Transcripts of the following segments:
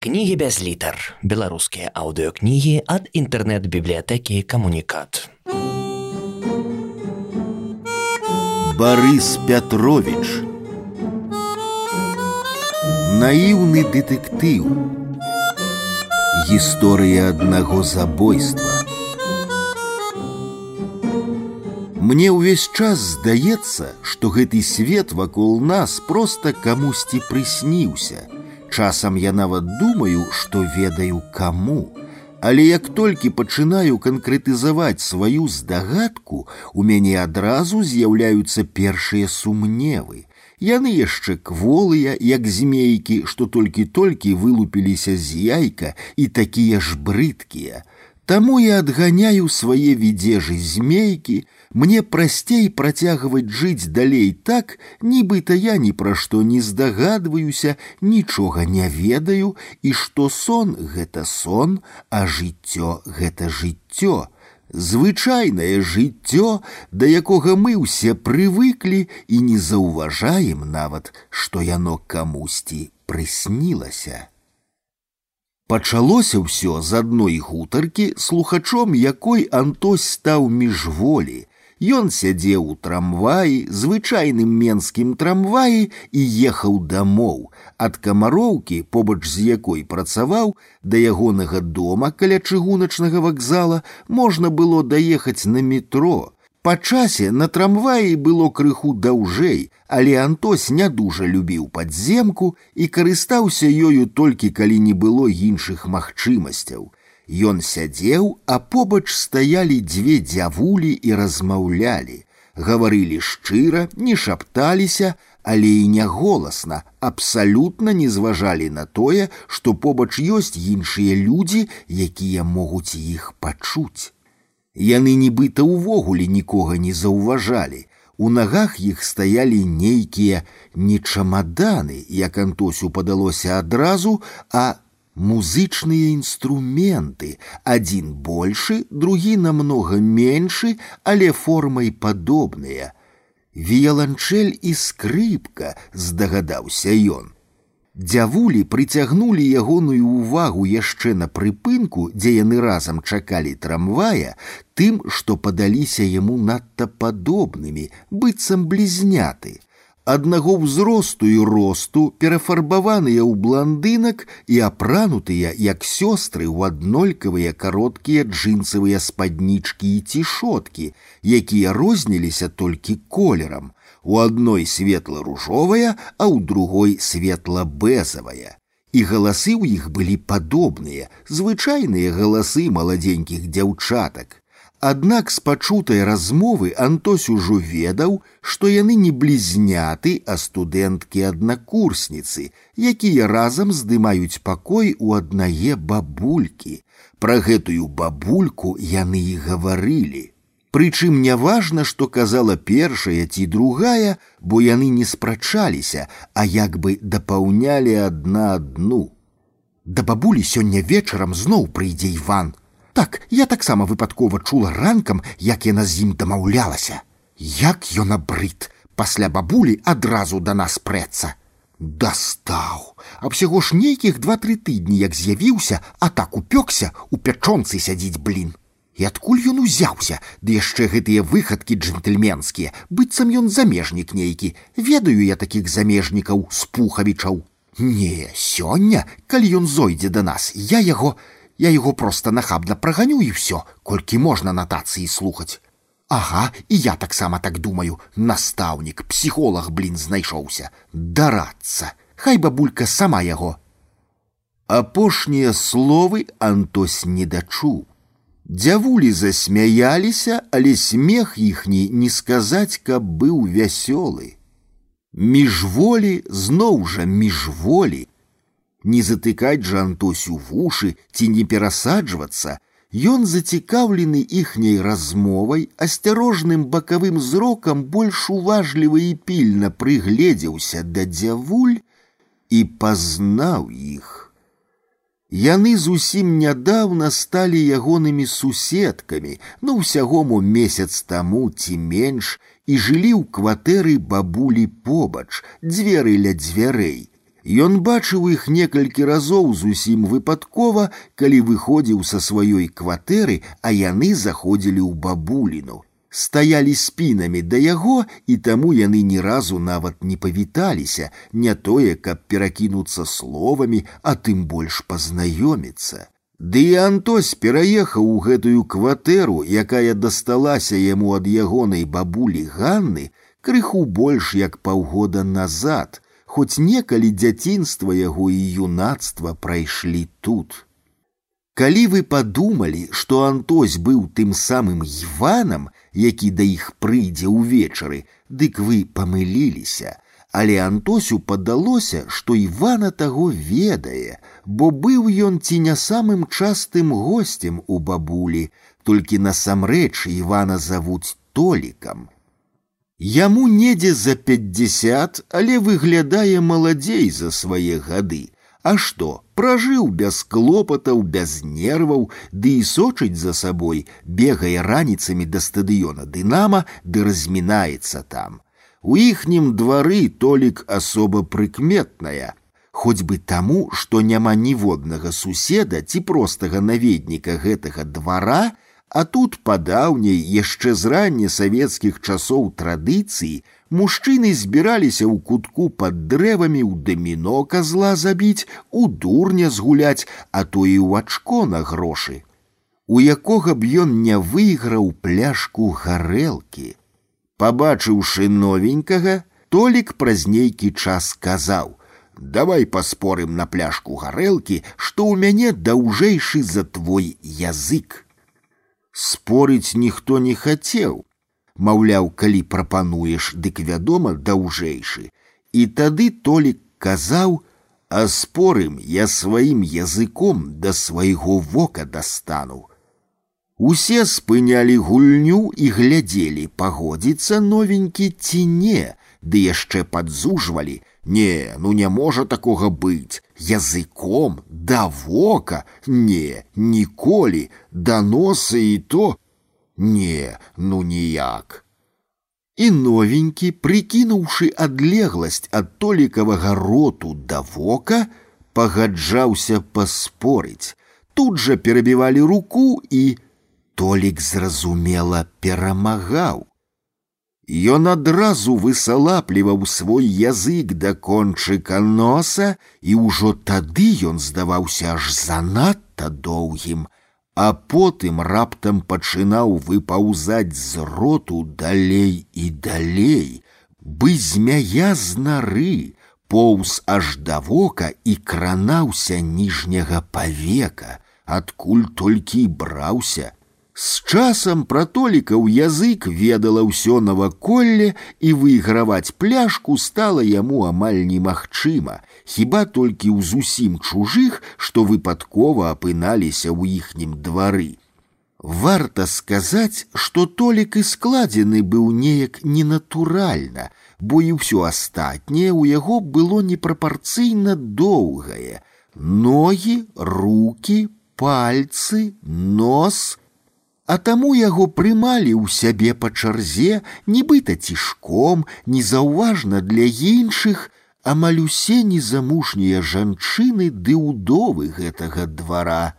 Кнігі без літар. Беларускія аўдыёкнігі ад інтэрнэт-бібліятэкі камунікат. Барыс Пятрович Наіўны дэтэктыў Гісторыя аднаго забойства Мне ўвесь час здаецца, што гэты свет вакол нас проста камусьці прысніўся – Часам я нават думаю, што ведаю каму. Але як толькі пачынаю канкрэтызаваць сваю здагадку, у мяне адразу з'яўляюцца першыя сумневы. Яны яшчэ кволыя, як змейкі, што толькі-толькі вылупіліся з яйка і такія ж брыдкія. Таму я адганяю свае відзежы змейкі, мне прасцей працягваць жыць далей так, нібыта я ні пра што не здагадваюся, нічога не ведаю, і што сон гэта сон, а жыццё гэта жыццё. Звычайнае жыццё, да якога мы ўсе прывыклі і не заўважаем нават, што яно камусьці прыснілася. Пачалося ўсё з адной гутаркі, слухачом якой Антось стаў міжволі. Ён сядзеў у трамваі, звычайным менскім трамваі і ехаў дамоў. Ад камароўкі, побач з якой працаваў, да ягонага дома каля чыгуначнага вакзала можна было даехаць на метро. Па часе на трамваі было крыху даўжэй, але Антось не дужа любіў падземку і карыстаўся ёю толькі калі не было іншых магчымасцяў. Ён сядзеў, а побач стаялі дзве дзявулі і размаўлялі. Гаварылі шчыра, не шапталіся, але і не голасна, абсалютна не зважалі на тое, што побач ёсць іншыя людзі, якія могуць іх пачуць. Яны нібыта ўвогуле нікога не заўважалі. У нагах іх стаялі нейкія не чамаданы, як антосю падалося адразу, а музычныя інструменты, адзін большы, другі намнога меншы, але формай падобныя. Віяланчэль і скрыпка, здагадаўся ён. Дзявулі прыцягнулі ягоную ўвагу яшчэ на прыпынку, дзе яны разам чакалі трамвая, тым, што падаліся яму надта падобнымі, быццам блізняты. Аднаго ўзросту і росту перафарбаваныя ў бландынак і апранутыя, як сёстры ў аднолькавыя кароткія джинсавыя спаднічкі і цішоткі, якія розніліся толькі колерам, у одной светло-ружовая, а у другой светло-бэзавая. І галасы ў іх былі падобныя, звычайныя галасы маладзенькіх дзяўчатак. Аднак з пачутай размовы Антось ужо ведаў, што яны не блізняты, а студэнткі аднакурсніцы, якія разам здымаюць пакой у аднае бабулькі. Пра гэтую бабульку яны і гаварылі. Прычым няважна, што казала першая ці другая, бо яны не спрачаліся, а як бы дапаўнялі адна адну. Да бабулі сёння вечарам зноў прыйдзе Іван. Так, я таксама выпадкова чула ранкам, як яна з ім дамаўлялася. Як ён абрыт, пасля бабулі адразу да нас прэцца. Дастаў, а ўсяго ж нейкіх два-тры тыдні, як з'явіўся, а так упёкся, у пячонцы сядзіць блін. І адкуль ён узяўся, ды яшчэ гэтыя выхадкі джентльменскія, быццам ён замежнік нейкі, ведаю я такіх замежнікаў з пухавічаў. Не, сёння, калі ён зойдзе да нас, я яго, я яго проста нахабна праганю і ўсё, колькі можна натацыі слухаць. Ага, і я таксама так думаю, настаўнік, псіхолог, блін, знайшоўся, дарацца. Хай бабулька сама яго. Апошнія словы Антось не дачуў. Дзявулі засмяяліся, але смех іхні не сказаць, каб быў вясёлы. Міжволі зноў жа міжволі. Не затыкаць жа Антосю вушы ці не перасаджвацца, Ён зацікаўлены іхняй размовай, асцярожным бакавым зрокам больш уважліва і пільна прыгледзеўся да дзявуль і пазнаў іх. Яны зусім нядаўна сталі ягонымі суседкамі, ну ўсяго мо месяц таму ці менш і жылі ў кватэры бабулі побач, дзверы ля дзвярэй. Ён бачыў іх некалькі разоў зусім выпадкова, калі выходзіў са сваёй кватэры, а яны заходзілі ў бабуліну. Стаялі спінамі да яго, і таму яны ні разу нават не павіталіся, не тое, каб перакінуцца словамі, а тым больш пазнаёміцца. Ды і Антось пераехаў у гэтую кватэру, якая дасталася яму ад ягонай бабулі Ганны, крыху больш як паўгода назад, хоць некалі дзяцінства яго і юнацтва прайшлі тут. Калі вы падумалі, што Антось быў тым самым Іванам, які да іх прыйдзе ўвечары, дык вы памыліліся, але Антосю падалося, што Івана таго ведае, бо быў ён ці не самым частым госцем у бабулі, толькі насамрэч Івана завуць толікам. Яму недзе за пятьдесят, але выглядае маладзей за свае гады. А што, пражыў без клопатаў, без нерваў, ды і сочыць за сабой, бегае раніцамі да стадыёна дынама, ды размінаецца там. У іхнім двары толік асоба прыкметная, хоць бы таму, што няма ніводнага суседа ці простага наведніка гэтага двара, а тут падаўняй яшчэ з ранне савецкіх часоў традыцыі мужчыны збіраліся ў кутку пад дрэвамі ў даміно казла забіць, у дурня згуляць, а то і ў ачко на грошы. У якога б ён не выйграў пляшку гарэлкі. Пабачыўшы новенькага, толік праз нейкі час сказаў: « Давай паспорым на пляшку гарэлкі, што ў мяне даўжэйшы за твой язык. Спорыць ніхто не хацеў. Маўляў, калі прапануеш, дык вядома, даўжэйшы. І тады толік казаў: « А спорым я сваім языком да свайго вока дастану. Усе спынялі гульню і глядзелі, пагодзіцца новенькі ці не, ды яшчэ падзужвалі: Не, ну не можа такога быць, языком да вока, не, ніколі, да носа і то, не, ну ніяк. І новенькі, прыкінуўшы адлегласць ад толікавага роту да вока, пагаджаўся паспорыць. Тут жа перабівалі руку і, Толік зразумела перамагаў. Ён адразу высалапліваў свой язык да кончыка носа, і ўжо тады ён здаваўся аж занадта доўгім, а потым раптам пачынаў выпаўзаць з роту далей і далей, бы змяя з нары, поўз аж да вока і кранаўся ніжняга павека, адкуль толькі браўся, з часам пра толікаў язык ведала ўсё наваколле і выйграваць пляшку стала яму амаль немагчыма, хіба толькі ў зусім чужых, што выпадкова апыналіся ў іхнім двары. Варта сказаць, што толік і складзены быў неяк ненатуральна, бо і ўсё астатняе ў яго было непрапарцыйна доўгае: ногі, руки, пальцы, нос, а таму яго прымалі ў сябе па чарзе, нібыта цішком, незаўважна для іншых, амаль усе незамужнія жанчыны ды ўдовы гэтага двара.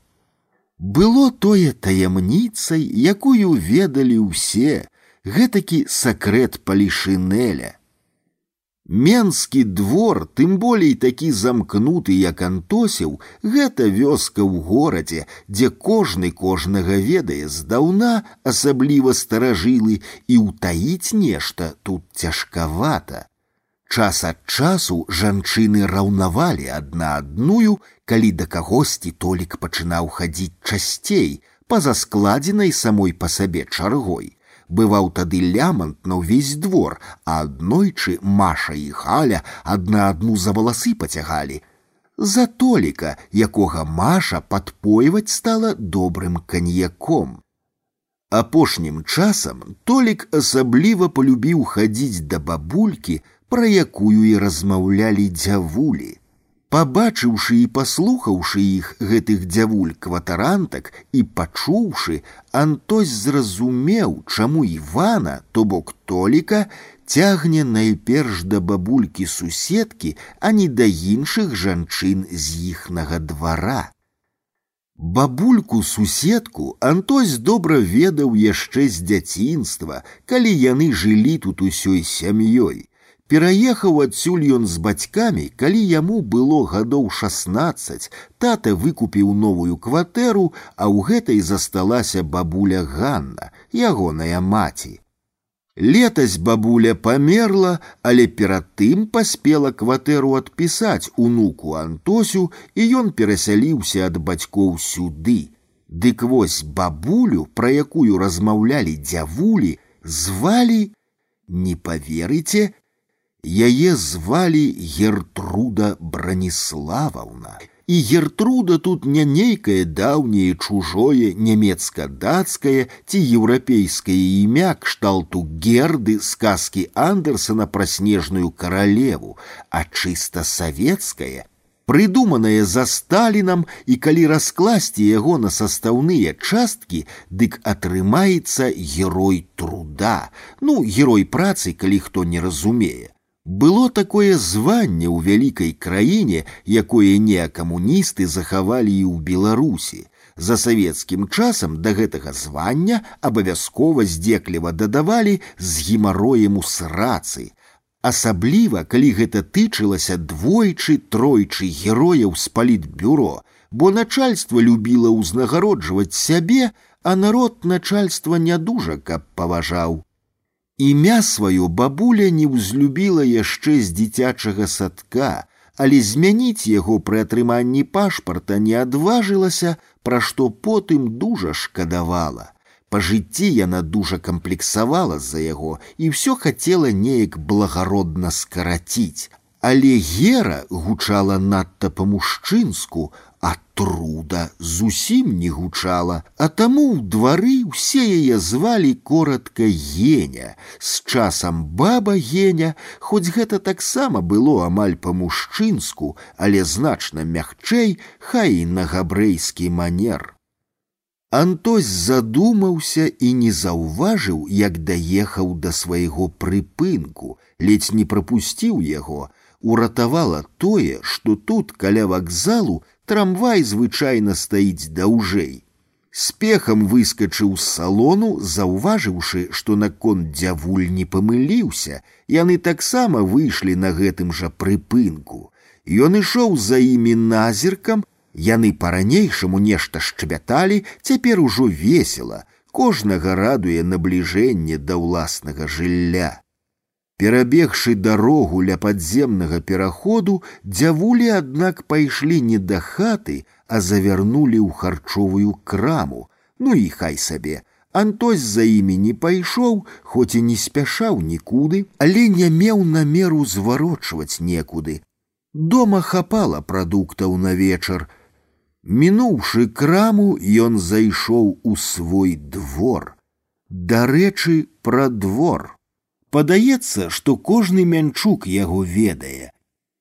Было тое таямніцай, якую ведалі ўсе, гэтакі сакрэт палішынеля. Менскі двор, тым болей такі замкнуты, як антосеў, гэта вёска ў горадзе, дзе кожны кожнага ведае здаўна, асабліва старажылы, і ўтаіць нешта тут цяжкавата. Час ад часу жанчыны раўнавалі адна адную, калі да кагосьці толік пачынаў хадзіць часцей, па-за складзенай самой па сабе чаргой бываў тады лямант на ўвесь двор, а аднойчы Маша і халя адна адну за валасы пацягалі. За толіка, якога Маша падпойваць стала добрым каньяком. Апошнім часам толік асабліва полюбіў хадзіць да бабулькі, пра якую і размаўлялі дзявулі. Пабачыўшы і паслухаўшы іх гэтых дзявуль кватарантак і пачуўшы, Антось зразумеў, чаму Івана, то бок толіка цягне найперш да бабулькі суседкі, а не да іншых жанчын з іхнага двара. Бабульку суседку Антось добра ведаў яшчэ з дзяцінства, калі яны жылі тут усёй сям'ёй. Пераехаў адсюль ён з бацькамі, калі яму было гадоў 16, тата выкупіў новую кватэру, а ў гэтай засталася бабуля Ганна, ягоная маці. Летась бабуля памерла, але перад тым паспела кватэру адпісаць унуку Антосю, і ён перасяліўся ад бацькоў сюды. Дык вось бабулю, пра якую размаўлялі дзявулі, звалі, не поверыце, яе звалі Гертруда Браніславаўна. І Гертруда тут не нейкае даўняе чужое нямецка-дацкае ці еўрапейскае імя кшталту герды сказкі Андерсона пра снежную каралеву, а чыста савецкае, прыдуманае за сталінам і калі раскласці яго на састаўныя часткі, дык атрымаецца герой труда, ну герой працы, калі хто не разумее. Было такое званне ў вялікай краіне, якое неакамуністы захавалі і ў Беларусі. За савецкім часам да гэтага звання абавязкова здзекліва дадавалі з гемароем у срацы. Асабліва, калі гэта тычылася двойчы тройчы герояў з палітбюро, бо начальство любіла ўзнагароджваць сябе, а народ начальства не дужа каб паважаў. Імя сваё бабуля не ўзлюбіла яшчэ з дзіцячага садка, але змяніць яго пры атрыманні пашпарта не адважылася, пра што потым дужа шкадавала. Па жыцці яна дужа камплексавала з-за яго і ўсё хацела неяк благародна скараціць. Але гера гучала надта па-мужчынску, а труда зусім не гучала, а таму ў двары ўсе яе звалі коротка геня, з часам баба геня, хоць гэта таксама было амаль па-мужчынску, але значна мягчэй, хай і на габрэйскі манер. Антось задумаўся і не заўважыў, як даехаў да свайго прыпынку, ледзь не прапусціў яго, уратавала тое, што тут каля вакзалу трамвай звычайна стаіць даўжэй. Спехам выскачыў з салону, заўважыўшы, што наконт дзявуль не памыліўся, яны таксама выйшлі на гэтым жа прыпынку. Ён ішоў за імі назіркам, яны па-ранейшаму нешта шчабяталі, цяпер ужо весела, кожнага радуе набліжэнне да ўласнага жылля. Перабегшы дарогу ля падземнага пераходу, дзявулі, аднак пайшлі не да хаты, а завярнулі ў харчовую краму. Ну і хай сабе. Антось за імі не пайшоў, хоць і не спяшаў нікуды, але не меў намеру зварочваць некуды. Дома хапала прадуктаў на вечар. Мінуўшы краму, ён зайшоў у свой двор. Дарэчы, пра двор. Падаецца, што кожны мянчук яго ведае.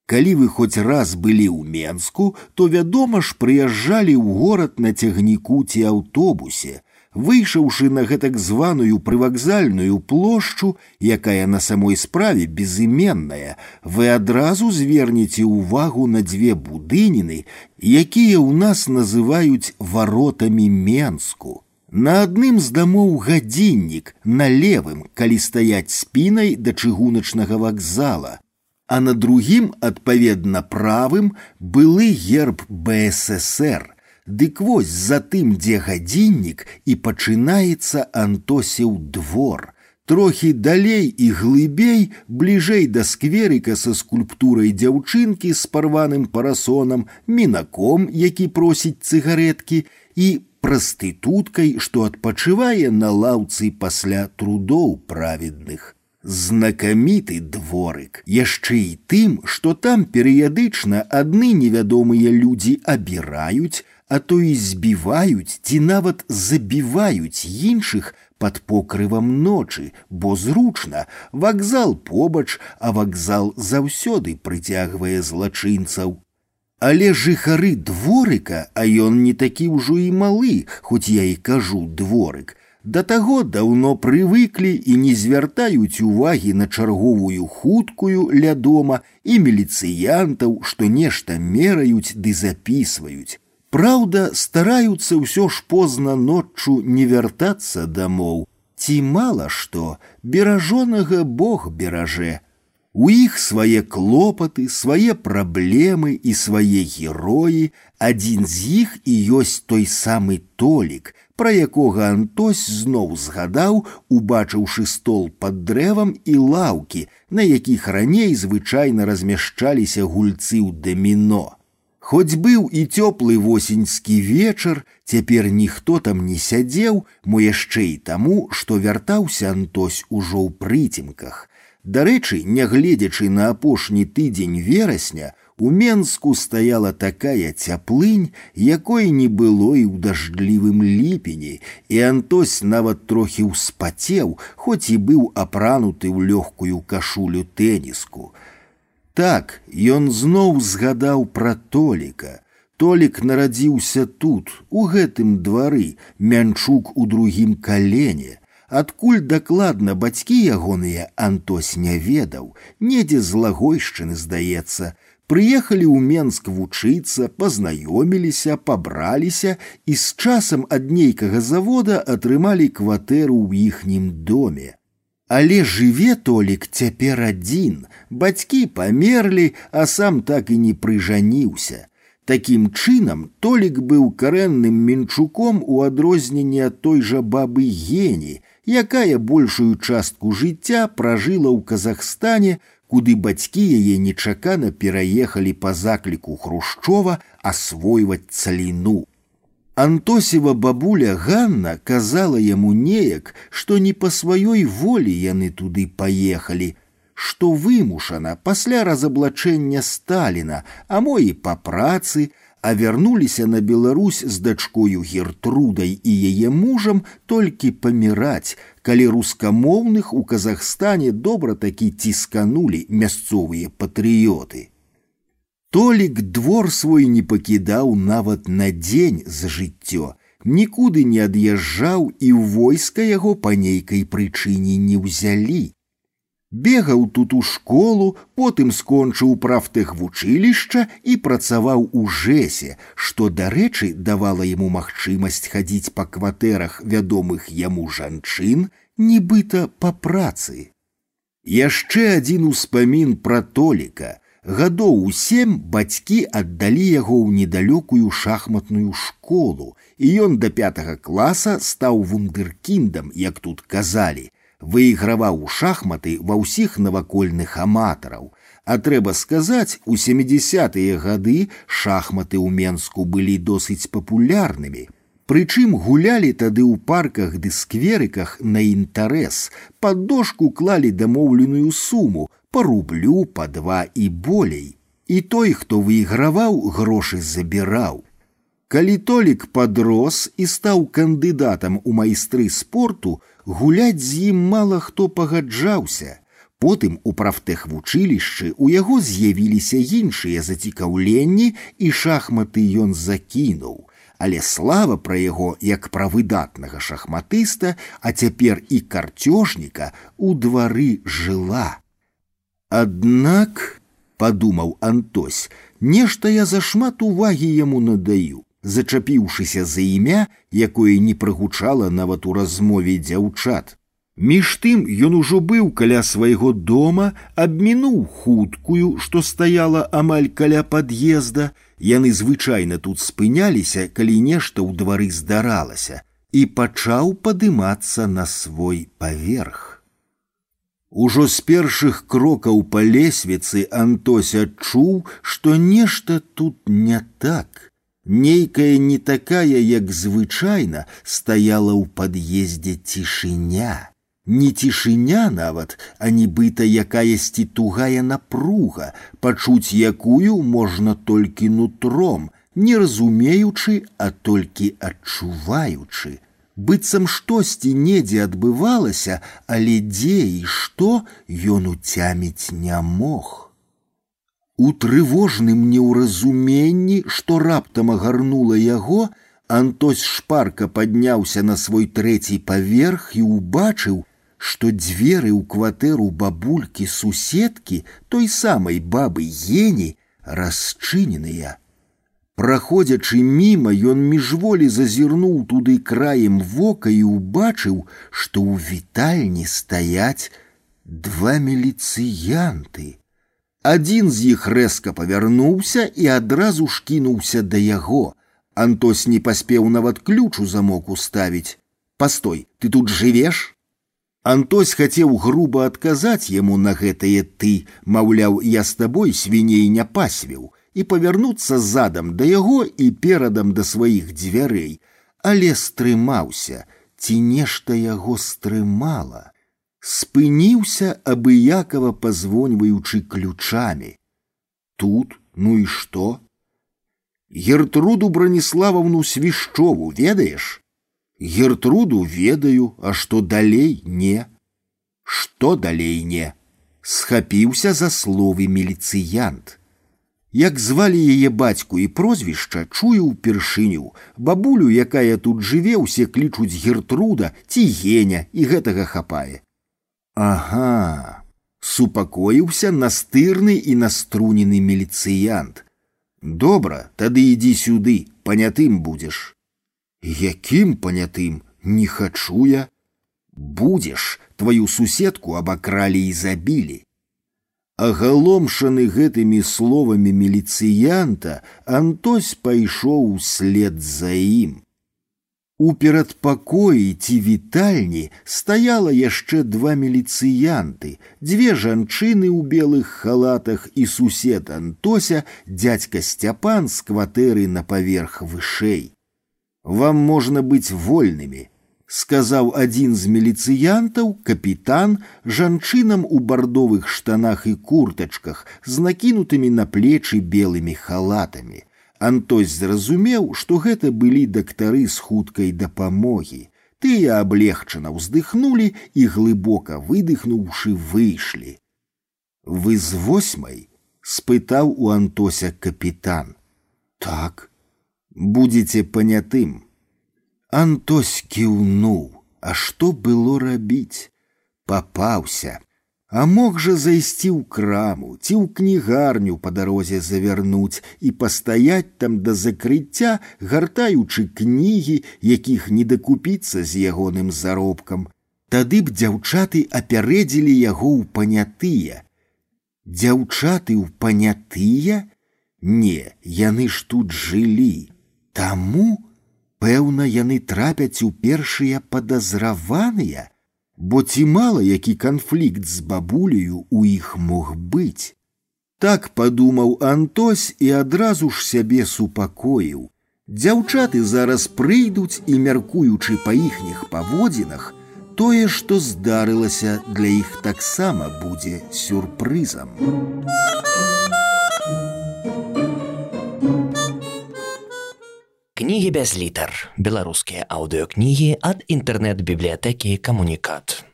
Калі вы хоць раз былі ў Менску, то вядома ж прыязджалі ў горад на цягніку ці аўтобусе, выйшаўшы на гэтак званую прывакзальную плошчу, якая на самой справе безыменная, вы адразу звернеце ўвагу на дзве будыніны, якія ў нас называюць варотамі Менску. На адным з дамоў гадзіннік на левым, калі стаяць спінай да чыгуначнага вакзала, а на другім, адпаведна правым, былы герб БССР. Дык вось за тым, дзе гадзіннік і пачынаецца антосеў двор. Трохі далей і глыбей, бліжэй да скверыка са скульптурай дзяўчынкі з парваным парасонам, мінаком, які просіць цыгареткі, і прастытуткай, што адпачывае на лаўцы пасля трудоў праведных. Знакаміты дворык, яшчэ і тым, што там перыядычна адны невядомыя людзі абіраюць, а то і збіваюць ці нават забіваюць іншых под покрывам ночы, бо зручна, вакзал побач, а вакзал заўсёды прыцягвае злачынцаў. Але жыхары дворыка, а ён не такі ўжо і малы, хоць я і кажу дворык, Да таго даўно прывыклі і не звяртаюць увагі на чарговую хуткую ля дома і міліцыянтаў, што нешта мераюць ды запісваюць. Праўда, стараюцца ўсё ж позна ноччу не вяртацца дамоў. Ці мала што, беражонага Бог бераже. У іх свае клопаты, свае праблемы і свае героі, адзін з іх і ёсць той самы толік, пра якога Антось зноў згадаў, убачыўшы стол пад дрэвам і лаўкі, на якіх раней звычайна размяшчаліся гульцы ў даміно. Хоць быў і цёплы восеньскі вечар, цяпер ніхто там не сядзеў, мо яшчэ і таму, што вяртаўся Антось ужо ў прыцемках. Дарэчы, нягледзячы на апошні тыдзень верасня, у Менску стаяла такая цяплынь, якой не было і ў дажджлівым ліпені, і Антось нават трохі ўспацеў, хоць і быў апрануты ў лёгкую кашулю тэніску. Так, ён зноў згадаў пра толіка. Толік нарадзіўся тут, у гэтым двары, мянчук у другім калене. Адкуль дакладна бацькі ягоныя Антось не ведаў, недзе з лагойшчыны здаецца, Прыехалі ў Менск вучыцца, пазнаёміліся, пабраліся і з часам ад нейкага завода атрымалі кватэру ў іхнім доме. Але жыве толік цяпер адзін, бацькі памерлі, а сам так і не прыжаніўся. Такім чынам толік быў карэнным мінчуком у адрозненне ад той жа бабы гені, якая большую частку жыцця пражыла ў Казахстане, куды бацькі яе нечакана пераехалі па закліку хрушчова асвойваць цаліну. Антосева бабуля Ганна казала яму неяк, што не па сваёй волі яны туды паехалі, што вымушана пасля разаблачэння Сталіна, а мо і па працы, а вярнуліся на Беларусь з дачкою гертрудай і яе мужам толькі паміраць, калі рускамоўных у Казахстане добра такі цісканулі мясцовыя патрыёты. Толік двор свой не пакідаў нават на дзень за жыццё, нікуды не ад'язджаў і ў войска яго па нейкай прычыне не ўзялі. Бегаў тут у школу, потым скончыў прафтэхвучылішча і працаваў у жэсе, што, дарэчы, давала яму магчымасць хадзіць па кватэрах вядомых яму жанчын, нібыта па працы. Яшчэ адзін успамін пра толіка. Гадоў у сем бацькі аддалі яго ў недалёкую шахматную школу, і ён да пятага класа стаў вундеркіндам, як тут казалі, выйграваў у шахматы ва ўсіх навакольных аматараў. А трэба сказаць, у 70-тыя гады шахматы ў Менску былі досыць папулярнымі. Прычым гулялі тады ў парках ды скверыках на інтарэс, пад дошку клалі дамоўленую суму, па рублю па два і болей. І той, хто выйграваў, грошы забіраў. Калі толік падрос і стаў кандыдатам у майстры спорту, гуляць з ім мала хто пагаджаўся. Потым у прафтэхвучылішчы у яго з'явіліся іншыя зацікаўленні і шахматы ён закінуў. Але слава пра яго як пра выдатнага шахматыста, а цяпер і карцёжніка у двары жыла. Аднак, падумаў Антось, нешта я зашмат увагі яму надаю зачапіўшыся за імя, якое не прагучала нават у размове дзяўчат. Між тым ён ужо быў каля свайго дома, абмінуў хуткую, што стаяла амаль каля пад'езда, яны звычайна тут спыняліся, калі нешта ў двары здаралася, і пачаў падымацца на свой паверх. Ужо з першых крокаў па лесвіцы Антось адчуў, што нешта тут не так. Нейкая не такая, як звычайна, стаяла ў пад'ездзе цішыня. Не цішыня нават, а нібыта якаясьці тугая напруга, пачуць якую можна толькі нутром, не разумеючы, а толькі адчуваючы. Быццам штосьці недзе адбывалася, але дзе і што ён уцяміць не мог. У трывожным неўразуменні, што раптам агарнула яго, Антось шпарка падняўся на свой трэці паверх і ўбачыў, што дзверы ў кватэру бабулькі суседкі той самай бабы Ені расчыненыя. Праходзячы міма, ён міжволі зазірнуў туды краем вока і ўбачыў, што ў вітальні стаяць два міліцыянты. Адзін з іх рэзка павярнуўся і адразу ж кінуўся да яго. Антос не паспеў нават ключ у замок уставіць. Пастой, ты тут жывеш? Антось хацеў груба адказаць яму на гэтае ты, маўляў, я з табой свіней не пасвіў і павярнуцца задам да яго і перадам да сваіх дзвярэй, але стрымаўся, ці нешта яго стрымала. Спыніўся абыякова пазвоньваючы ключамі. Тут, ну і што? Гертруду Браніславаўну свішчову ведаеш? Гертруду ведаю, а што далей не. Што далей не? Схапіўся за словы міліцыянт. Як звалі яе бацьку і прозвішча чую ўпершыню бабулю якая тут жыве усе клічуць гертруда ці геня і гэтага хапае ага супакоіўся настырны і наструнены міліцыянт добра тады ідзі сюды панятым будзеш якім панятым не хачу я будзеш твою суседку абакралі і забілі Агаломшаны гэтымі словамі міліцыянта, Антось пайшоў услед за ім. У перадпакоі ці вітальні стаяла яшчэ два міліцыянты, дзве жанчыны ў белых халатах і сусед Антося, дядька Сцяпан з кватэры на паверх вышэй. Вам можна быць вольнымі, сказаў адзін з міліцыянтаў капітан жанчынам у бардовых штанах і куртачках з накінутымі на плечы белымі халатамі. Антось зразумеў, што гэта былі дактары з хуткай дапамогі. Тыя аблегчана ўздыхнулі і глыбока выдыхнуўшы выйшлі. Вы з восьмай спытаў у Антося капітан. Так, будзеце панятым. Антось кіўнуў, а што было рабіць? Папаўся, а мог жа зайсці ў краму ці ў кнігарню па дарозе завярнуць і пастаяць там да закрыцця, гартаючы кнігі, якіх не дакупіцца з ягоным заробкам. Тады б дзяўчаты апярэдзілі яго ў панятыя. Дзяўчаты ў панятыя? Не, яны ж тут жылі. Таму, Пэўна, яны трапяць у першыя падазраваныя, бо ці мала які канфлікт з бабулею у іх мог быць. Так падумаў Антось і адразу ж сябе супакоіў. Дзяўчаты зараз прыйдуць і мяркуючы па іхніх паводзінах, тое, што здарылася для іх таксама будзе сюрпрызам. Кнігі без літар. Беларускія аўдыёкнігі ад інтэрнэт-бібліятэкі камунікат.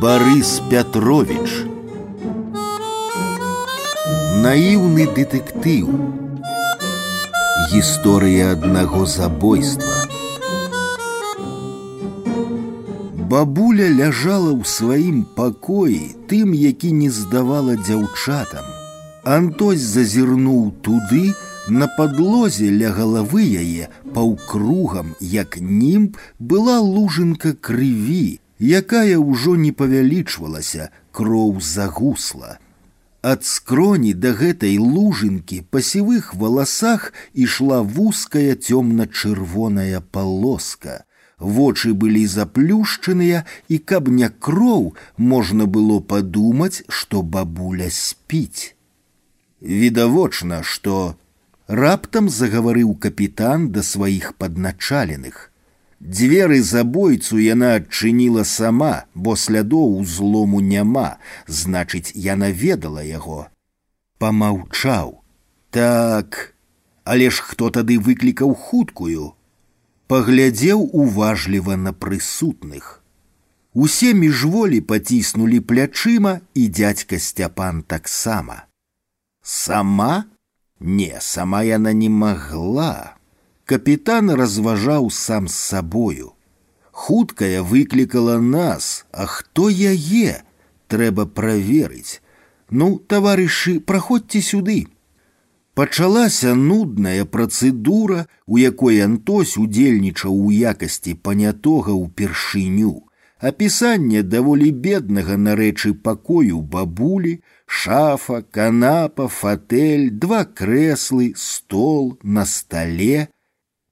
Барыс Пятровіч Наіўны дэтэктыў Гісторыя аднаго забойства Бабуля ляжала ў сваім пакоі тым, які не здавала дзяўчатам Антось зазірнуў туды, на падлозе ля галавы яе паўкругам, як німб была лужынка крыві, якая ўжо не павялічвалася, кроў загусла. Ад скроні да гэтай лужынкі па сівых валасах ішла вузкая цёмна-чырвоная палоска. Вочы былі заплюшчаныя, і каб не кроў, можна было падумаць, што бабуля спіць відавочна што раптам загаварыў капітан да сваіх падначаленых дзверы забойцу яна адчыніла сама бо слядоў злому няма значыць яна ведала яго помаўчаў так але ж хто тады выклікаў хуткую паглядзеў уважліва на прысутных усе міжволі паціснулі плячыма і дядька сцяпан таксама Сама? Не, сама яна не магла. Капітан разважаў сам з сабою. Хуткая выклікала нас, а хто яе? Трэба праверыць. Ну, таварышы, праходзьце сюды. Пачалася нудная працэдура, у якой Антось удзельнічаў у якасці панятога ўпершыню. Апісанне даволі беднага на рэчы пакою бабулі, шафа, канапа, фатэль, два крэслы, стол на стале,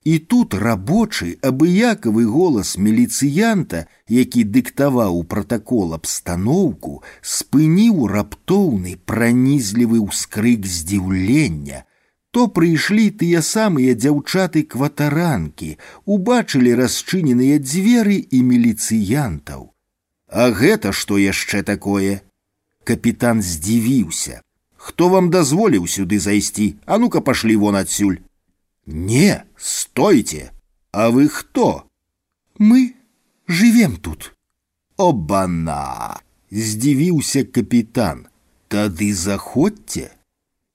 і тут рабочы абыякавы голас міліцыянта, які дыктаваў пратакол абстаноўку, спыніў раптоўны пранізлівы ўскрык здзіўлення. То прыйшлі тыя самыя дзяўчаты кватаранкі, убачылі расчыненыя дзверы і міліцыянтаў. А гэта што яшчэ такое? Капітан здзівіўся. Хто вам дазволіў сюды зайсці, а ну-ка пашлі вон адсюль. «Не, стойте! А вы кто?» «Мы живем тут». «Обана!» — здзівіўся капітан. «Тады заходзьце».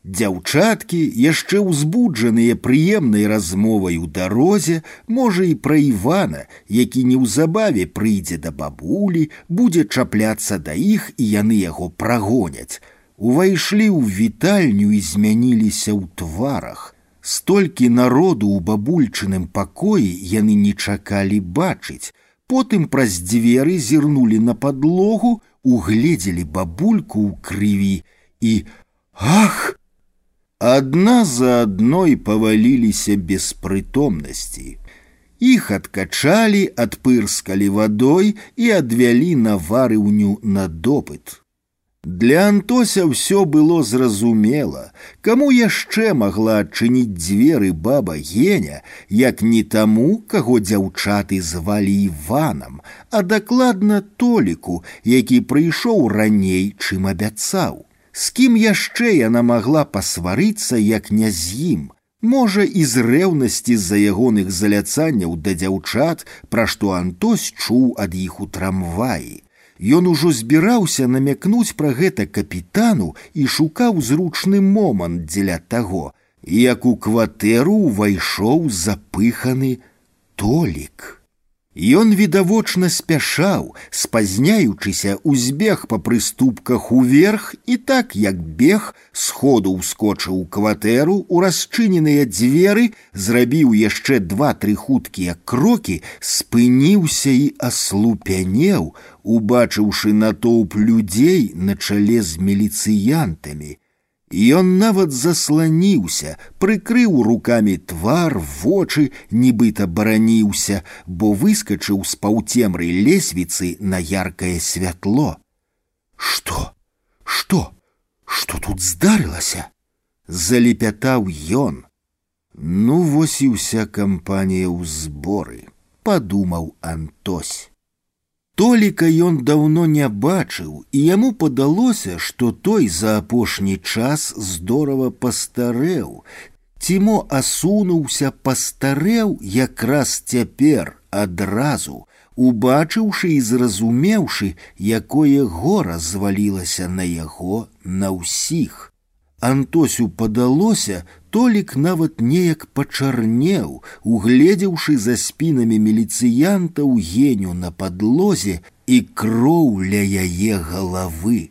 Дзяўчаткі, яшчэ ўзбуджаныя прыемнай размовай у дарозе, можа і пра Івана, які неўзабаве прыйдзе да бабулі, будзе чапляцца да іх і яны яго прагоняць. Увайшлі ў вітальню і змяніліся ў тварах. Столькі народу ў бабульчыным пакоі яны не чакалі бачыць. Потым праз дзверы зірнулі на падлогу, угледзелі бабульку ў крыві і ах! Адна за адной паваліліся без прытомнасці. Іх адкачалі, адпырскалі вадой і адвялі на варыўню на допыт. Для Антося ўсё было зразумела, каму яшчэ магла адчыніць дзверы баба Геня, як не таму, каго дзяўчаты звалі Іванам, а дакладна толіку, які прыйшоў раней, чым абяцаў. З кім яшчэ яна магла пасварыцца, як не з ім, Можа, і з рэўнасці з-за ягоных заляцанняў да дзяўчат, пра што Антось чуў ад іх у трамваі. Ён ужо збіраўся намякнуць пра гэта капітану і шукаў зручны момант дзеля таго, як у кватэру ўвайшоў запыханы толік. Ён відавочна спяшаў, спазняючыся, узбег па прыступках уверх і так, як бег, сходу ўскочыў у кватэру, у расчыненыя дзверы, зрабіў яшчэ два-тры хуткія крокі, спыніўся і аслупянеў, убачыўшы натоўп людзей на чале з міліцыянтамі, Ён нават засланіўся, прыкрыў рукамі твар, вочы, нібыта бараніўся, бо выскачыў з паўцемры лесвіцы на яркае святло. Што? Што? Што тут здарылася? Залепятаў ён. Ну вось і ўся кампанія ў зборы, падумаў Антось. Толіка ён даўно не бачыў, і яму падалося, што той за апошні час здорава пастарэў. Цімо асунуўся пастарэў якраз цяпер адразу, убачыўшы і зразумеўшы, якое гора звалілася на яго на ўсіх. Антосю падалося, Толік нават неяк пачарнеў, угледзеўшы за спінамі міліцыянтаў геню на падлозе і кроў ля яе галавы.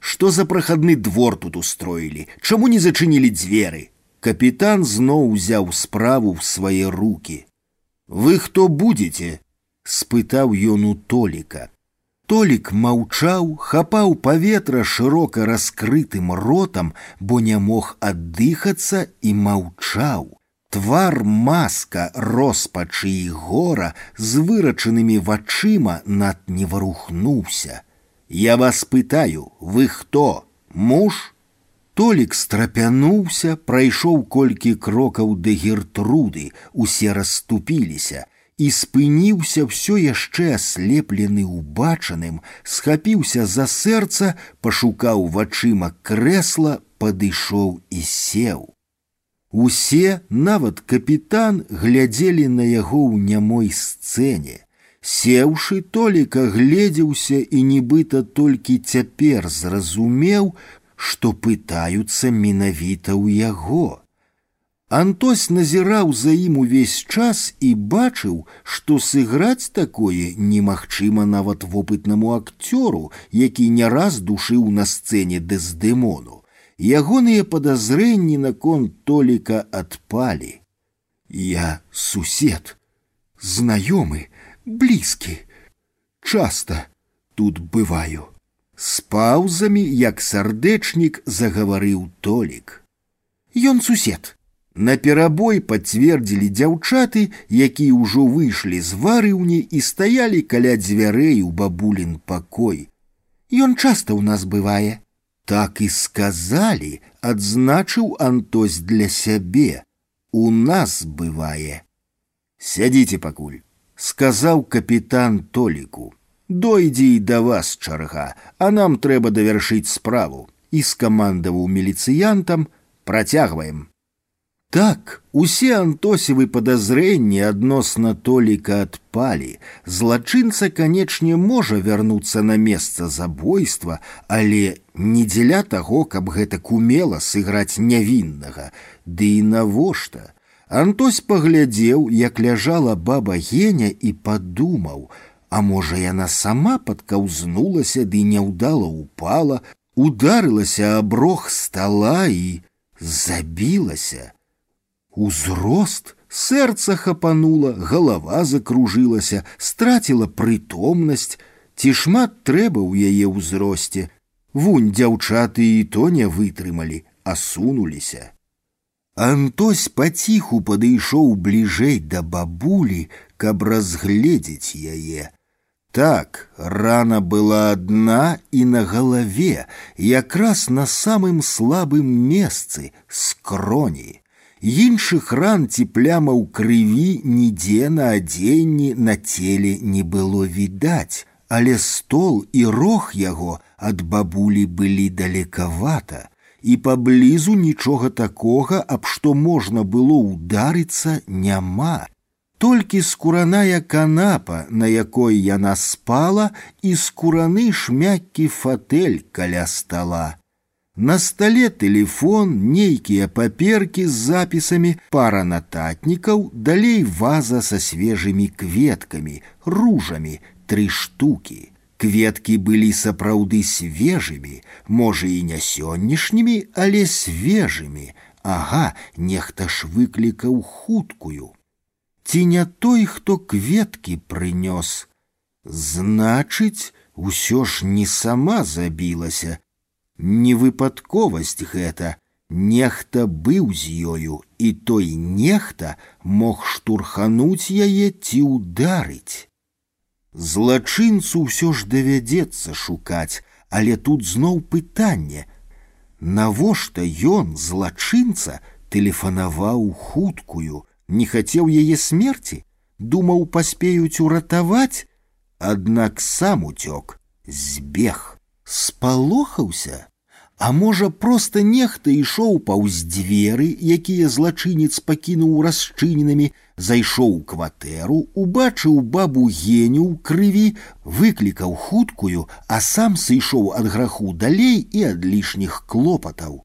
Што за прахадны двор тут устроілі, Чаму не зачынілі дзверы? Капітан зноў узяў справу ў свае руки. Вы хто будзеце? спытаў ён у толіка. Толік маўчаў, хапаў паветра шырока раскрытым ротам, бо не мог аддыхацца і маўчаў. Твар маска роспачы і гора з вырачанымі вачыма над не варухнуўся. Я вас пытаю, вы хто? Муж? Толік страпянуўся, прайшоў колькі крокаў да гертруды, усе расступіліся і спыніўся ўсё яшчэ аслеплены убачаным, схапіўся за сэрца, пашукаў вачыма крэсла, падышоў і сеў. Усе, нават капітан глядзелі на яго ў нямой сцэне. Сеўшы толіка гледзеўся і нібыта толькі цяпер зразумеў, што пытаюцца менавіта ў яго. Антось назіраў за ім увесь час і бачыў, што сыграць такое немагчыма нават вопытнаму акцёру, які не раз душыў на сцэне дэздэмону. Ягоныя падазрэнні наконт толіка адпалі. Я сусед, знаёмы, блізкі. Часта тут бываю. З паўзамі, як сардэчнік загаварыў толік. Ён сусед. Наперабой пацвердзілі дзяўчаты, якія ўжо выйшлі з варыўні і стаялі каля дзвярэй у бабулін пакой. Ён часта ў нас бывае. Так і сказалі, адзначыў Антось для сябе. У нас бывае. Сядзіце пакуль, сказаў капітан Толіку. Дойдзе і да вас чарга, а нам трэба давяршыць справу і скамандаваў міліцыянтам працягваем. Так, усе антосевы падазрэнні адносна толіка адпалі. Злачынца, канечне, можа вярнуцца на месца забойства, але не дзеля таго, каб гэта кумела сыграць нявіннага. Ды і навошта? Антось паглядзеў, як ляжала баба геня і падумаў, а можа, яна сама падкаўзнулася ды няўдала упала, ударылася аб рог стала і забілася. Узрост сэрца хапанула, галава закружылася, страціла прытомнасць, ці шмат трэба ў яе ўзросце. Вунь дзяўчаты і то не вытрымалі, асунуліся. Антось паціху падышоў бліжэй да бабулі, каб разгледзець яе. Так, рана была адна і на галаве, якраз на самым слабым месцы скроні. Іншых ран ці плямаў крыві нідзе на адзенні на целе не было відаць, але стол і рог яго ад бабулі былі далекавата, і паблізу нічога такога, аб што можна было ударыцца няма. Толькі скураная канапа, на якой яна спала, і скураны шмяккі фатэль каля стола. На столе телефон, нейкія паперкі з запісамі, пара нататнікаў, далей ваза са свежымі кветкамі, ружамі, тры штукі. Кветкі былі сапраўды свежымі, можа і не сённяшнімі, але свежымі. Ага, нехта ж выклікаў хуткую. Ці не той, хто кветкі прынёс. Значыць, усё ж не сама забілася, Невыпадковасць гэта, Нехта быў з ёю, і той нехта мог штурхануць яе ці ударыць. Злачынцу ўсё ж давядзецца шукаць, але тут зноў пытанне: Навошта ён злачынца тэлефанаваў хуткую, не хацеў яе смерці, думаў паспеюць уратаваць, аднак сам уцёк, збег спалохаўся, А можа, проста нехта ішоў паўз дзверы, якія злачынец пакінуў расчыненымі, зайшоў у кватэру, убачыў бабу геню ў крыві, выклікаў хуткую, а сам сышоў ад граху далей і ад лішніх клопатаў.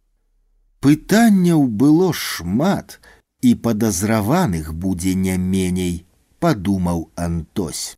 Пытанняў было шмат, і падазраваных будзе не меней, падумаў Антось.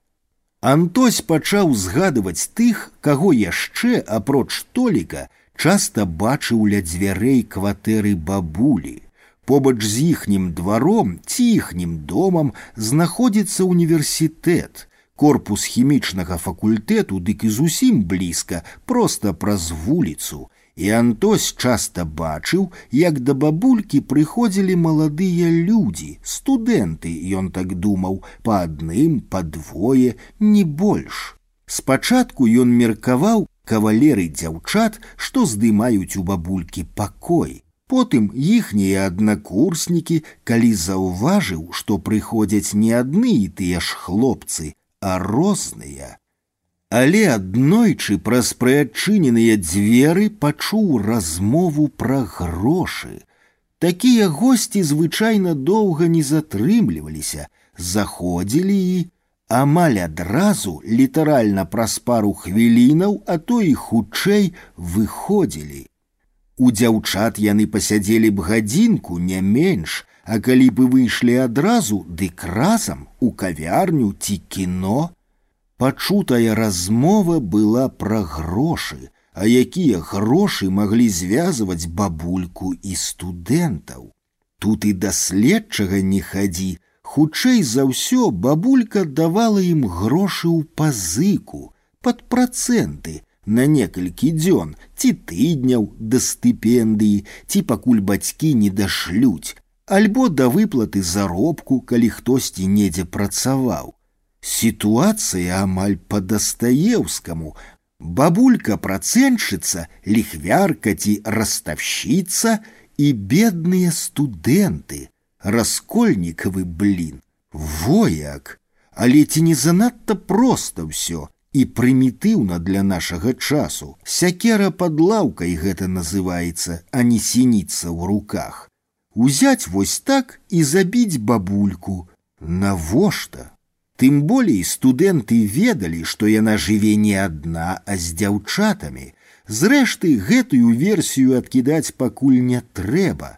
Антось пачаў згадваць тых, каго яшчэ апроч толіка часта бачыў ля дзвярэй кватэры бабулі. Побач з іхнім дваром ці іхнім домам знаходзіцца універсітэт, корпус хімічнага факультэту дык і зусім блізка, проста праз вуліцу, і Антось часта бачыў, як да бабулькі прыходзілі маладыя людзі, студэнты, ён так думаў, па адным, па двое, не больш. Спачатку ён меркаваў кавалеры дзяўчат, што здымаюць у бабулькі пакой. Потым іхнія аднакурснікі, калі заўважыў, што прыходзяць не адны і тыя ж хлопцы, а розныя, але аднойчы праз прыадчыненыя дзверы пачуў размову пра грошы. Такія госці звычайна доўга не затрымліваліся, заходзілі і амаль адразу літаральна праз пару хвілінаў, а то і хутчэй выходзілі. У дзяўчат яны пасядзелі б гадзінку не менш, а калі бы выйшлі адразу, дык разам у кавярню ці кіно. Пачутая размова была пра грошы, а якія грошы маглі звязваць бабульку і студэнтаў. Тут і даследчага не хадзі, хутчэй за ўсё бабулька давала ім грошы ў пазыку, под працэнты, на некалькі дзён ці тыдняў да стыпендыі ці пакуль бацькі не дашлюць альбо да выплаты заробку калі хтосьці недзе працаваў сітуацыя амаль па дастаеўскаму бабулька працэншыца ліхвярка ці раставщіца і бедныя студэнты раскольнікавы блін вояк але ці не занадта проста ўсё і прымітыўна для нашага часу. Сякера под лаўкай гэта называецца, а не сініцца ў руках. Узяць вось так і забіць бабульку. Навошта? Тым болей студэнты ведалі, што яна жыве не адна, а з дзяўчатамі. Зрэшты, гэтую версію адкідаць пакуль не трэба.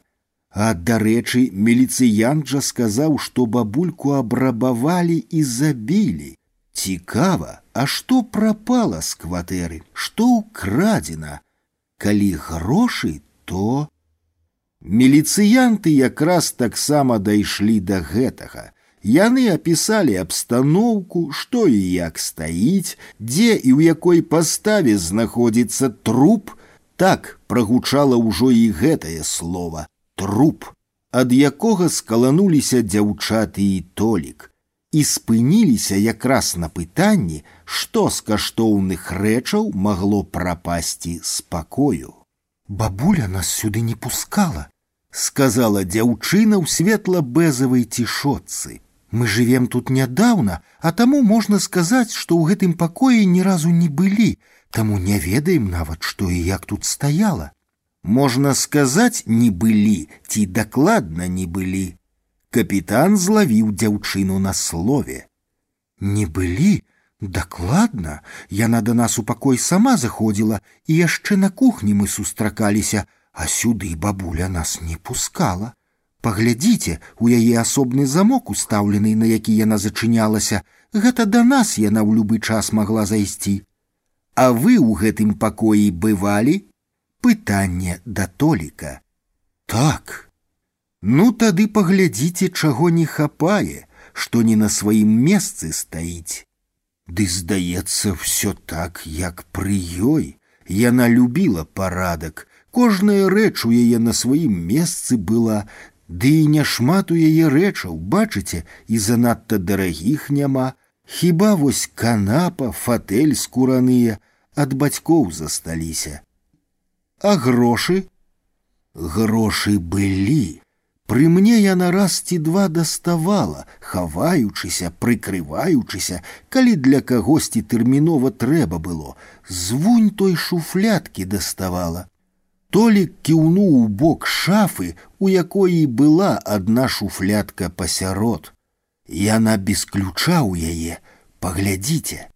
А дарэчы, міліцыянт жа сказаў, што бабульку абрабавалі і забілі. Цікава, а што прапала з кватэры, што ўкрадзена, калі грошы, то міліцыянты якраз таксама дайшлі да гэтага. Яны апісалі абстаноўку, што і як стаіць, дзе і ў якой паставе знаходзіцца труп, так прагучала ўжо і гэтае слово труп, ад якога скалануліся дзяўчаты і толік і спыніліся якраз на пытанні, што з каштоўных рэчаў магло прапасці спакою. Бабуля нас сюды не пускала, сказала дзяўчына ў светла-бэзавай цішотцы. Мы живем тут нядаўна, а таму можна сказаць, што ў гэтым пакоі ні разу не былі, таму не ведаем нават, што і як тут стаяла. Можна сказаць, не былі, ці дакладна не былі. Капітан злавіў дзяўчыну на слове. Не былі, дакладна, яна да нас у пакой сама заходзіла, і яшчэ на кухні мы сустракаліся, а сюды бабуля нас не пускала. Паглядзіце, у яе асобны замок устаўлены, на які яна зачынялася, гэта да нас яна ў любы час магла зайсці. А вы ў гэтым пакоі бывалі? Пытанне да толіка. Так, Ну тады паглядзіце, чаго не хапае, што не на сваім месцы стаіць. Ды здаецца все так, як пры ёй. Яна любіла парадак, кожная рэч у яе на сваім месцы была, ды і няшмат у яе рэчаў, бачыце, і занадта дарагіх няма, Хіба вось канапа, фатэль скураныя ад бацькоў засталіся. А грошы? Грошы былі. Пры мне яна раз ці два даставала, хаваючыся, прыкрываючыся, калі для кагосьці тэрмінова трэба было, звунь той шуфляткі даставала. Толік кіўнуў у бок шафы, у якой і была адна шуфлятка пасярод. Яна без ключа ў яе, паглядзіце.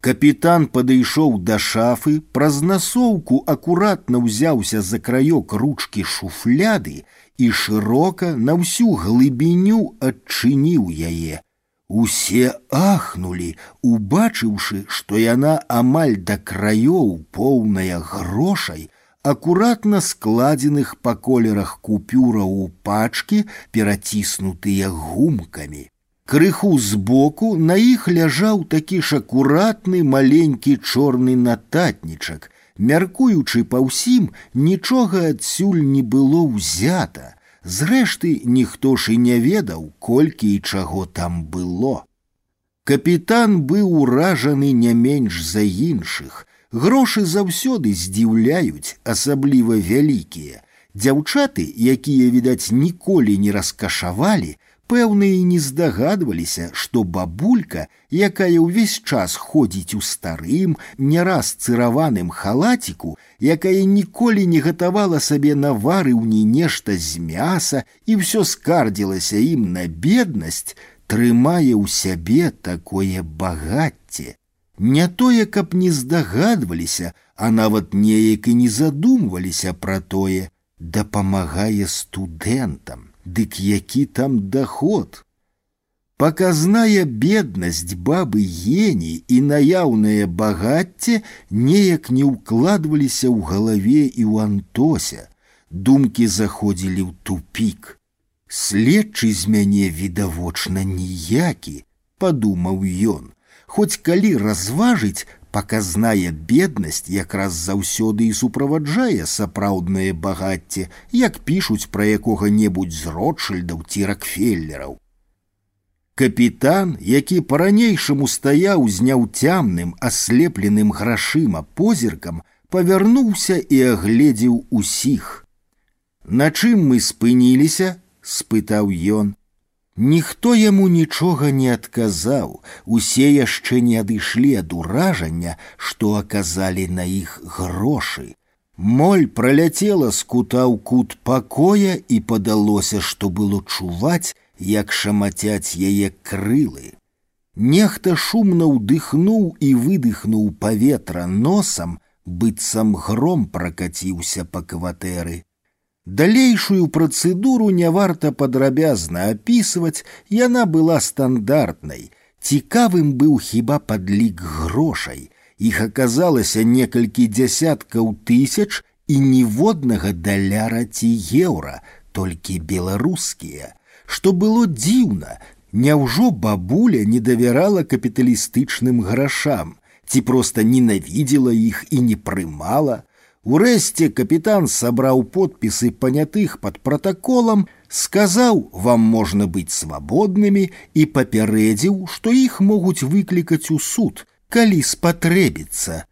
Капітан падышоў да шафы, праз насоўку акуратна ўзяўся за краёк ручкі шуфляды і шырока на ўсю глыбіню адчыніў яе. Усе ахнулі, убачыўшы, што яна амаль да краёў поўная грошай, акуратна складзеных па колерах купюраў у пачкі, пераціснутыя гумкамі. Крыху збоку на іх ляжаў такі ж акуратны маленькі чорны нататнічак, мяркуючы па ўсім, нічога адсюль не было ўзята. Зрэшты, ніхто ж і не ведаў, колькі і чаго там было. Капітан быў уражаны не менш за іншых. Грошы заўсёды здзіўляюць, асабліва вялікія. Дзяўчаты, якія, відаць, ніколі не раскашавалі, Пэўна і не здагадваліся, што бабулька, якая ўвесь час ходзіць у старым, не раз цыраваным халаціку, якая ніколі не гатавала сабе навары ў не нешта з мяса і ўсё скардзілася ім на беднасць, трымае ў сябе такое багацце. Не тое, каб не здагадваліся, а нават неяк і не задумваліся пра тое, дапамагае студэнтам, дык які там доход. Паказная беднасць бабы гені і наяўнае багацце неяк не ўкладваліся ў галаве і ў антося. Думкі заходзілі ў тупік. Следчы з мяне відавочна ніякі, падумаў ён. Хоць калі разважыць, паказная беднасць якраз заўсёды і суправаджае сапраўднае багацце, як пішуць пра якога-небудзь з ротшильдаў ці ракфеллераў. Капітан, які па-ранейшаму стаяў з няўцямным, аслепленым грашыма позіркам, павярнуўся і агледзеў усіх. На чым мы спыніліся? спытаў ён. Ніхто яму нічога не адказаў, усе яшчэ не адышлі ад уражання, што аказалі на іх грошы. Моль праляцела з кута ў кут пакоя і падалося, што было чуваць, як шамацяць яе крылы. Нехта шумна ўдыхнуў і выдыхнуў паветра носам, быццам гром пракаціўся па кватэры. Далейшую працэдуру не варта падрабязна апісваць, яна была стандартнай. Цікавым быў хіба падлік грошай. Іх аказалася некалькі дзясяткаў тысяч і ніводнага даляра ці еўра, толькі беларускія што было дзіўна, Няўжо бабуля не давярала капіталістычным грашам, ці проста ненавідзела іх і не прымала. Урэшце капітан сабраў подпісы панятых пад пратаколам, сказаў, вам можна быць свабоднымі і папярэдзіў, што іх могуць выклікаць у суд, калі спатрэбіцца.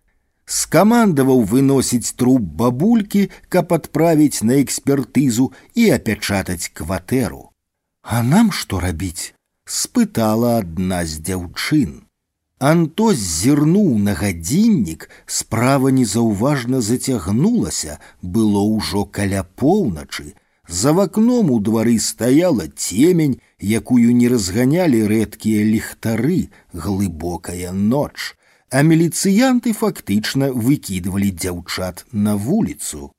Скамандаваў выносіць труп бабулькі, каб адправіць на экспертызу і апячатаць кватэру. А нам што рабіць? спытала адна з дзяўчын. Антос зірнуў на гадзіннік, справа незаўважна зацягнулася, было ўжо каля поўначы. За вакном у двары стаяла цемень, якую не разганялі рэдкія ліхтары, глыбокая ноч, а міліцыянты фактычна выкідвалі дзяўчат на вуліцу.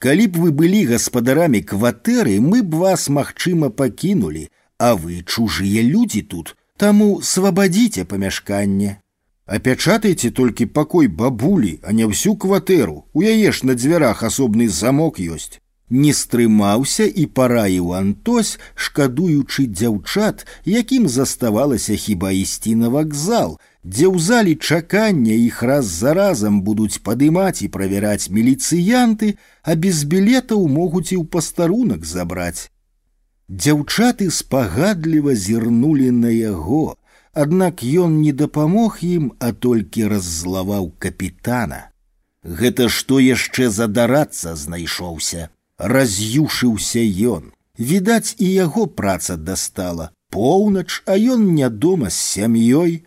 Калі б вы былі гаспадарамі кватэры, мы б вас, магчыма, пакінулі, а вы чужыя людзі тут, таму свабадзіце памяшканне. Апячатайце толькі пакой бабулі, а не ўсю кватэру. У яе ж на дзвярах асобны замок ёсць. Не стрымаўся і параіў Антось, шкадуючы дзяўчат, якім заставалася хіба ісці на вакзал, дзе ў залі чакання іх раз за разам будуць падымаць і правяраць міліцыянты, а без білетаў могуць і ў пастарунак забраць. Дзяўчаты спагадліва зірнулі на яго, аднак ён не дапамог ім, а толькі раззлаваў капітана. Гэта што яшчэ задарацца знайшоўся, раз'юшыўся ён. Відаць, і яго праца дастала. Поўнач, а ён не дома з сям'ёй,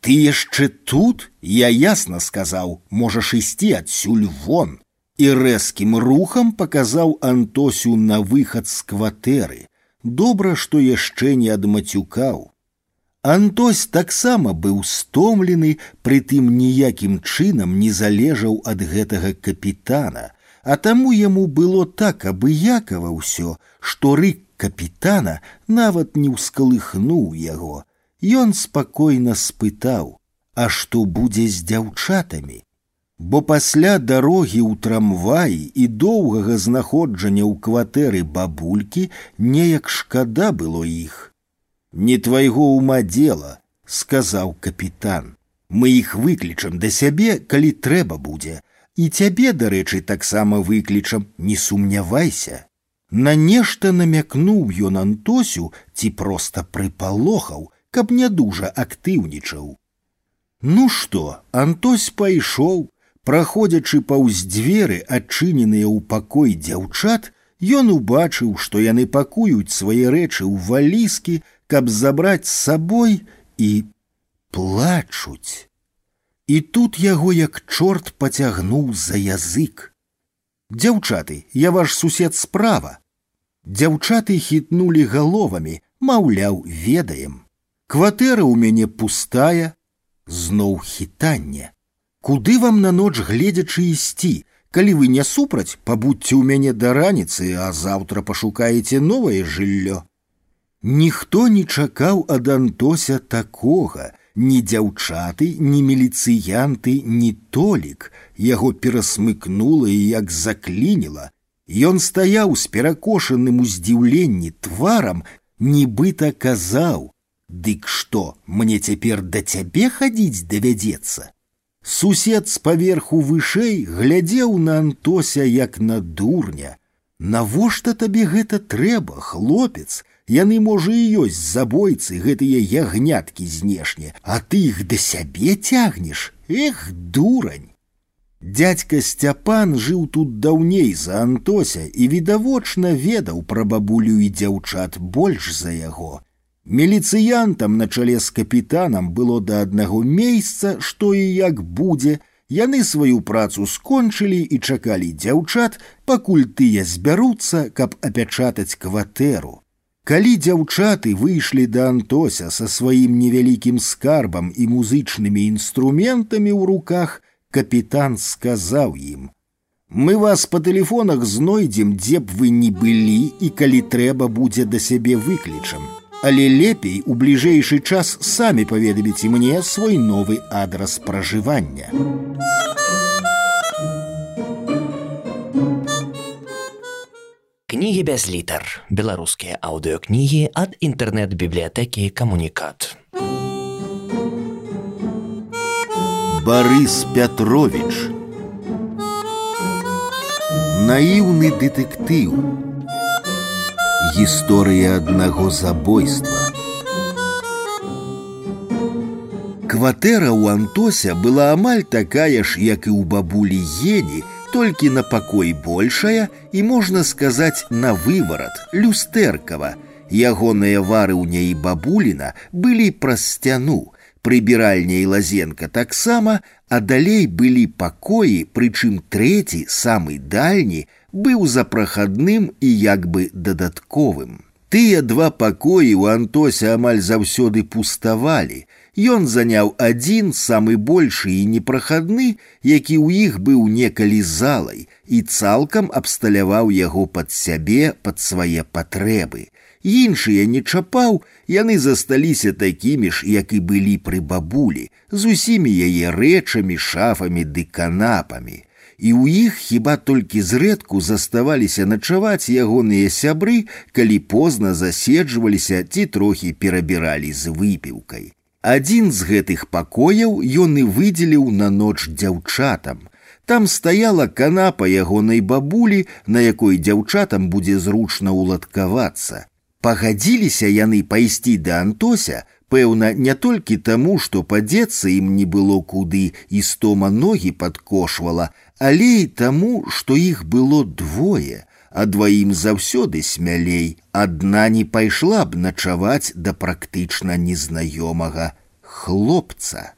ты яшчэ тут я ясна сказаў можаш ісці адсюль вон і рэзкім рухам паказаў антосю на выхад з кватэры добра што яшчэ не адмацюкаў антось таксама быў стомлены прытым ніякім чынам не залежаў ад гэтага капітана а таму яму было так абыякава ўсё што рык капітана нават не ўскалыхнуў яго Ён спакойна спытаў, а што будзе з дзяўчатамі, Бо пасля дарогі ў трамваі і доўгага знаходжання ў кватэры бабулькі неяк шкада было іх. Не твайго ума дзела, сказаў капітан. Мы іх выклічам да сябе, калі трэба будзе, і цябе, дарэчы, таксама выклічам, не сумнявайся. На нешта намякнуў ён антосю ці проста прыпалохаў, каб не дужа актыўнічаў. Ну што, Антось пайшоў, праходзячы паўз дзверы, адчыненыя ў пакой дзяўчат, ён убачыў, што яны пакуюць свае рэчы ў валіскі, каб забраць з сабой і плачуць. І тут яго як чорт пацягнуў за язык. Дзяўчаты, я ваш сусед справа. Дзяўчаты хітнулі галовамі, маўляў, ведаем. Кватэра ў мяне пустая, зноў хітанне. Куды вам на ноч гледзячы ісці? Калі вы не супраць, пабудьце ў мяне да раніцы, а заўтра пашукаеце новае жыллё. Ніхто не чакаў ад Антося такога, ні дзяўчаты, ні міліцыянты, ні толік. Яго перасмыкнула і як заклініла. Ён стаяў з перакошаным у здзіўленні тварам, нібыта казаў: « Дык што, мне цяпер да цябе хадзіць давядзецца. Сусед з паверху вышэй глядзеў на Антося як на дурня. Навошта табе гэта трэба, хлопец? Яны, можа, і ёсць забойцы, гэтыя ягняткі знешне, а ты іх да сябе цягнеш. Эх, дурань! Дядька Сцяпан жыў тут даўней за Антося і відавочна ведаў пра бабулю і дзяўчат больш за яго. Міліцыянтам на чале з капітанам было да аднаго месяца, што і як будзе, яны сваю працу скончылі і чакалі дзяўчат, пакуль тыя збяруцца, каб апячатаць кватэру. Калі дзяўчаты выйшлі да Антося са сваім невялікім скарбам і музычнымі інструментамі ў руках, капітан сказаў ім: « Мы вас па тэлефонах знойдзем, дзе б вы не былі і калі трэба будзе да сябе выклічам але лепей у бліжэйшы час самі паведаміце мне свой новы адрас пражывання. Кнігі без літар. Беларускія аўдыокнігі ад інтэрнэт-бібліятэкі камунікат. Барыс Пятрович Наіўны дэтэктыў Гісторыя аднаго забойства. Кватэра ў Антося была амаль такая ж, як і ў бабулі Ені, толькі на пакой большая і можна сказаць на выварат, люстэркава. Ягоныя вары ў няй бабуліна былі праз сцяну. Прыбіральня і лазенка таксама, а далей былі пакоі, прычым трэці, самы дальні, быў запрахадным і як бы дадатковым. Тыя два пакоі ў Антося амаль заўсёды пуставалі. Ён заняў адзін самы большы і непрахадны, які ў іх быў некалі залай і цалкам абсталяваў яго пад сябе пад свае патрэбы. Іншыя не чапаў, яны засталіся такімі ж, як і былі пры бабулі, з усімі яе рэчамі, шафамі ды канапамі і ў іх хіба толькі зрэдку заставаліся начаваць ягоныя сябры, калі позна заседжваліся ці трохі перабіралі з выпіўкай. Адзін з гэтых пакояў ён і выдзеліў на ноч дзяўчатам. Там стаяла канапа ягонай бабулі, на якой дзяўчатам будзе зручна ўладкавацца. Пагадзіліся яны пайсці да Антося, пэўна, не толькі таму, што падзецца ім не было куды і стома ногі падкошвала, але і таму, што іх было двое, а дваім заўсёды смялей, адна не пайшла б начаваць да практычна незнаёмага хлопца.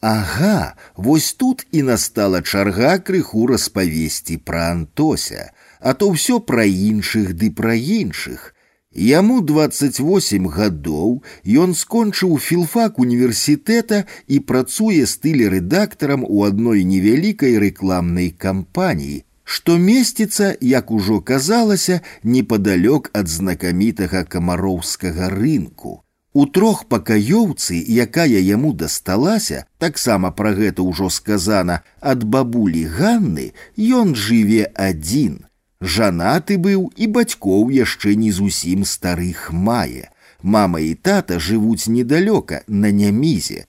Ага, вось тут і настала чарга крыху распавесці пра Антося, а то ўсё пра іншых ды пра іншых, Яму 28 гадоў ён скончыў філфак універсітэта і працуе стылі-рэдактарам у адной невялікай рэкламнай кампаніі, што месціцца, як ужо казалася, непадалёк ад знакамітага камароўскага рынку. У трох пакаёўцы, якая яму дасталася, таксама пра гэта ўжо сказана, ад бабулі Ганны ён жыве адзін – Жанаты быў і бацькоў яшчэ не зусім старых мае. Мама і тата жывуць недалёка на нямізе.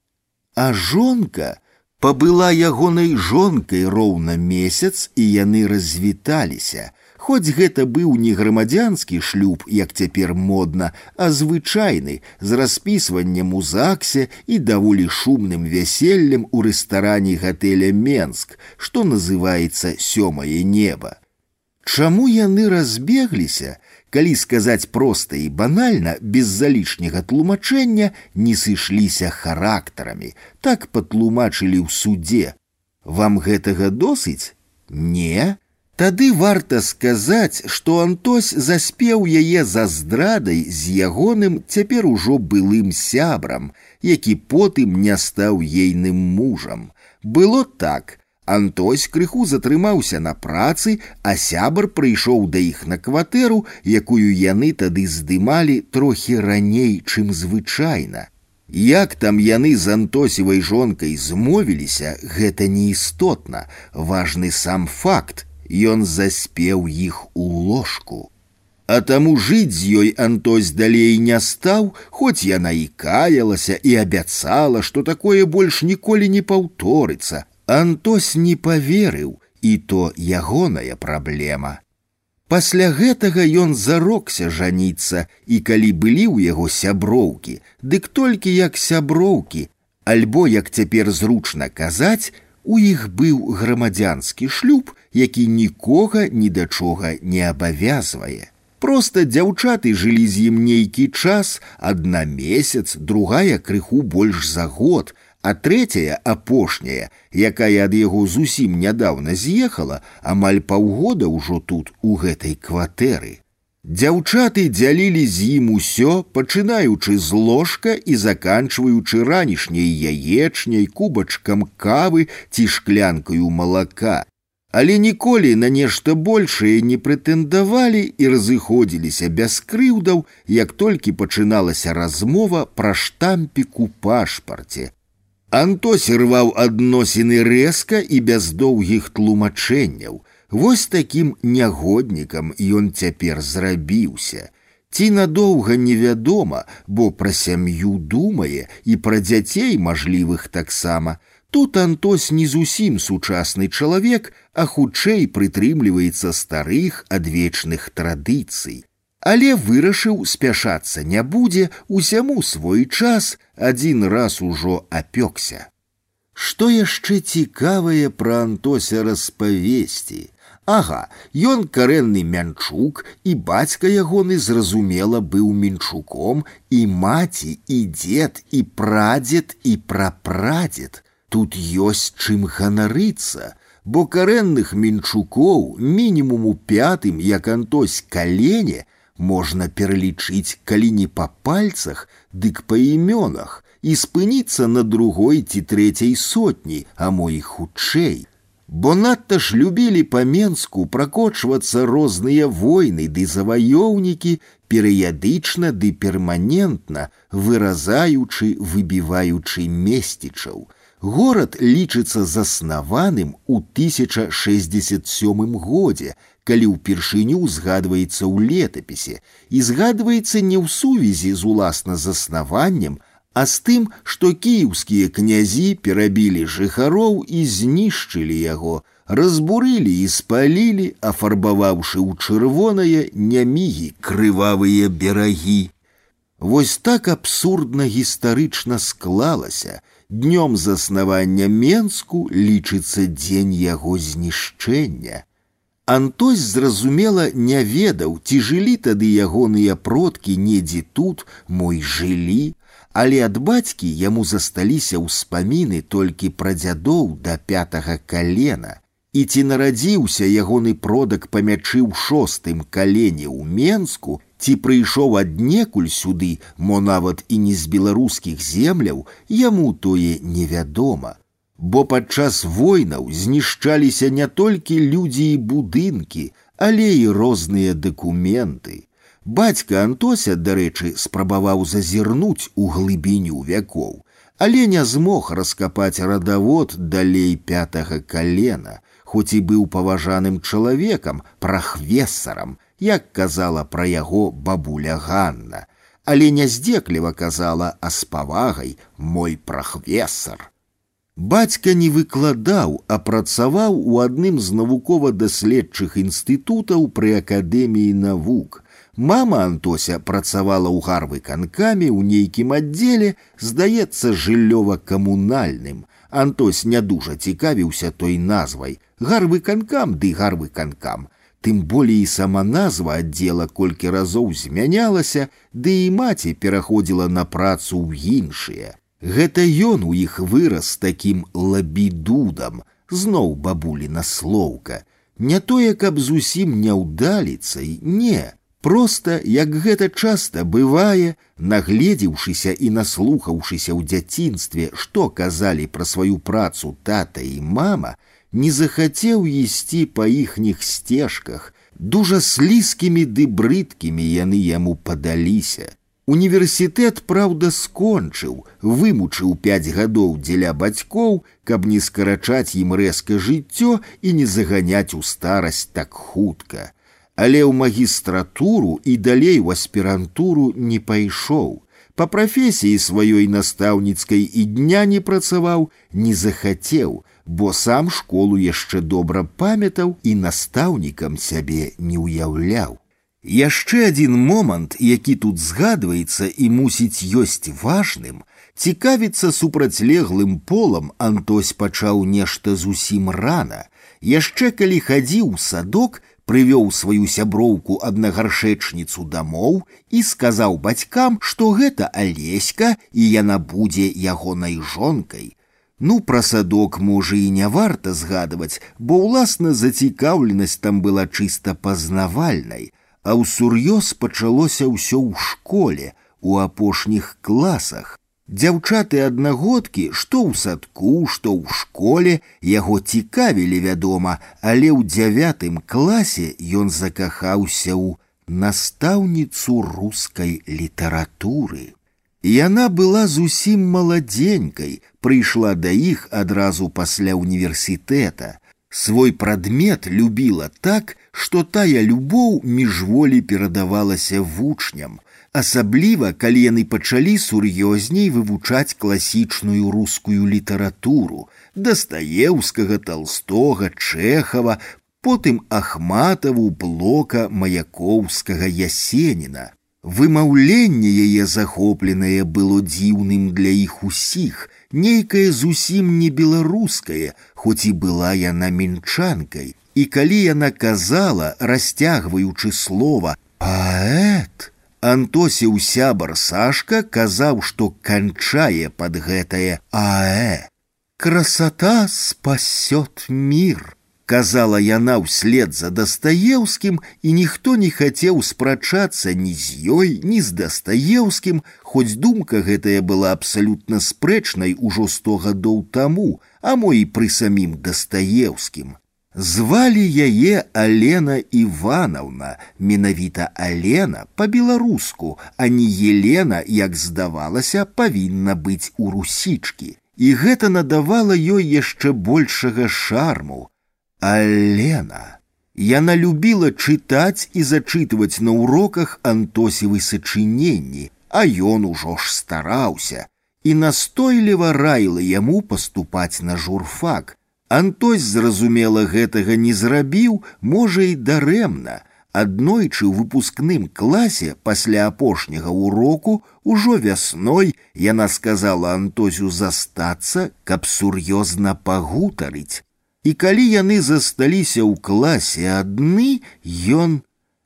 А жонка пабыла ягонай жонкай роўна месяц і яны развіталіся. Хоць гэта быў не грамадзянскі шлюб, як цяпер модна, а звычайны з распісваннем у ЗАГсе і даволі шумным вяселлем у рэстаране гатэля Менск, што называецца сёмае неба. Чаму яны разбегліся, калі сказаць проста і банальна, без залішняга тлумачэння не сышліся характарамі, так патлумачылі ў суде. Вам гэтага досыць? Не. Тады варта сказаць, што Антось заспеў яе за здрадай з ягоным цяпер ужо былым сябрам, які потым не стаў ейным мужам Было так. Антось крыху затрымаўся на працы, а сябар прыйшоў да іх на кватэру, якую яны тады здымалі трохі раней, чым звычайна. Як там яны з антосевай жонкай змовіліся, гэта неістотна, важны сам факт, ён заспеў іх у ложку. А таму жыць з ёй Антось далей не стаў, хоць яна і каялася і абяцала, што такое больш ніколі не паўторыцца. Антось не поверыў, і то ягоная праблема. Пасля гэтага ён зарокся жаніцца, і калі былі ў яго сяброўкі, дык толькі як сяброўкі, альбо, як цяпер зручна казаць, у іх быў грамадзянскі шлюб, які нікога ні да чога не абавязвае. Просто дзяўчаты жылі з ім нейкі час, адна месяц, другая крыху больш за год, а третья апошняя, якая ад яго зусім нядаўна з'ехала, амаль паўгода ўжо тут у гэтай кватэры. Дзяўчаты дзялілі з ім усё, пачынаючы з ложка і заканчваючы ранішняй яечняй кубачкам кавы ці шклянкаю малака але ніколі на нешта большее не прэтэндавалі і разыходзіліся без крыўдаў, як толькі пачыналася размова пра штампіку пашпарце. Антос рваў адносіны рэзка і без доўгіх тлумачэнняў. Вось такім нягоднікам ён цяпер зрабіўся. Ці надоўга невядома, бо пра сям'ю думае і пра дзяцей мажлівых таксама, Тут Антос не зусім сучасны чалавек, а хутчэй прытрымліваецца старых адвечных традыцый. Але вырашыў спяшацца не будзе, усяму свой час адзін раз ужо апёкся. Што яшчэ цікавае пра Антося распавесці? Ага, ён карэнны мянчук, і бацька ягоны зразумела быў мінчуком, і маці, і дзед, і прадзед, і прапрадзед. Тут ёсць чым ганарыцца, бо карэнных мінчукоў мінімум у пятым, як антось калене, можна пералічыць, калі не па пальцах, дык па імёнах і спыніцца на другой ці трэцяй сотні, а мо і хутчэй. Бо надта ж любілі па-менску пракочвацца розныя войны ды заваёўнікі, перыядычна ды перманентна, выразаючы, выбіваючы месцічаў, Горад лічыцца заснаваным у 1067 годзе, калі ўпершыню згадваецца ў летапісе і згадваецца не ў сувязі з уласна заснаваннем, а з тым, што кіеўскія князі перабілі жыхароў і знішчылі яго, разбурылі і спалілі, афарбаваўшы ў чырвонае нямігі крывавыя берагі. Вось так абсурдна гістарычна склалася, днём заснавання Менску лічыцца дзень яго знішчэння. Антось зразумела не ведаў, ці жылі тады ягоныя продкі недзе тут, мой жылі, але ад бацькі яму засталіся ўспаміны толькі пра дзядоў да пятага калена. І ці нарадзіўся ягоны продак па мячы ў шостым калене ў Менску, Ці прыйшоў аднекуль сюды, мо нават і не з беларускіх земляў, яму тое невядома. Бо падчас войнаў знішчаліся не толькі людзі і будынкі, але і розныя дакументы. Бацька Антося, дарэчы, спрабаваў зазірнуць у глыбіню вякоў, але не змог раскапаць радавод далей пятага калена, хоць і быў паважаным чалавекам, прахвесарам, як казала пра яго бабуля Ганна, але няздзекліва казала, а з павагай мой прахвесар. Бацька не выкладаў, а працаваў у адным з навукова-даследчых інстытутаў пры акадэміі навук. Мама Антося працавала ў гарвы канкамі ў нейкім аддзеле, здаецца, жыллёва-камунальным. Антось не дужа цікавіўся той назвай: гарвы канкам ды гарвы канкам тым болей і сама назва аддзела колькі разоў змянялася, ды і маці пераходзіла на працу ў іншыя. Гэта ён у іх вырас такім лабідудам, зноў бабуліна слоўка. Не тое, каб зусім няўдаліцай, не, Проста, як гэта часта бывае, нагледзеўшыся і наслухаўшыся ў дзяцінстве, што казалі пра сваю працу тата і мама, не захацеў ісці па іхніх сцежках, дужа слізкімі ды брыдкімі яны яму падаліся. Універсітэт, праўда, скончыў, вымучыў пяць гадоў дзеля бацькоў, каб не скарачаць ім рэзка жыццё і не заганяць у старасць так хутка. Але ў магістратуру і далей у аспірантуру не пайшоў. Па прафесіі сваёй настаўніцкай і дня не працаваў, не захацеў, бо сам школу яшчэ добра памятаў і настаўнікам сябе не ўяўляў. Яшчэ адзін момант, які тут згадваецца і мусіць ёсць важным, цікавіцца супрацьлеглым полам Антось пачаў нешта зусім рана. Яшчэ калі хадзіў садок, прывёў сваю сяброўку аднагаршэчніцу дамоў і сказаў бацькам, што гэта алеська і яна будзе ягонай жонкай. Ну, пра садок можа і не варта згадваць, бо ўласна зацікаўленасць там была чыста пазнавальнай а ўсур'ёз пачалося ўсё ў школе у апошніх класах. Дзяўчаты аднагодкі, што ў садку, што ў школе яго цікавілі, вядома, але ў дзявятым класе ён закахаўся ў настаўніцу рускай літаратуры. Яна была зусім маладзенькай, прыйшла да іх адразу пасля універсітэта. Свой прадмет любіла так, што тая любоў міжволі перадавалася вучням, асабліва калі яны пачалі сур'ёзней вывучаць класічную рускую літаратуру дастаеўскага толстога чэхава потым ахматаву блока маякоўскага ясеніна вымаўленне яе захопленае было дзіўным для іх усіх нейкае зусім не беларускае хоць і была яна мінчанкай і калі яна казала, расцягваючы слова паэт, Антосіў сябар Сашка казаў, што канчае пад гэтае аэ. Красота спасет мир, казала яна ўслед за дастаеўскім, і ніхто не хацеў спрачацца ні з ёй, ні з дастаеўскім, хоць думка гэтая была абсалютна спрэчнай ужо сто гадоў таму, а мо і пры самім дастаеўскім. Звалі яе Алена Івановна, менавіта Алена па-беларуску, а не Елена, як здавалася, павінна быць у русічкі. І гэта надавала ёй яшчэ большага шарму. Алена. Яна любіла чытаць і зачытваць на уроках антосевы сачыненні, а ён ужо ж стараўся і настойліва раіла яму паступаць на журфак, Антось, зразумела, гэтага не зрабіў, можа і дарэмна. Аднойчы ў выпускным класе пасля апошняга уроку ужо вясной яна сказала Антозю застацца, каб сур'ёзна пагутарыць. І калі яны засталіся ў класе адны, ён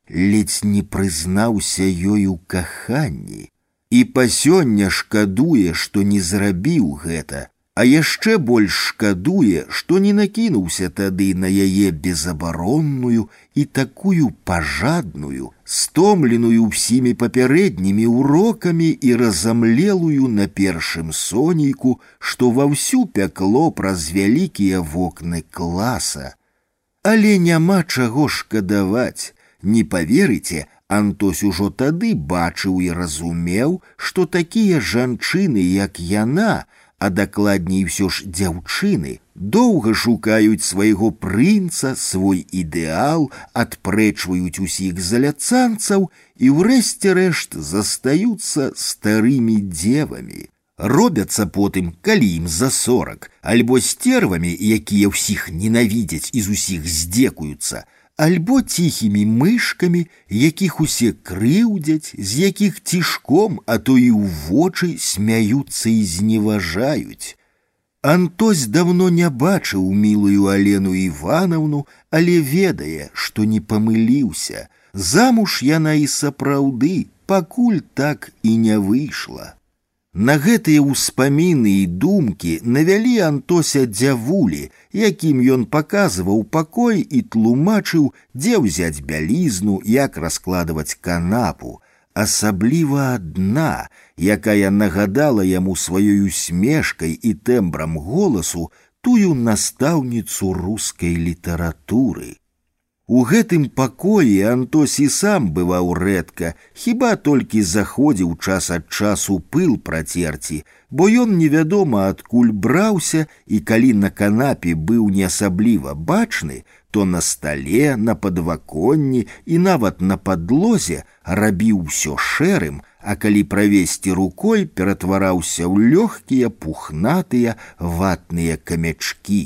ледзь не прызнаўся ёй у каханні. І па сёння шкадуе, што не зрабіў гэта, а яшчэ больш шкадуе, што не накінуўся тады на яе безабаронную і такую пажадную, стомленую ўсімі папярэднімі урокамі і разамлелую на першым сонейку, што ва ўсю пякло праз вялікія вокны класа. Але няма чаго шкадаваць, не поверыце, Антось ужо тады бачыў і разумеў, што такія жанчыны, як яна, а дакладней ўсё ж дзяўчыны доўга шукаюць свайго прынца свой ідэал адпрэчваюць усіх заляцанцаў і ўрэшце рэшт застаюцца старымі дзевамі робяцца потым калі ім за сорак альбо стервамі якія ўсіх ненавідзяць і з усіх здзекуюцца альбо ціхімі мышкамі, якіх усе крыўдзяць, з якіх цішком, а то і ў вочы смяюцца і зневажаюць. Антось давно не бачыў мілую Алену Івановну, але ведае, што не памыліўся. Замуж яна і сапраўды пакуль так і не выйшла. На гэтыя ўспаміны і думкі навялі Антося дзявулі, якім ён паказваў пакой і тлумачыў, дзе ўзяць бялізну, як раскладваць канапу, асабліва адна, якая нагадала яму сваёй усмешкай і тэмбрам голасу тую настаўніцу рускай літаратуры. У гэтым пакоі Антосі сам бываў рэдка, хіба толькі заходзіў час ад часу пыл працерці, бо ён невядома адкуль браўся і калі на канапе быў не асабліва бачны, то на стале, на падваконні і нават на падлозе рабіў усё шэрым, а калі правесці рукой ператвараўся ў лёгкія пухнатыя ватныя камячкі.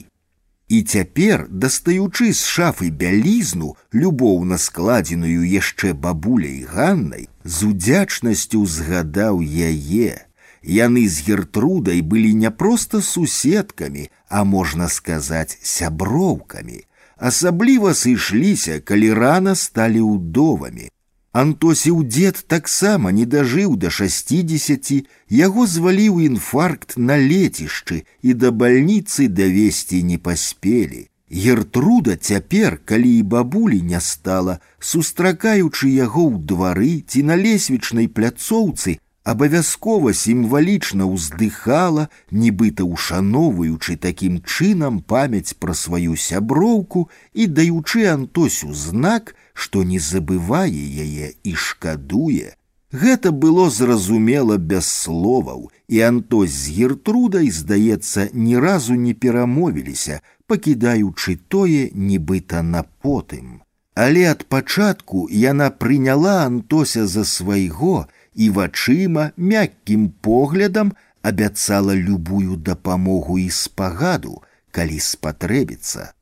І цяпер, дастаючы з шафы бялізну, любоўна складзеную яшчэ бабуляй ганнай, з удзячнасцю згадаў яе. Яны з гертрудай былі не проста суседкамі, а можна сказаць сяброўкамі. Асабліва сышліся, калі рана сталі ўдовамі. Антосіў дзед таксама не дажыў да шасцідзесяці, яго зваліў інфаркт на лецішчы і да бальніцы давесці не паспелі. Гертруда цяпер, калі і бабулі не стала, сустракаючы яго ў двары ці на лесвічнай пляцоўцы, абавязкова сімвалічна ўздыхала, нібыта ушаноўваючы такім чынам памяць пра сваю сяброўку і даючы Антосю знак, што не забывае яе і шкадуе. Гэта было зразумела без словаў, і Антось з гертрудай, здаецца, ні разу не перамовіліся, пакідаючы тое нібыта на потым. Але ад пачатку яна прыняла Антося за свайго і вачыма мяккім поглядам абяцала любую дапамогу і спагаду, калі спатрэбіцца.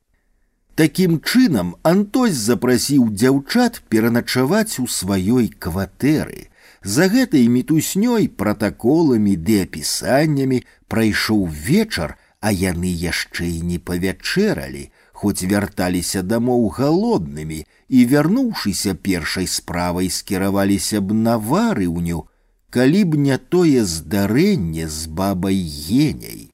Такім чынам Антось запрасіў дзяўчат пераначаваць у сваёй кватэры. За гэтай мітуснёй пратаколамі ды апісаннямі прайшоў вечар, а яны яшчэ і не павячэралі, хоць вярталіся дамоў галоднымі і, вярнуўшыся першай справай скіраваліся б на варыўню, калі б не тое здарэнне з бабай геняй.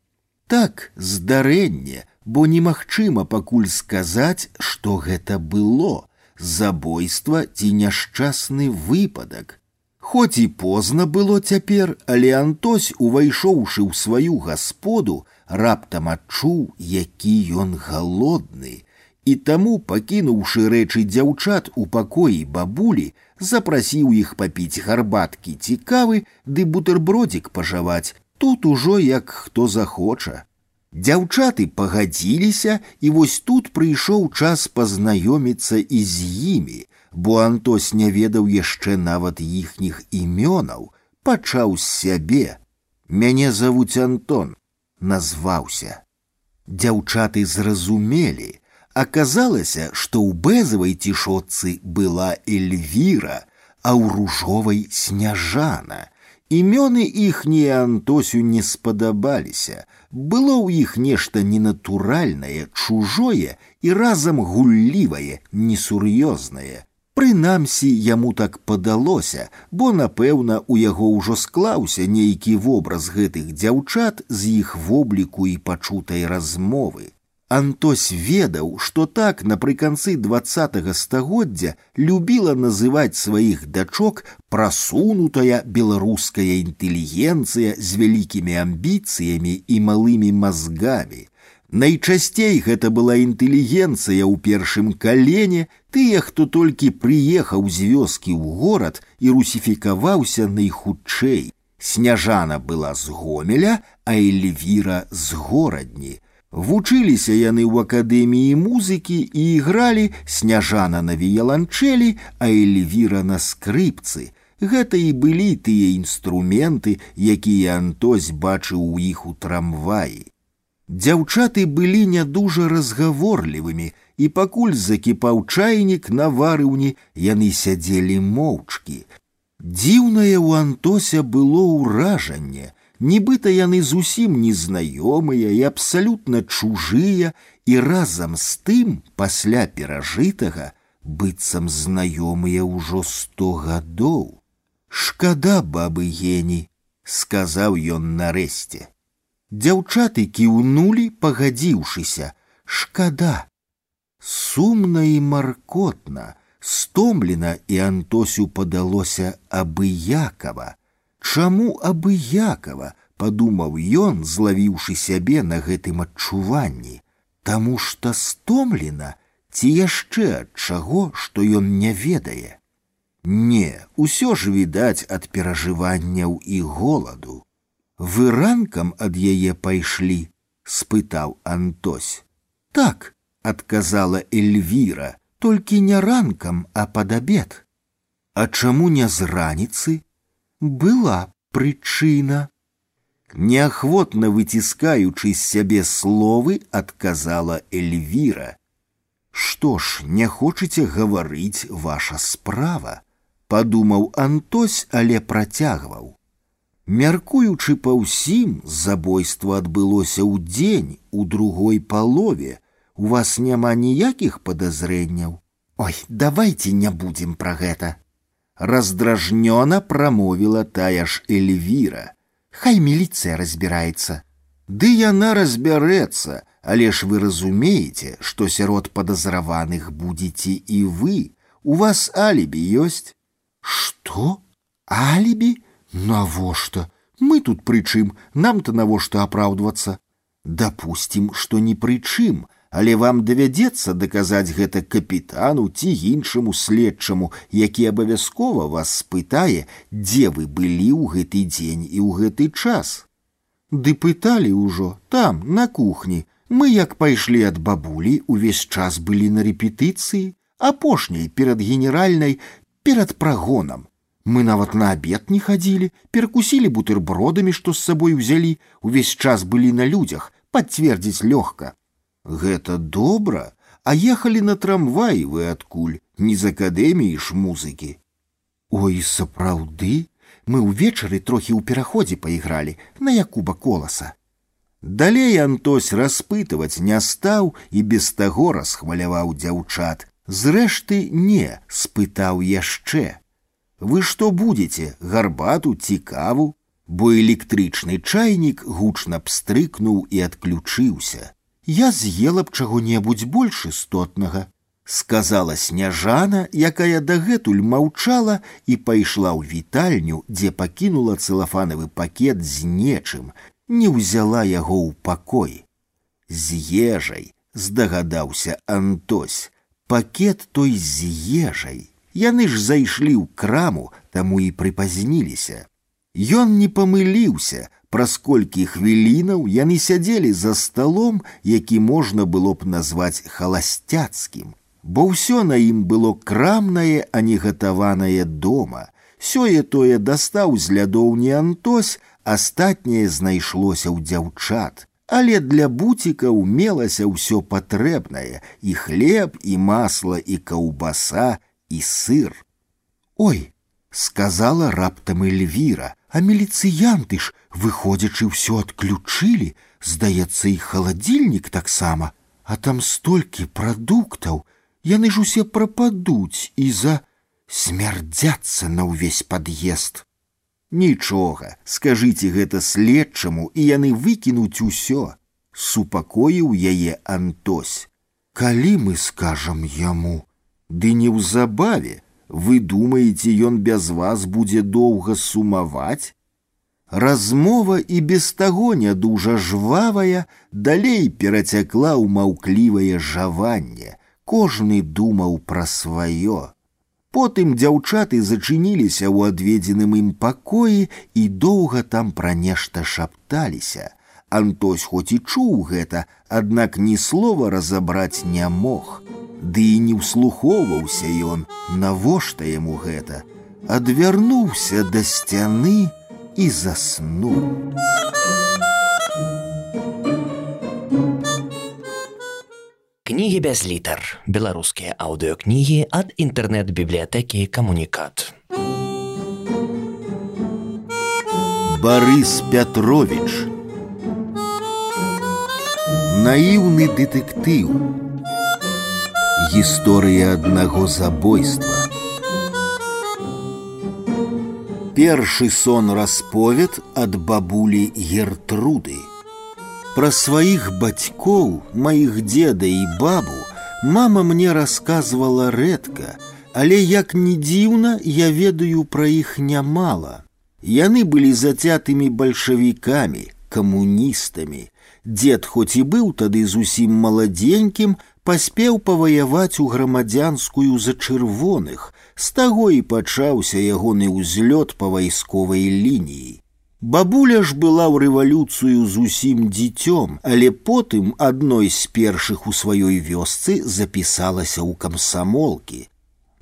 Так здарэнне, бо немагчыма пакуль сказаць, што гэта было забойства ці няшчасны выпадак. Хоць і позна было цяпер, але Антось, увайшоўшы ў сваю гасподу, раптам адчуў, які ён галодны, і таму, пакінуўшы рэчы дзяўчат у пакоі бабулі, запрасіў іх папіць гарбаткі цікавы ды бутэрбродзік пажаваць, тут ужо як хто захоча. Дзяўчаты пагадзіліся, і вось тут прыйшоў час пазнаёміцца і з імі, бо Антос не ведаў яшчэ нават іхніх імёнаў, пачаў з сябе. Мяне завуць Антон, назваўся. Дзяўчаты зразумелі, аказалася, што ў бэзавай цішотцы была Эльвіра, а ў ружовай сняжана. Імёны іхнія Антосю не спадабаліся, было ў іх нешта ненатуральнае, чужое і разам гуллівае, несур'ёзнае. Прынамсі яму так падалося, бо, напэўна, у яго ўжо склаўся нейкі вобраз гэтых дзяўчат з іх вобліку і пачутай размовы. Антось ведаў, што так напрыканцы двадцатого стагоддзя любіла называць сваіх дачок прасунутая беларуская інтэлігенцыя з вялікімі амбіцыямі і малымі мазгамі. Найчасцей гэта была інтэлігенцыя ў першым калене, тыя, хто толькі прыехаў з вёскі ў горад і русіфікаваўся найхутчэй. Сняжана была з гомеля, а Эльвіра з горадні. Вучыліся яны ў акадэміі музыкі і ігралі сняжана на віяланчэлі, а эльвіра на скрыпцы. Гэта і былі тыя інструменты, якія Антось бачыў у іх у трамваі. Дзяўчаты былі не дужа разгаворлівымі, і пакуль закіпаў чайнік на варыўні, яны сядзелі моўчкі. Дзіўнае ў Антося было ўражанне, нібыта яны зусім незнаёмыя і абсалютна чужыя і разам з тым пасля перажытага быццам знаёмыя ўжо сто гадоў. Шкада бабы гені, сказаў ён нарэшце. Дзяўчаты кіўнулі, пагадзіўшыся, шкада. Сумна і маркотна, стомлена і Антосю падалося абыякава. Чаму абыякава, падумаў ён, злавіўшы сябе на гэтым адчуванні, Таму што стомлена ці яшчэ ад чаго, што ён не ведае. Не, усё ж відаць ад перажыванняў і голаду. Вы ранкам ад яе пайшлі, спытаў Антось. Так, адказала Эльвіра, толькі не ранкам, а пад абед. А чаму не з раніцы? Была прычына. Неахвотна выціскаючы з сябе словы, адказала Эльвіра. Што ж, не хочаце гаварыць ваша справа, падумаў Антось, але працягваў. Мяркуючы па ўсім, забойства адбылося ў дзень у другой палове, у вас няма ніякіх падазрэнняў. Ой, давайте не будзем пра гэта. Раздражнёна прамовіла тая ж Эльвіра. Хай міліцыя разбіраецца. Ды яна разбярэцца, але ж вы разумееце, што сярод падазраваных будзеце і вы. У вас алібі ёсць. Што? Алібі? Навошта? Мы тут прычым, нам-то навошта апраўдвацца. Дапусцім, што ні пры чым, але вам давядзецца даказаць гэта капітану ці іншаму следчаму, які абавязкова вас спытае, дзе вы былі ў гэты дзень і ў гэты час. Ды пыталі ўжо там, на кухні. Мы як пайшлі ад бабулі, увесь час былі на рэпетыцыі, апошняй перад генеральнай, перад прагонам. Мы нават на абед не хадзілі, перакусілі бутэрбродамі, што з сабой узялі, увесь час былі на людзях, пацвердзіць лёгка. Гэта добра, а ехалі на трамваі вы адкуль, не з акадэміі ж музыкі. Ой, сапраўды, мы ўвечары трохі ў пераходзе пайгралі на Якуба коласа. Далей Антось распытваць не стаў і без таго расхваляваў дзяўчат. Зрэшты, не, спытаў яшчэ. Вы што будзеце, гарбату цікаву, бо электрычны чайнік гучна пстрыкнуў і адключыўся я з'ела б чаго-небудзь больш істотнага сказала сняжана якая дагэтуль маўчала і пайшла ў вітальню дзе пакінула цэлафанавы пакет з нечым не ўзяла яго ў пакой з ежай здагадаўся антось пакет той з ежай яны ж зайшлі ў краму таму і прыпазніліся ён не памыліўся праз колькі хвілінаў яны сядзелі за сталом, які можна было б назваць халасцяцкім, бо ўсё на ім было крамнае, а не гатаванае дома. Сёе тое дастаў з лядоў не антось, астатняе знайшлося ў дзяўчат. Але для буціка мелася ўсё патрэбнае: і хлеб, і масла, і каўбаса, і сыр. Ой, сказала раптам Эльвіра, а міліцыянты ж, выходзячы ўсё адключылі, здаецца, і халадзільнік таксама, а там столькі прадуктаў, яны ж усе прападуць і за смярдзяцца на ўвесь пад'езд. Нічога, скажыце гэта следчаму, і яны выкінуць усё, супакоіў яе Антось. Калі мы скажам яму, ды неўзабаве, вы думаеце, ён без вас будзе доўга сумаваць? Размова і без таго не дужа жвавая далей перацякла ў маўклівае жаванне. Кожны думаў пра сваё. Потым дзяўчаты зачыніліся ў адведзеным ім пакоі і доўга там пра нешта шапталіся. Антось хоць і чуў гэта, аднак ні слова разабраць не мог. Ды і не ўслухоўваўся ён, навошта яму гэта, адвярнуўся да сцяны і заснуў. Кнігі без літар. Беларускія аўдыокнігі ад інтэрнэт-бібліятэкі камунікат. Барыс Пятрович Наіўны дэтэктыў Гісторыя аднаго забойства. Першы сон расповед ад бабулі Гертруды. Пра сваіх бацькоў, маіх деда і бабу мама мне расказвала рэдка, але як не дзіўна, я ведаю пра іх нямала. Яны былі зацятымі бальшавікамі, камуністамі. Дед хоць і быў тады зусім маладзенькім, паспеў паваяваць у грамадзянскую за чырвоных, з таго і пачаўся ягоны ўзлёт па вайсковай лініі. Бабуля ж была ў рэвалюцыю зусім дзіцём, але потым адной з першых у сваёй вёсцы запісалася ў камсамолкі.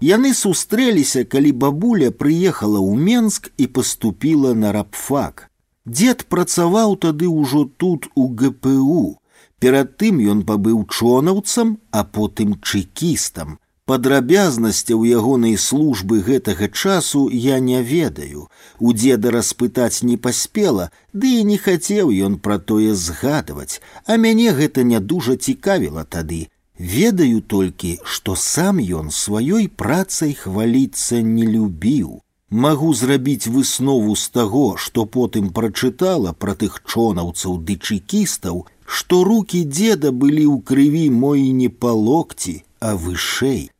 Яны сустрэліся, калі бабуля прыехала ў Менск і паступіла на рабфак. Дед працаваў тады ўжо тут у ГПУ, Перад тым ён пабыў чонаўцам, а потым чэкістам. Падрабязнасцяў ягонай службы гэтага часу я не ведаю. У деда распытаць не паспела, ды і не хацеў ён пра тое згадваць, а мяне гэта не дужа цікавіла тады. Ведаю толькі, што сам ён сваёй працай хваліцца не любіў. Магу зрабіць выснову з таго, што потым прачытала пра тых чонаўцаў ды чэкістаў, што руки деда былі ў крыві мой не па локці, а вышэй.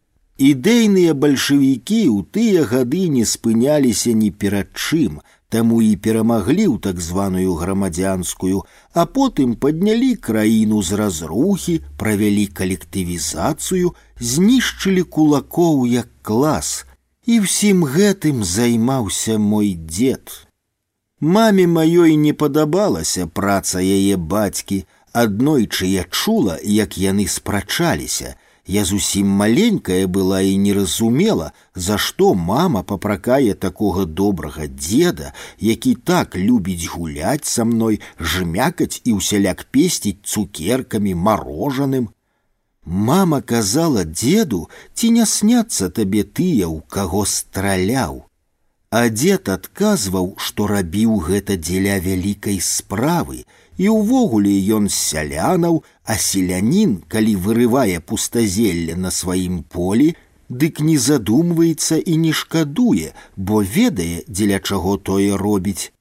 Ідэйныя бальшавікі ў тыя гады не спыняліся ні перад чым, таму і перамаглі ў так званую грамадзянскую, а потым паднялі краіну з разрухі, правялі калектывізацыю, знішчылі кулакоў як клас, і ўсім гэтым займаўся мой дзед. Маме маёй не падабалася праца яе бацькі, аднойчы я чула, як яны спрачаліся. Я зусім маленькая была і не разумела, за што мама папракае такога добрага деда, які так любіць гуляць са мной, жмякаць і ўсяляк песціць цукеркамі марожаным. Мама казала деду, ці не сняцца табе тыя, у каго страляў. А дзед адказваў, што рабіў гэта дзеля вялікай справы, і ўвогуле ён сялянаў, а селянін, калі вырывае пустазелле на сваім полі, дык не задумваецца і не шкадуе, бо ведае, дзеля чаго тое робіць.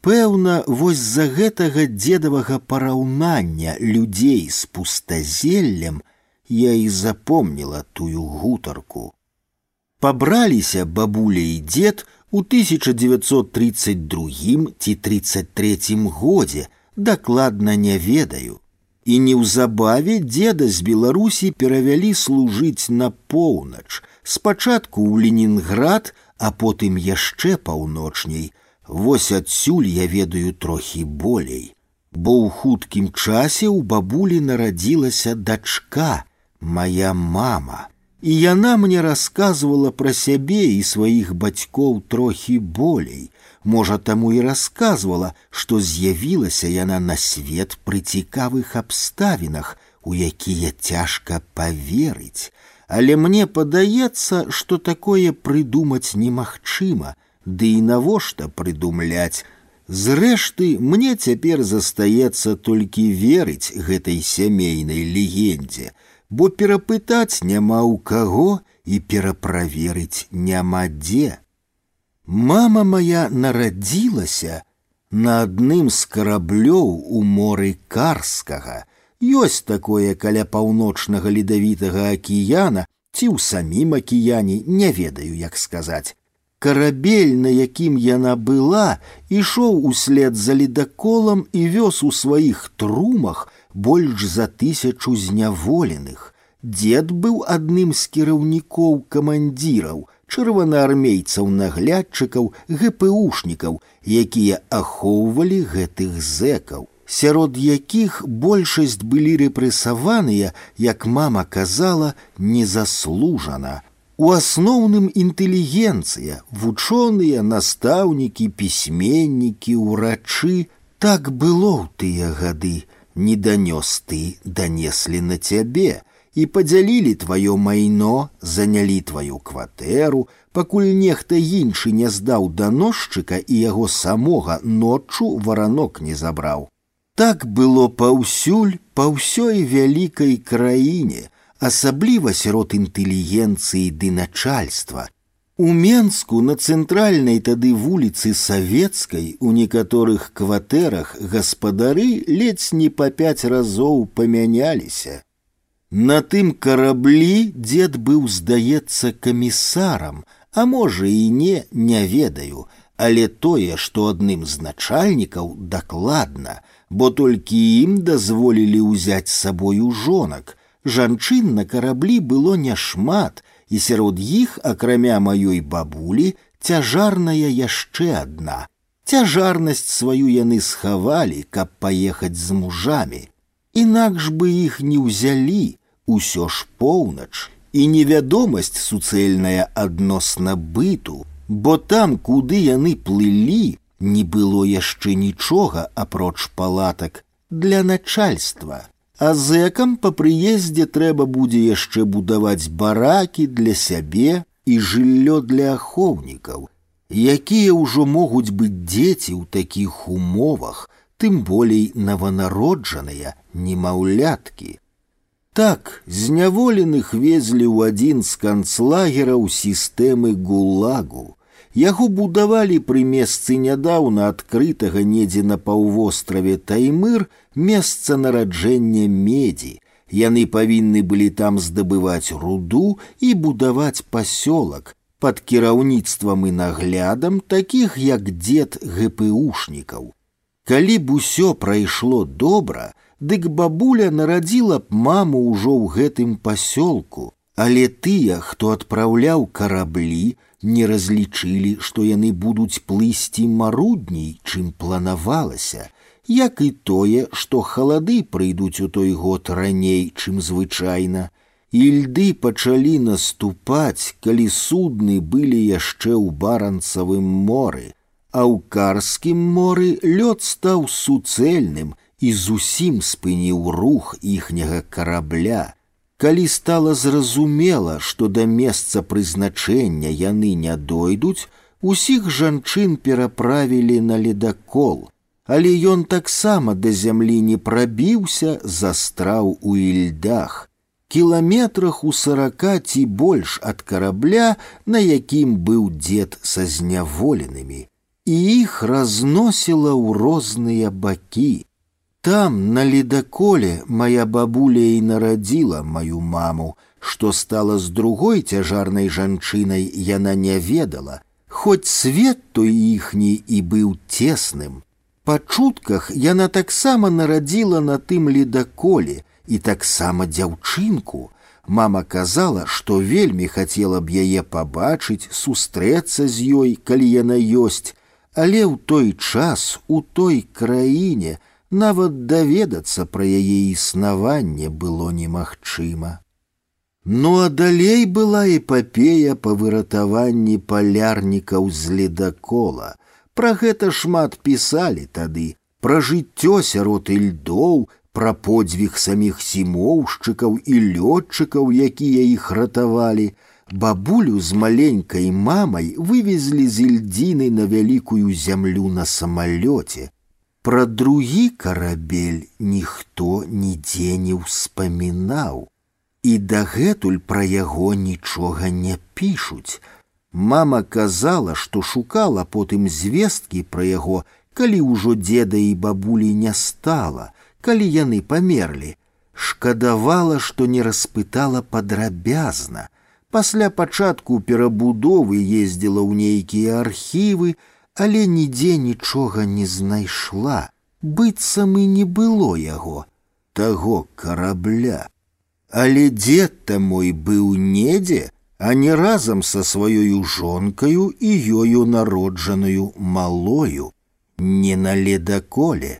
Пэўна, вось з-за гэтага дзедавага параўнання людзей з пустазеллем я і запомніла тую гутарку. Пабраліся бабуля і дзед у 1932 ці 33 годзе, дакладна не ведаю. І неўзабаве деда з Беларусі перавялі служыць на поўнач, спачатку ў Ленінград, а потым яшчэ паўночней. Вось адсюль я ведаю трохі болей. Бо ў хуткім часе ў бабулі нарадзілася дачка, моя мама. І яна мне расказвала пра сябе і сваіх бацькоў трохі болей, Можа, таму і расказвала, што з'явілася яна на свет пры цікавых абставінах, у якія цяжка паверыць. Але мне падаецца, што такое прыдумаць немагчыма, ды і навошта прыдумляць. Зрэшты, мне цяпер застаецца толькі верыць гэтай сямейнай легендзе, бо перапытаць няма ў каго і пераправерыць няма дзе. Мама моя нарадзілася на адным з караблёў у моры карскага. Ёсць такое каля паўночнага ледавітага акіяна ці ў самім акіяне не ведаю, як сказаць. Карабель, на якім яна была, ішоў услед за ледаколам і вёз у сваіх трумах больш за тысячу зняволеных. Дед быў адным з кіраўнікоў камандзіраў, чырвонаармейцаў наглядчыкаў гпушнікаў якія ахоўвалі гэтых зэкаў сярод якіх большасць былі рэпрэсаваныя як мама казала незаслужана у асноўным інтэлігенцыя вучоныя настаўнікі пісьменнікі ўрачы так было ў тыя гады не данёс ты данеслі на цябе і падзялілі тваё майно, занялі тваю кватэру, пакуль нехта іншы не здаў даносчыка і яго самога ноччу варанок не забраў. Так было паўсюль па ўсёй вялікай краіне, асабліва сярод інтэлігенцыі ды начальства. У Менску на цэнтральнай тады вуліцы савецкай у некаторых кватэрах гаспадары ледзь не па пяць разоў памяняліся. На тым караблі дзед быў, здаецца, камісарам, а можа і не, не ведаю, але тое, што адным з начальнікаў дакладна, бо толькі ім дазволілі ўзяць з сабою жонак. Жанчын на караблі было няшмат, і сярод іх акрамя маёй бабулі цяжарная яшчэ адна. Цяжарнасць сваю яны схавалі, каб паехаць з мужамі. Інакш бы іх не ўзялі, усё ж поўнач і невядомасць суцэльная адносна быту, бо там, куды яны плылі, не было яшчэ нічога апроч палатак для начальства. А зэкам па прыездзе трэба будзе яшчэ будаваць баракі для сябе і жыллё для ахоўнікаў, якія ўжо могуць быць дзеці ў такіх умовах, тым болей наванароджаныя немаўляткі. Так зняволеных везлі ў адзін з канцлагераў сістэмы гулагу. Яго будавалі пры месцы нядаўна адкрытага недзе на паўвостраве Таймыр месца нараджэння медзі. Яны павінны былі там здабываць руду і будаваць пасёлак пад кіраўніцтвам і наглядам такіх як дзед гпушнікаў. Калі б усё прайшло добра, дык бабуля нарадзіла б маму ўжо ў гэтым пасёлку, але тыя, хто адпраўляў караблі, не разлічылі, што яны будуць плысці марудней, чым планавалася, як і тое, што халады прыйдуць у той год раней, чым звычайна. І льды пачалі наступаць, калі судны былі яшчэ ў баранцавым моры, а ў карскім моры лёд стаў суцэльным і зусім спыніў рух іхняга карабля, Калі стала зразумела, што да месца прызначэння яны не дойдуць, усіх жанчын пераправілі на ледакол, але ён таксама да зямлі не прабіўся, застраў у ільдах. Кіламетрах у сарака ці больш ад карабля, на якім быў дзед са зняволенымі, і іх разносіла ў розныя бакі. Там, на ледоколе, моя бабуля і нарадзіла мою маму, што стала з другой цяжарнай жанчынай яна не ведала, Хоць свет той іхні і быў цесным. Па чутках яна таксама нарадзіла на тым ледоколе і таксама дзяўчынку. Мама казала, што вельмі хацела б яе пабачыць, сустрэцца з ёй, калі яна ёсць, але ў той час у той краіне, нават даведацца пра яе існаванне было немагчыма. Ну а далей была эпапея па выратаванні палярнікаў з ледакола. Пра гэта шмат пісалі тады, пра жыццё сярод льдоў, пра подзвіг саміх сімоўшчыкаў і лётчыкаў, якія іх ратавалі, бабулю з маленькай мамай вывезлі з ільдзіны на вялікую зямлю на самалёце, Пра другі карабель ніхто нідзе не ўспамінаў, і дагэтуль пра яго нічога не пішуць. Мама казала, што шукала потым звесткі пра яго, калі ўжо дзеда і бабулі не стала, калі яны памерлі, шкадавала, што не распытала падрабязна. Пасля пачатку перабудовы ездзіла ў нейкія архівы, але нідзе нічога не знайшла, быццам і не было яго, таго карабля. Але дзед-то мой быў недзе, а не разам са сваёю жонкаю і ёю народжаную малою, не на ледаколе.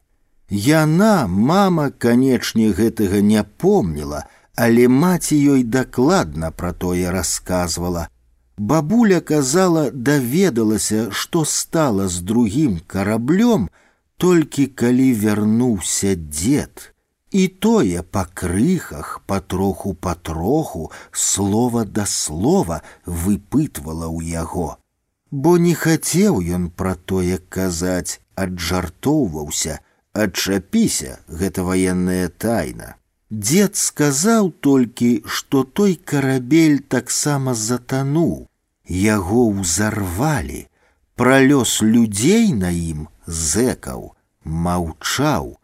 Яна, мама, канечне, гэтага не помніла, але маці ёй дакладна пра тое расказвала, Бабуля казала, даведалася, што стала з другім караблём, толькі калі вярнуўся дзед. І тое па крыхах, патроху патроху, слова да слова выпытвала ў яго. Бо не хацеў ён пра тое казаць, аджартоўваўся, адчапіся, гэта ваенная тайна. Дед сказаў толькі, што той карабель таксама затануў, яго ўзарвалі, пра лёс людзей на ім зэкаў, маўчаў,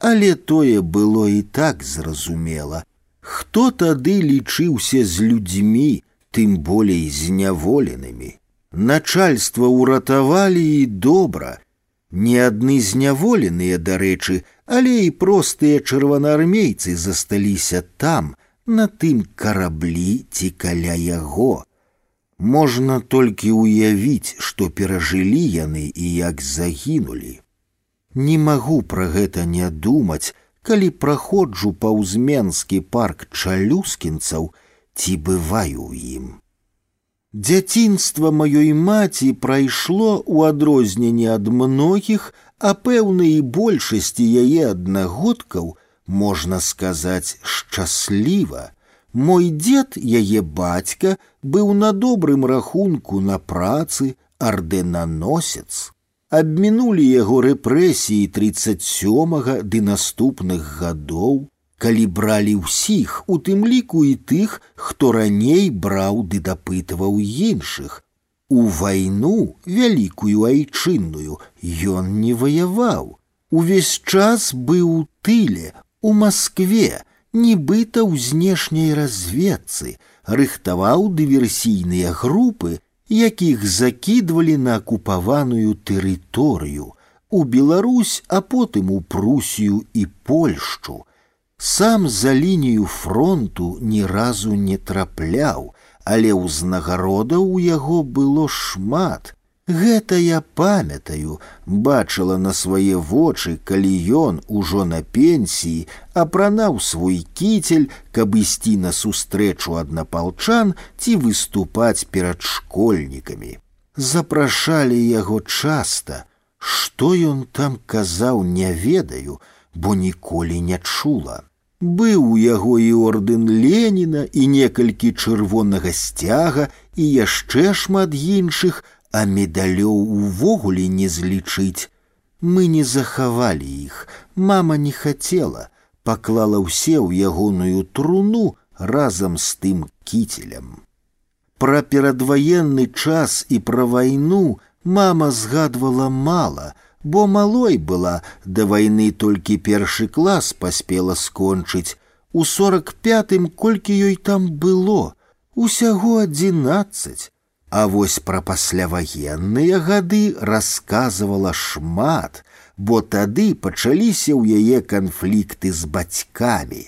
але тое было і так зразумела. Хто тады лічыўся з людзьмі, тым болей зняволенымі. Начальства ўратавалі і добра. Не адны зняволеныя, дарэчы, але і простыя чырванаармейцы засталіся там, на тым караблі ці каля яго. Можна толькі ўявіць, што перажылі яны і як загінулі. Не магу пра гэта не думаць, калі праходжу паўзменскі парк чалюскінцаў ці бываю ў ім. Дзяцінства маёй маці прайшло ў адрозненне ад многіх, а пэўна і большасці яе аднагодкаў, можна сказаць, шчасліва. Мой дзед, яе бацька, быў на добрым рахунку на працы ардэнаносец. Абмінулі яго рэпрэсіі 37 ды наступных гадоў, калі бралі ўсіх, у тым ліку і тых, хто раней браў ды дапытваў іншых. У вайну вялікую айчынную ён не ваяваў. Увесь час быў у тыле, у Маскве, нібыта ў знешняй разведцы, рыхтаваў дыверсійныя групы, якіх закідвалі на акупаваную тэрыторыю, у Беларусь, а потым у Прусію і Польшчу, сам за лінію фронту ні разу не трапляў, але ўзнагародаў у яго было шмат. Гэта я памятаю, бачыла на свае вочы, калі ён ужо на пенсіі апранаў свой кіцель, каб ісці на сустрэчу аднапалчан ці выступаць перад школьнікамі. Запрашалі яго часта. Што ён там казаў, не ведаю, бо ніколі не чула. Быў у яго і ордэн Леніна і некалькі чырвонага сцяга і яшчэ шмат іншых, а медалёў увогуле не злічыць. Мы не захавалі іх, мама не хацела, паклала ўсе ў ягоную труну разам з тым кіцелем. Пра перадваенны час і пра вайну мама згадвала мала, бо малой была да вайны толькі першы клас паспела скончыць у сорок пятым колькі ёй там было усяго адзінаццаць а вось пра пасляваенныя гады расказвала шмат бо тады пачаліся ў яе канфлікты з бацькамі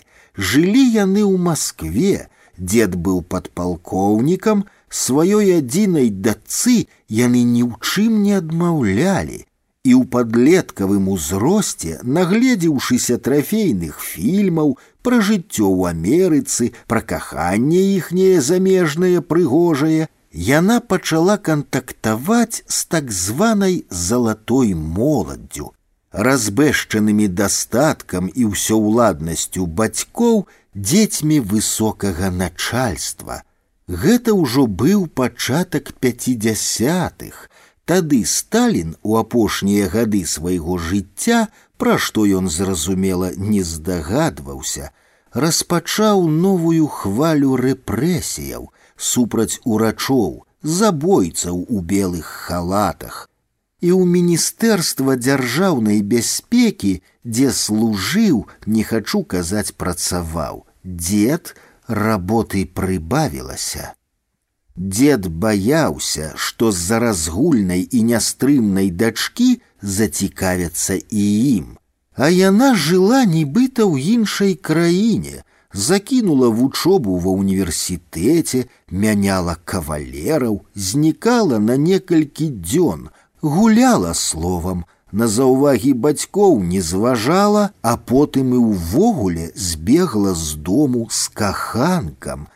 жылі яны ў москве дзед быў падпалкоўнікам сваёй адзінай дачцы яны ні ў чым не адмаўлялі і ў падлеткавым узросце, нагледзеўшыся трафейных фільмаў пра жыццё ў Амерыцы, пра каханне іхняе замежнае прыгожае, яна пачала кантактаваць з так званай залатой моладдзю, разбэшчанымі дастаткам і ўсёўладнасцю бацькоў дзецьмі высокага начальства. Гэта ўжо быў пачатак пяцідзясятых, Тады Сталін у апошнія гады свайго жыцця, пра што ён зразумела не здагадваўся, распачаў новую хвалю рэпрэсіяў супраць урачоў, забойцаў у белых халатах. І ў міністэрства дзяржаўнай бяспекі, дзе служыў, не хачу казаць працаваў, дзед работы прыбавілася. Дед баяўся, што з-за разгульнай і нястрымнай дачкі зацікавяцца і ім. А яна жыла нібыта ў іншай краіне, закінула вучобу ва ўніверсітэце, мяняла кавалераў, знікала на некалькі дзён, гуляла словам, на заўвагі бацькоў не зважала, а потым і ўвогуле збегла з дому з каханкам,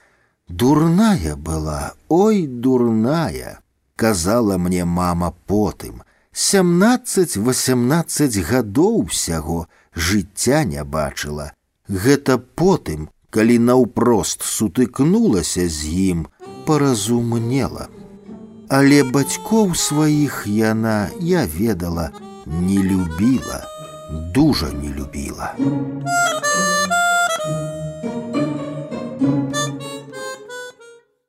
Дурная была, ой, дурная, казала мне мама потым. Сямнаццаць-восемнадцаць гадоў усяго жыцця не бачыла. Гэта потым, калі наўпрост сутыкнулася з ім, паразумнела. Але бацькоў сваіх яна, я ведала, не любіла, дужа не любіла.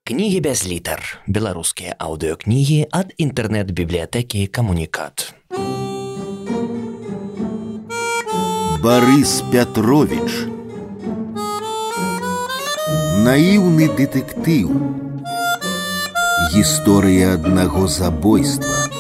Кнігі без літар. Беларускія аўдыёкнігі ад інтэрнэт-бібліятэкі камунікат. Барыс Пятровіч Наіўны дэтэктыў Гісторыя аднаго забойства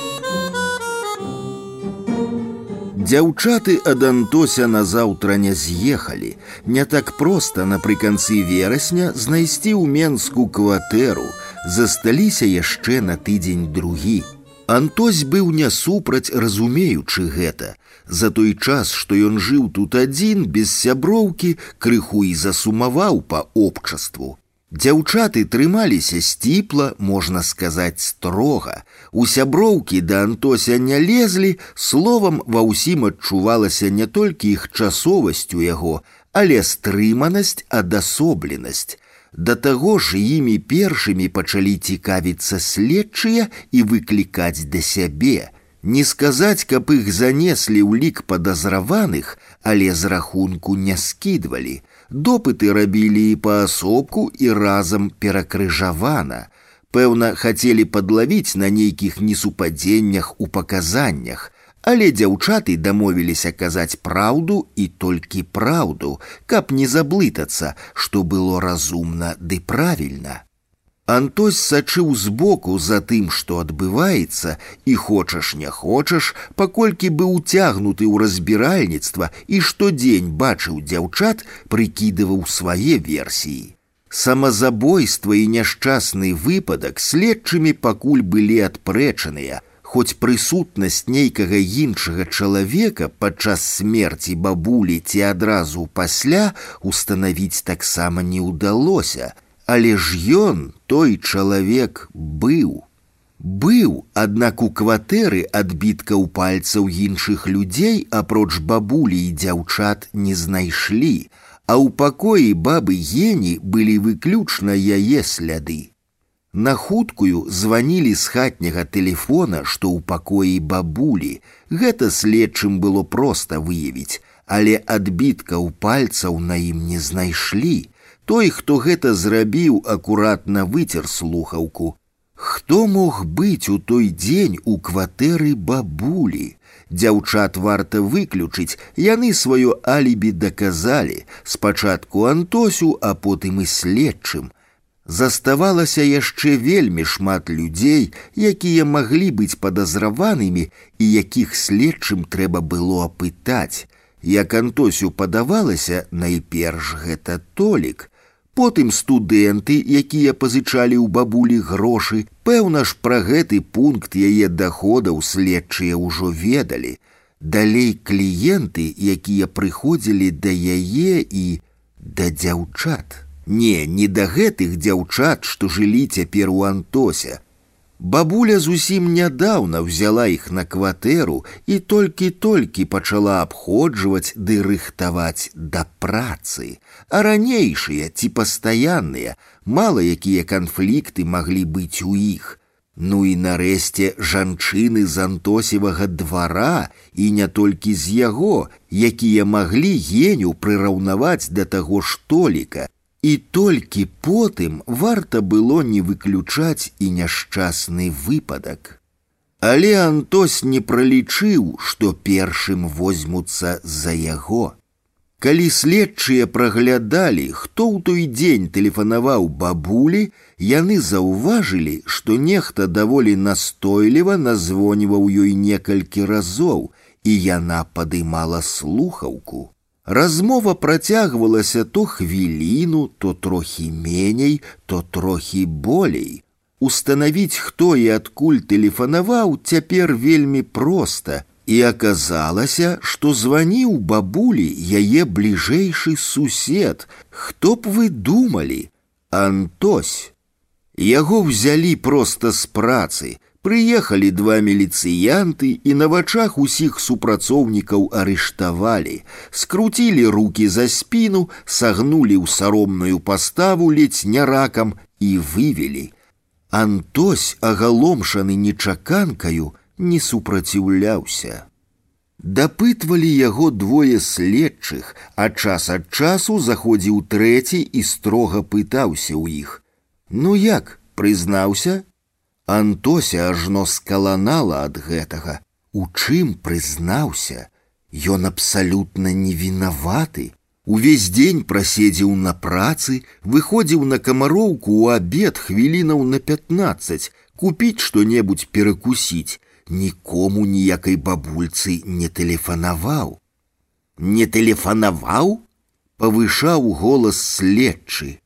Дзяўчаты ад Антося назаўтра не з'ехалі. Не так проста напрыканцы верасня знайсці ў Менску кватэру, засталіся яшчэ на тыдзень другі. Антось быў не супраць, разумеючы гэта. За той час, што ён жыў тут адзін без сяброўкі, крыху і засумаваў па обществу. Дзяўчаты трымаліся сціпла, можна сказаць строга. У сяброўкі да Антося не лезлі, словам ва ўсім адчувалася не толькі іх часовасць у яго, але стрыманасць, адасобленасць. Да таго ж імі першымі пачалі цікавіцца следчыя і выклікаць да сябе. Не сказаць, каб іх занеслі ў лік падазраваных, але з рахунку не скідвалі допыты рабілі і паасобку і разам перакрыжавана. Пэўна, хацелі падлавіць на нейкіх несупадзеннях у паказаннях, але дзяўчаты дамовіліся казаць праўду і толькі праўду, каб не заблытацца, што было разумна ды правільна. Антось сачыў збоку за тым, што адбываецца, і хочаш не хочаш, паколькі быў уцягнуты ў разбіральніцтва і штодзень бачыў дзяўчат, прыкідываў свае версіі. Самазабойства і няшчасны выпадак следчымі пакуль былі адпрэчаныя, хоць прысутнасць нейкага іншага чалавека падчас смерці бабулі ці адразу пасля устанавіць таксама не ўдалося, Але ж ён той чалавек быў. Быў, аднак у кватэры адбіткаў пальцаў іншых людзей апроч бабулі і дзяўчат не знайшлі, а ў пакоі бабы гені былі выключна яе сляды. На хуткую званілі з хатняга тэлефона, што ў пакоі бабулі. Гэта следчым было проста выявіць, але адбіткаў пальцаў на ім не знайшлі. Той, хто гэта зрабіў, акуратна выцер слухаўку. Хто мог быць у той дзень у кватэры бабулі? Дзяўчат варта выключыць, яны сваё алібі даказалі, спачатку антосю, а потым і следчым. Заставалася яшчэ вельмі шмат людзей, якія маглі быць падазраванымі і якіх следчым трэба было апытаць. Як антосю падавалася, найперш гэта толік, Потым студэнты, якія пазычалі ў бабулі грошы, пэўна ж пра гэты пункт яе даходаў следчыя ўжо ведалі. Далей кліенты, якія прыходзілі да яе і да дзяўчат. Не, не да гэтых дзяўчат, што жылі цяпер у Антося, Бабуля зусім нядаўна взяла іх на кватэру і толькі-толькі пачала абходжваць ды рыхтаваць да працы, а ранейшыя ці пастаянныя, мала якія канфлікты маглі быць у іх. Ну і нарэшце жанчыны з антосевага двара і не толькі з яго, якія маглі геню прыраўнаваць да таго ж толіка, і толькі потым варта было не выключаць і няшчасны выпадак. Але Антос не пралічыў, што першым возьмуцца за яго. Калі следчыя праглядалі, хто ў той дзень тэлефанаваў бабулі, яны заўважылі, што нехта даволі настойліва назвоніваў ёй некалькі разоў, і яна падымала слухаўку. Размова працягвалася то хвіліну, то трохі меней, то трохі болей. Устанавіць, хто і адкуль тэлефанаваў цяпер вельмі проста, і аказалася, што званіў бабулі яе бліжэйшы сусед. Хто б вы думалі? Антось. Яго взялі проста з працы, Прыехалі два міліцыянты і на вачах усіх супрацоўнікаў арыштавалі, скруцілі руки за спіну, сагнулі ў саромную паставу ледзь не ракам і вывелі. Антось, агаломшаны нечаканкаю, не супраціўляўся. Дапытвалі яго двое следчых, а час ад часу заходзіў трэці і строга пытаўся ў іх: « Ну як, прызнаўся антося ажно скаланала ад гэтага у чым прызнаўся ён абсалютна не вінаваты увесь дзень праседзеў на працы выходзіў на камароўку ў абед хвілінаў на 15 купіць што-небудзь перакусіць нікому ніякай бабульцы не тэлефанаваў не тэлефанаваў павышаў голас следчы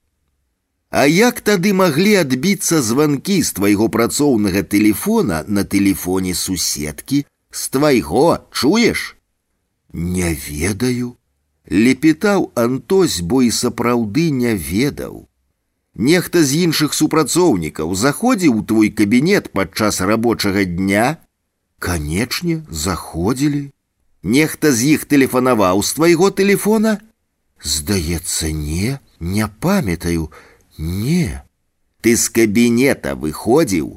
А як тады маглі адбіцца званкі з твайго працоўнага тэлефона на тэлефоне суседкі з твайго чуеш не ведаю лепетаў антось бо і сапраўды не ведаў нехта з іншых супрацоўнікаў заходзіў у твой кабінет падчас рабочага дня канечне заходзілі нехта з іх тэлефанаваў з твайго тэлефона здаецца не не памятаю не ты з кабінета выходзіў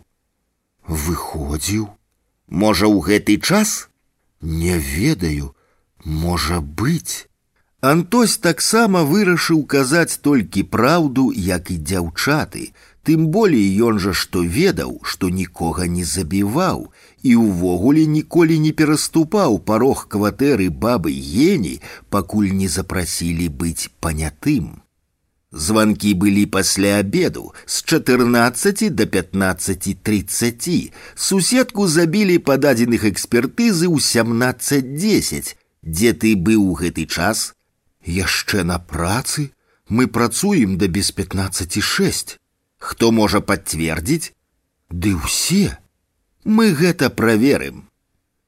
выходзіў можа ў гэты час не ведаю можа быць Антось таксама вырашыў казаць толькі праўду, як і дзяўчаты, тым болей ён жа што ведаў, што нікога не забіваў і ўвогуле ніколі не пераступаў парог кватэры бабы гені, пакуль не запрасілі быць панятым. Званкі былі пасля абеду з 14 до 15:30. Суседку забілі па дадзеных экспертызы ў 17:10. Дзе ты быў у гэты час? яшчэ на працы мы працуем да без 15,6 хто можа пацвердзіць ды ўсе мы гэта праверым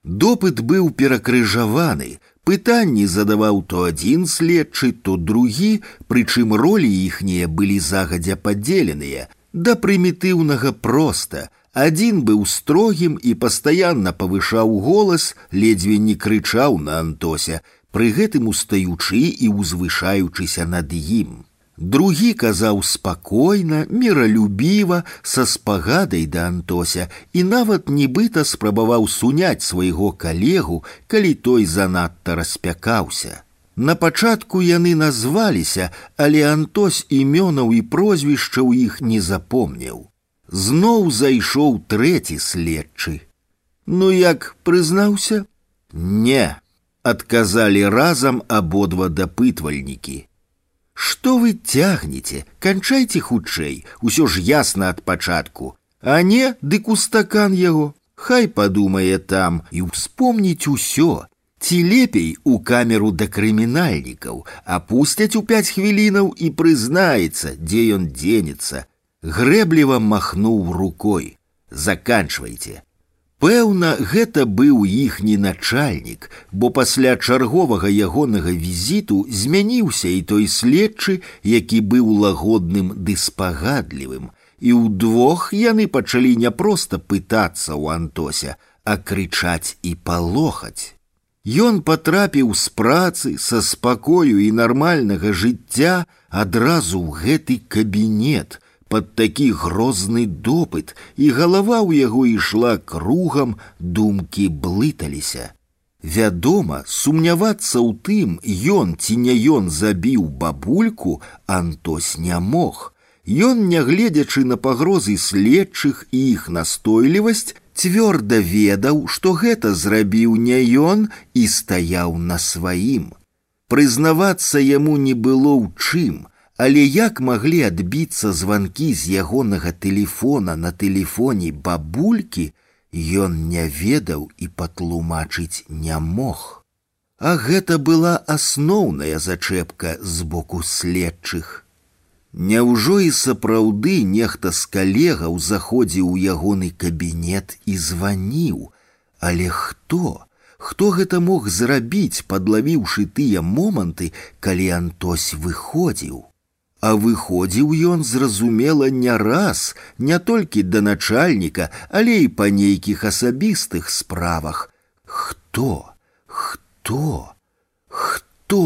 допыт быў перакрыжаваны пытанні задаваў то адзін следчы то другі прычым ролі іхнія былі загадзя падзеленыя да прымітыўнага проста адзін быў строгім і пастаянна павышаў голас ледзьве не крычаў на антося пры гэтым устаючы і ўзвышаючыся над ім. Другі казаў спакойна, міралюбіва, са спагадай да Антося і нават нібыта спрабаваў суняць свайго калегу, калі той занадта распякаўся. На пачатку яны назваліся, але Антось імёнаў і прозвішча ў іх не запомніў. Зноў зайшоў трэці следчы. Ну як прызнаўся? Не, адказалі разам абодва дапытвальнікі. Што вы цягнеце, канчайце хутчэй, усё ж ясна ад пачатку, а не дык у стакан яго, Хай падумае там і ўспомніць усё, ці лепей у камеру да крымінальнікаў, апусцяць у пяць хвілінаў і прызнаецца, дзе ён дзенецца, грэбліва махнуў рукой. Заканчвайце. Пэўна, гэта быў іхні начальнік, бо пасля чарговага ягонага візіту змяніўся і той следчы, які быў лагодным ды спагадлівым. І ўдвох яны пачалі не проста пытацца ў Антося, а крычаць і палохаць. Ён патрапіў з працы са спакою і нармальнага жыцця адразу ў гэты кабінет, под такі грозны допыт, і галава ў яго ішла кругам, думкі блыталіся. Вядома, сумнявацца ў тым, ён ці не ён забіў бабульку, Антос не мог. Ён, нягледзячы на пагрозы следчых і іх настойлівасць, цвёрда ведаў, што гэта зрабіў не ён і стаяў на сваім. Прызнавацца яму не было ў чым, Але як маглі адбіцца званкі з ягонага тэлефона на тэлефоне бабулькі, ён не ведаў і патлумачыць не мог. А гэта была асноўная зачэпка з боку следчых. Няўжо і сапраўды нехта з калегаў заходзіў у ягоны кабінет і званіў, але хто? Хто гэта мог зрабіць, падлавіўшы тыя моманты, калі Антось выходзіў? А выходзіў ён зразумела не раз, не толькі да начальніка, але і па нейкіх асабістых справах. Хто, хто, хто?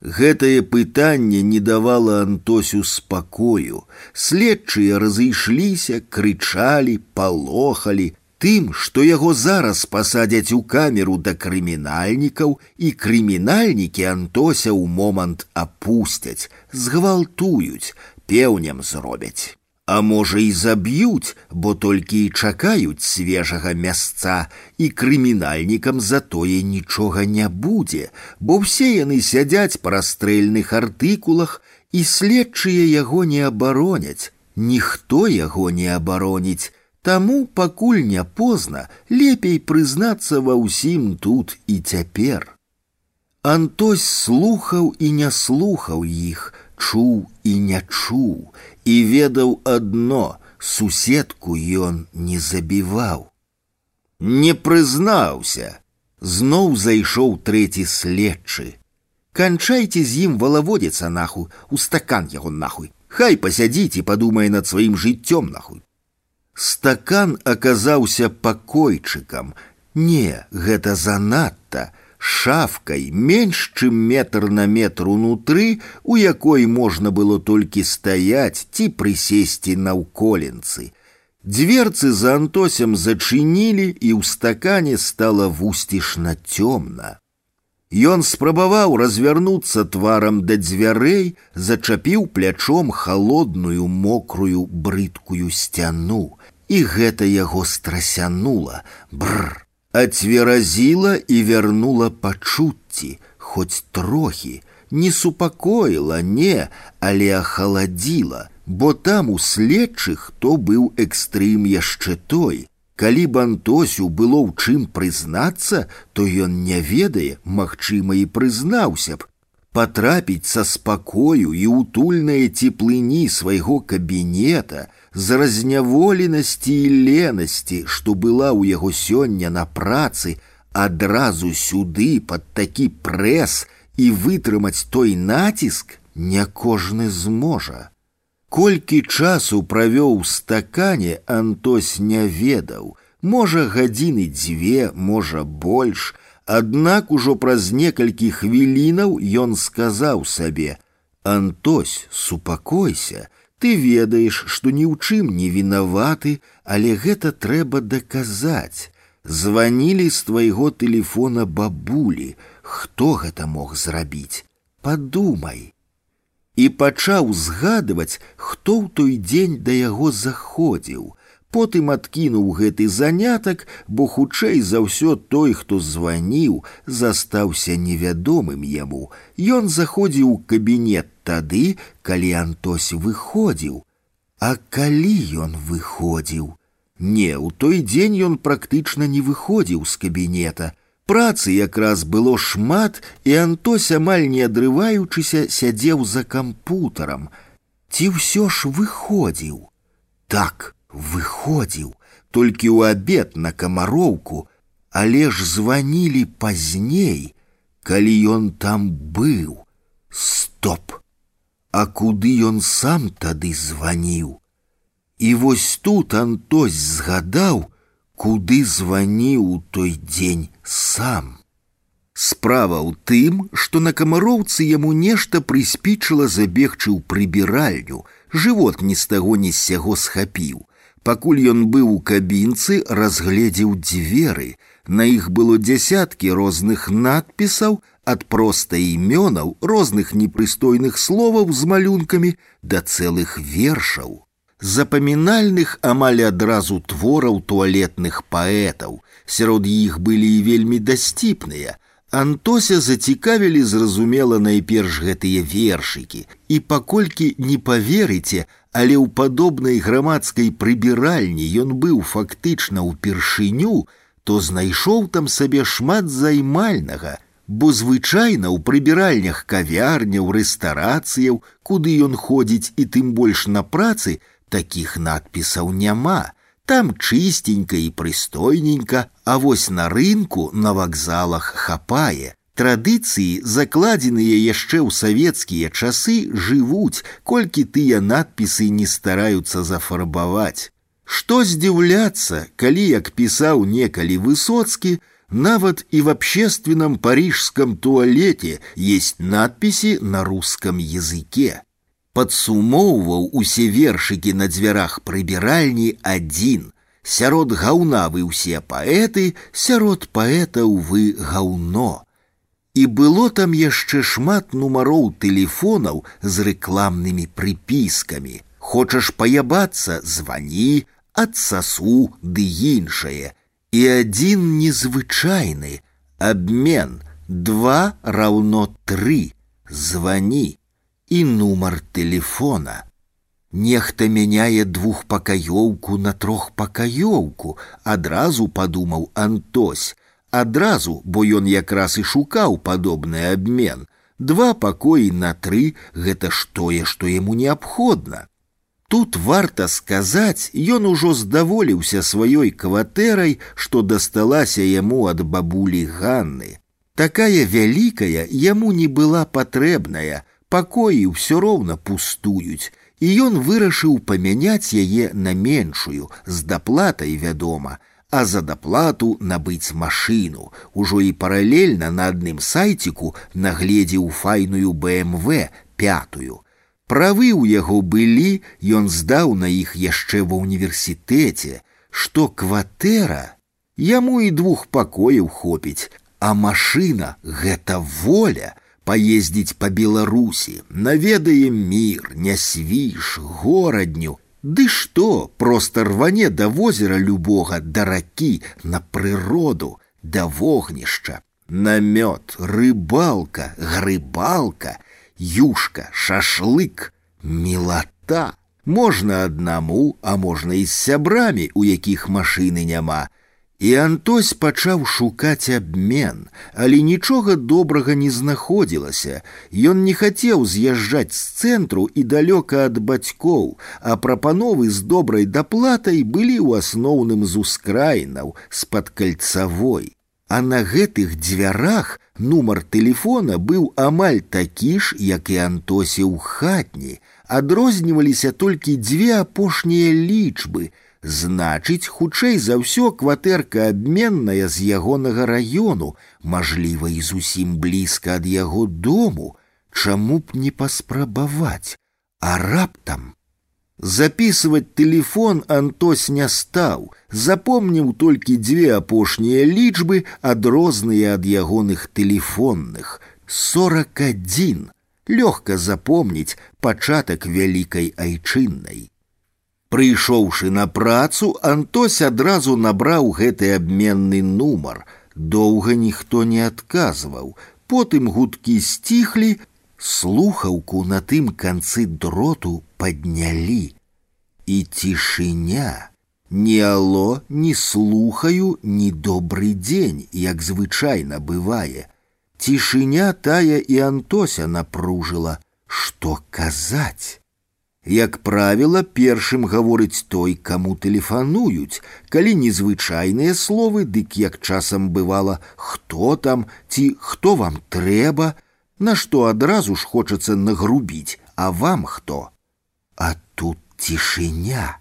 Гэтае пытанне не давала Антосю спакою. Следчыя разышліся, крычалі, палохалі, тым, што яго зараз пасадзяць у камеру да крымінальнікаў і крымінальнікі Антося ў момант апусцяць, згвалтуюць, пеўнем зробяць. А можа і заб'юць, бо толькі і чакаюць свежага мясца, і крымінальнікам затое нічога не будзе, бо ўсе яны сядзяць па расстрэльных артыкулах, і следчыя яго не абароняць, ніхто яго не абароніць, Таму пакуль не позна, лепей прызнацца ва ўсім тут і цяпер. Антось слухаў і не слухаў іх, чуў і не чуў, і ведаў адно суседку ён не забіваў. Не прызнаўся, зноў зайшоў трэці следчы. Канчайце з ім валаводзіцца нахуй, у стакан яго нахуй. Хай пасядзіць і падумае над сваім жыццём нахуй. Стакан аказаўся пакойчыкам. Не, гэта занадта, шафкай менш чым метр на метр унутры, у якой можна было толькі стаяць ці прысесці наўколенцы. Дверцы за антосем зачынілі, і ў стакане стала вусцішна цёмна. Ён спрабаваў развярнуцца тварам да дзвярэй, зачапіў плячом холодную мокрую брыдкую сцяну, і гэта яго страсянула, бррр ацверазіла і вярнула пачуцці, хоць трохі, не супакоіла, не, але ахаладзіла, бо там у следчых то быў экстрым яшчэ той. Калі б антосю было ў чым прызнацца, то ён не ведае, магчыма, і прызнаўся б, патрапіць са спакою і утульныя цеплыні свайго кабінета, з разняволенасці і ленасці, што была ў яго сёння на працы, адразу сюды пад такі прэс і вытрымаць той націск не кожны зможа. Колькі часу правёў стакане Антось не ведаў, можа гадзіны дзве, можа больш, Аднак ужо праз некалькі хвілінаў ён сказаў сабе: « Антось, супакойся, ты ведаеш, што ні ў чым не вінаваты, але гэта трэба даказаць. Званілі з твайго тэлефона бабулі, хто гэта мог зрабіць? Падумай. І пачаў згадваць, хто ў той дзень да яго заходзіў, потым адкінуў гэты занятак, бо хутчэй за ўсё той, хто званіў, застаўся невядомым яму. Ён заходзіў у кабінет тады, калі Антось выходзіў. А калі ён выходзіў? Не, у той дзень ён практычна не выходзіў з кабінета. Працы якраз было шмат, і Антось амаль не адрываючыся сядзеў за кампутарам. Ці ўсё ж выходзіў? Так, выходзіў толькі ў абед на камароўку, але ж званілі пазней, калі ён там быў. Стоп! А куды ён сам тады званіў? І вось тут Антось згадаў, куды званіў у той дзень сам. Справа ў тым, што на камароўцы яму нешта прыспічыла забегчы ў прыбіральню, жывот ні з таго ні з сяго схапіў. Пакуль ён быў у кабінцы, разгледзеў дзверы. На іх было дзясяткі розных надпісаў, ад проста імёнаў розных непрыстойных словаў з малюнкамі да цэлых вершаў. Запамінальных амаль адразу твораў туалетных паэтаў. Сярод іх былі і вельмі дасціпныя. Антося зацікавілі зразумела найперш гэтыя вершыкі. І паколькі не паверыце, але ў падобнай грамадскай прыбіральні ён быў фактычна ўпершыню, то знайшоў там сабе шмат займальнага, бо звычайна ў прыбіральнях кавярняў, рэстарацыяў, куды ён ходзіць і тым больш на працы, такіх надпісаў няма. Там чыстенька і прыстойненька, а вось на рынку на вакзалах хапае, Традыцыі, закладзеныя яшчэ ў савецкія часы, жывуць, колькі тыя надпісы не стараюцца зафарбаваць. Што здзіўляцца, калі, як пісаў некалі высоцкі, нават і в общественном парижском туалете есть надписи на русском языке. Падсумоўваў усе вершыкі на дзвярах прыбіральні адзін. Сярод гаўна вы ўсе паэты, сярод паэтаў вы гаўно. І было там яшчэ шмат нумароў тэлефонаў з рэкламнымі прыпіскамі. Хочаш паябацца, звані, адсасу ды іншае. І адзін незвычайны абмен два раўно тры звані і нумар телефона. Нехта мяняе двухпакаёўку на трохпакаёўку, адразу падумаў Антось. Адразу, бо ён якраз і шукаў падобны абмен. Два пакоі на тры гэта ж тое, што яму неабходна. Тут варта сказаць, ён ужо здаволіўся сваёй кватэрай, што дасталася яму ад бабулі Ганны. Такая вялікая яму не была патрэбная, пакоі ўсё роўна пустуюць, і ён вырашыў памяняць яе на меншую з даплатай вядома, а за даплату набыць машыну, ужо і паралельна на адным сайціку нагледзеў файную БМВ пятую. Правы ў яго былі, ён здаў на іх яшчэ ва ўніверсітэце, што кватэра яму і двух пакояў хопіць, а машына гэта воля паездзіць па беларусі наведае мір нясвіш горадню ды што проста рване да возера любога да ракі на прыроду да вогнішча намёт рыбалка грыбалка юшка шашлык мілата можна аднаму а можна і з сябрамі у якіх машыны няма І Антось пачаў шукаць абмен, але нічога добрага не знаходзілася. Ён не хацеў з'язджаць з цэнтру і далёка ад бацькоў, а прапановы з добрай даплатай былі ў асноўным з ускраінаў з-пад кальцавой. А на гэтых дзвярах нумар тэлефона быў амаль такі ж, як і Антосе ў хатні, адрозніваліся толькі дзве апошнія лічбы, Значыць, хутчэй за ўсё кватэрка абменная з ягонага раёну, мажліва і зусім блізка ад яго дому, чаму б не паспрабаваць, а раптам. Записывать телефон Антось не стаў, запомніў толькі дзве апошнія лічбы, адрозныя ад ягоных тэлефонных. 41. Лёгка запомніць пачатак вялікай айчыннай. Прыйшоўшы на працу, Антось адразу набраў гэты абменны нумар. Доўга ніхто не адказваў. Потым гудкі сціхлі, слухаўку на тым канцы дроту паднялі. І цішыня. Ні ало, не слухаю, ні добры дзень, як звычайна бывае. Цішыня тая і Антося напружыла, што казаць. Як правіла, першым гаворыць той, каму тэлефануюць, калі незвычайныя словы, дык як часам бывала, хто там ці хто вам трэба, на што адразу ж хочацца нагрубіць, а вам хто? А тут цішыня.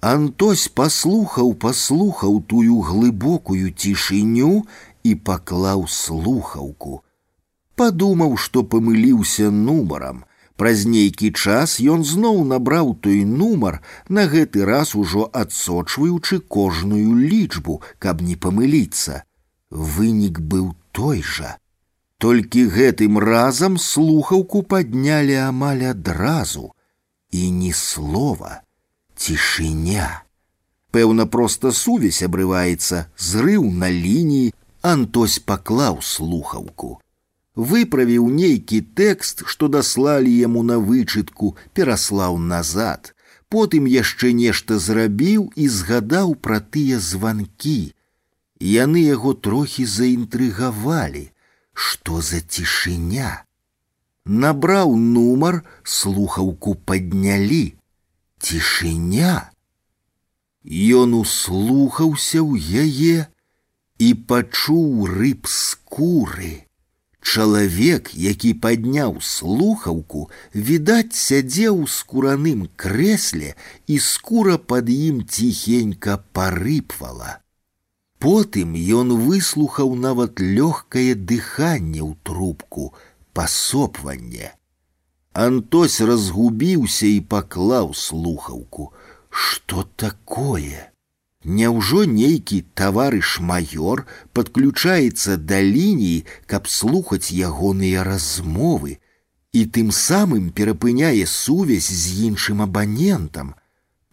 Антось паслухаў, паслухаў тую глыбокую цішыню і паклаў слухаўку. Падумаў, што памыліўся нумарам, Праз нейкі час ён зноў набраў той нумар, на гэты раз ужо адсочваючы кожную лічбу, каб не памыліцца. Вынік быў той жа. Толькі гэтым разам слухаўку паднялі амаль адразу, і ні слова, цішыня. Пэўна, проста сувязь абрываецца, зрыў на лініі, Антось паклаў слухаўку выправіў нейкі тэкст, што даслалі яму на вычытку, пераслаў назад. Потым яшчэ нешта зрабіў і згадаў пра тыя званкі. Яны яго трохі заінтрыгавалі, што за цішыня. Набраў нумар, слухаўку паднялі. Цішыня. Ён услухаўся ў яе і пачуў рыб скуры. Чалавек, які падняў слухаўку, відаць, сядзеў у скураным крэсле, і скура пад ім ціхенька парыпвала. Потым ён выслухаў нават лёгкае дыханне ў трубку, пасопванне. Антось разгубіўся і паклаў слухаўку. Што такое? Няўжо нейкі таварыш маёр падключаецца да лініі, каб слухаць ягоныя размовы, і тым самым перапыняе сувязь з іншым абанентам.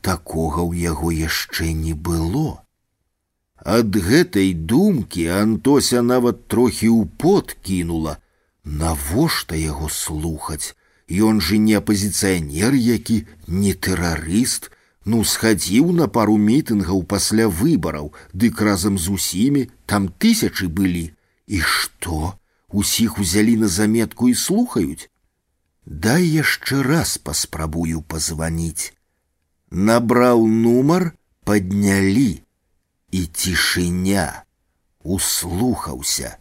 Такога ў яго яшчэ не было. Ад гэтай думкі Антося нават трохі ў пот кінула. Навошта яго слухаць? Ён жа не апазіцыянер які, не тэрарыст, ну схадзіў на пару мітынгаў пасля выбараў, дык разам з усімі там тысячы былі. І што? Усіх узялі на заметку і слухаюць. Дай яшчэ раз паспрабую пазваніць. Набраў нумар, паднялі і цішыня услухаўся.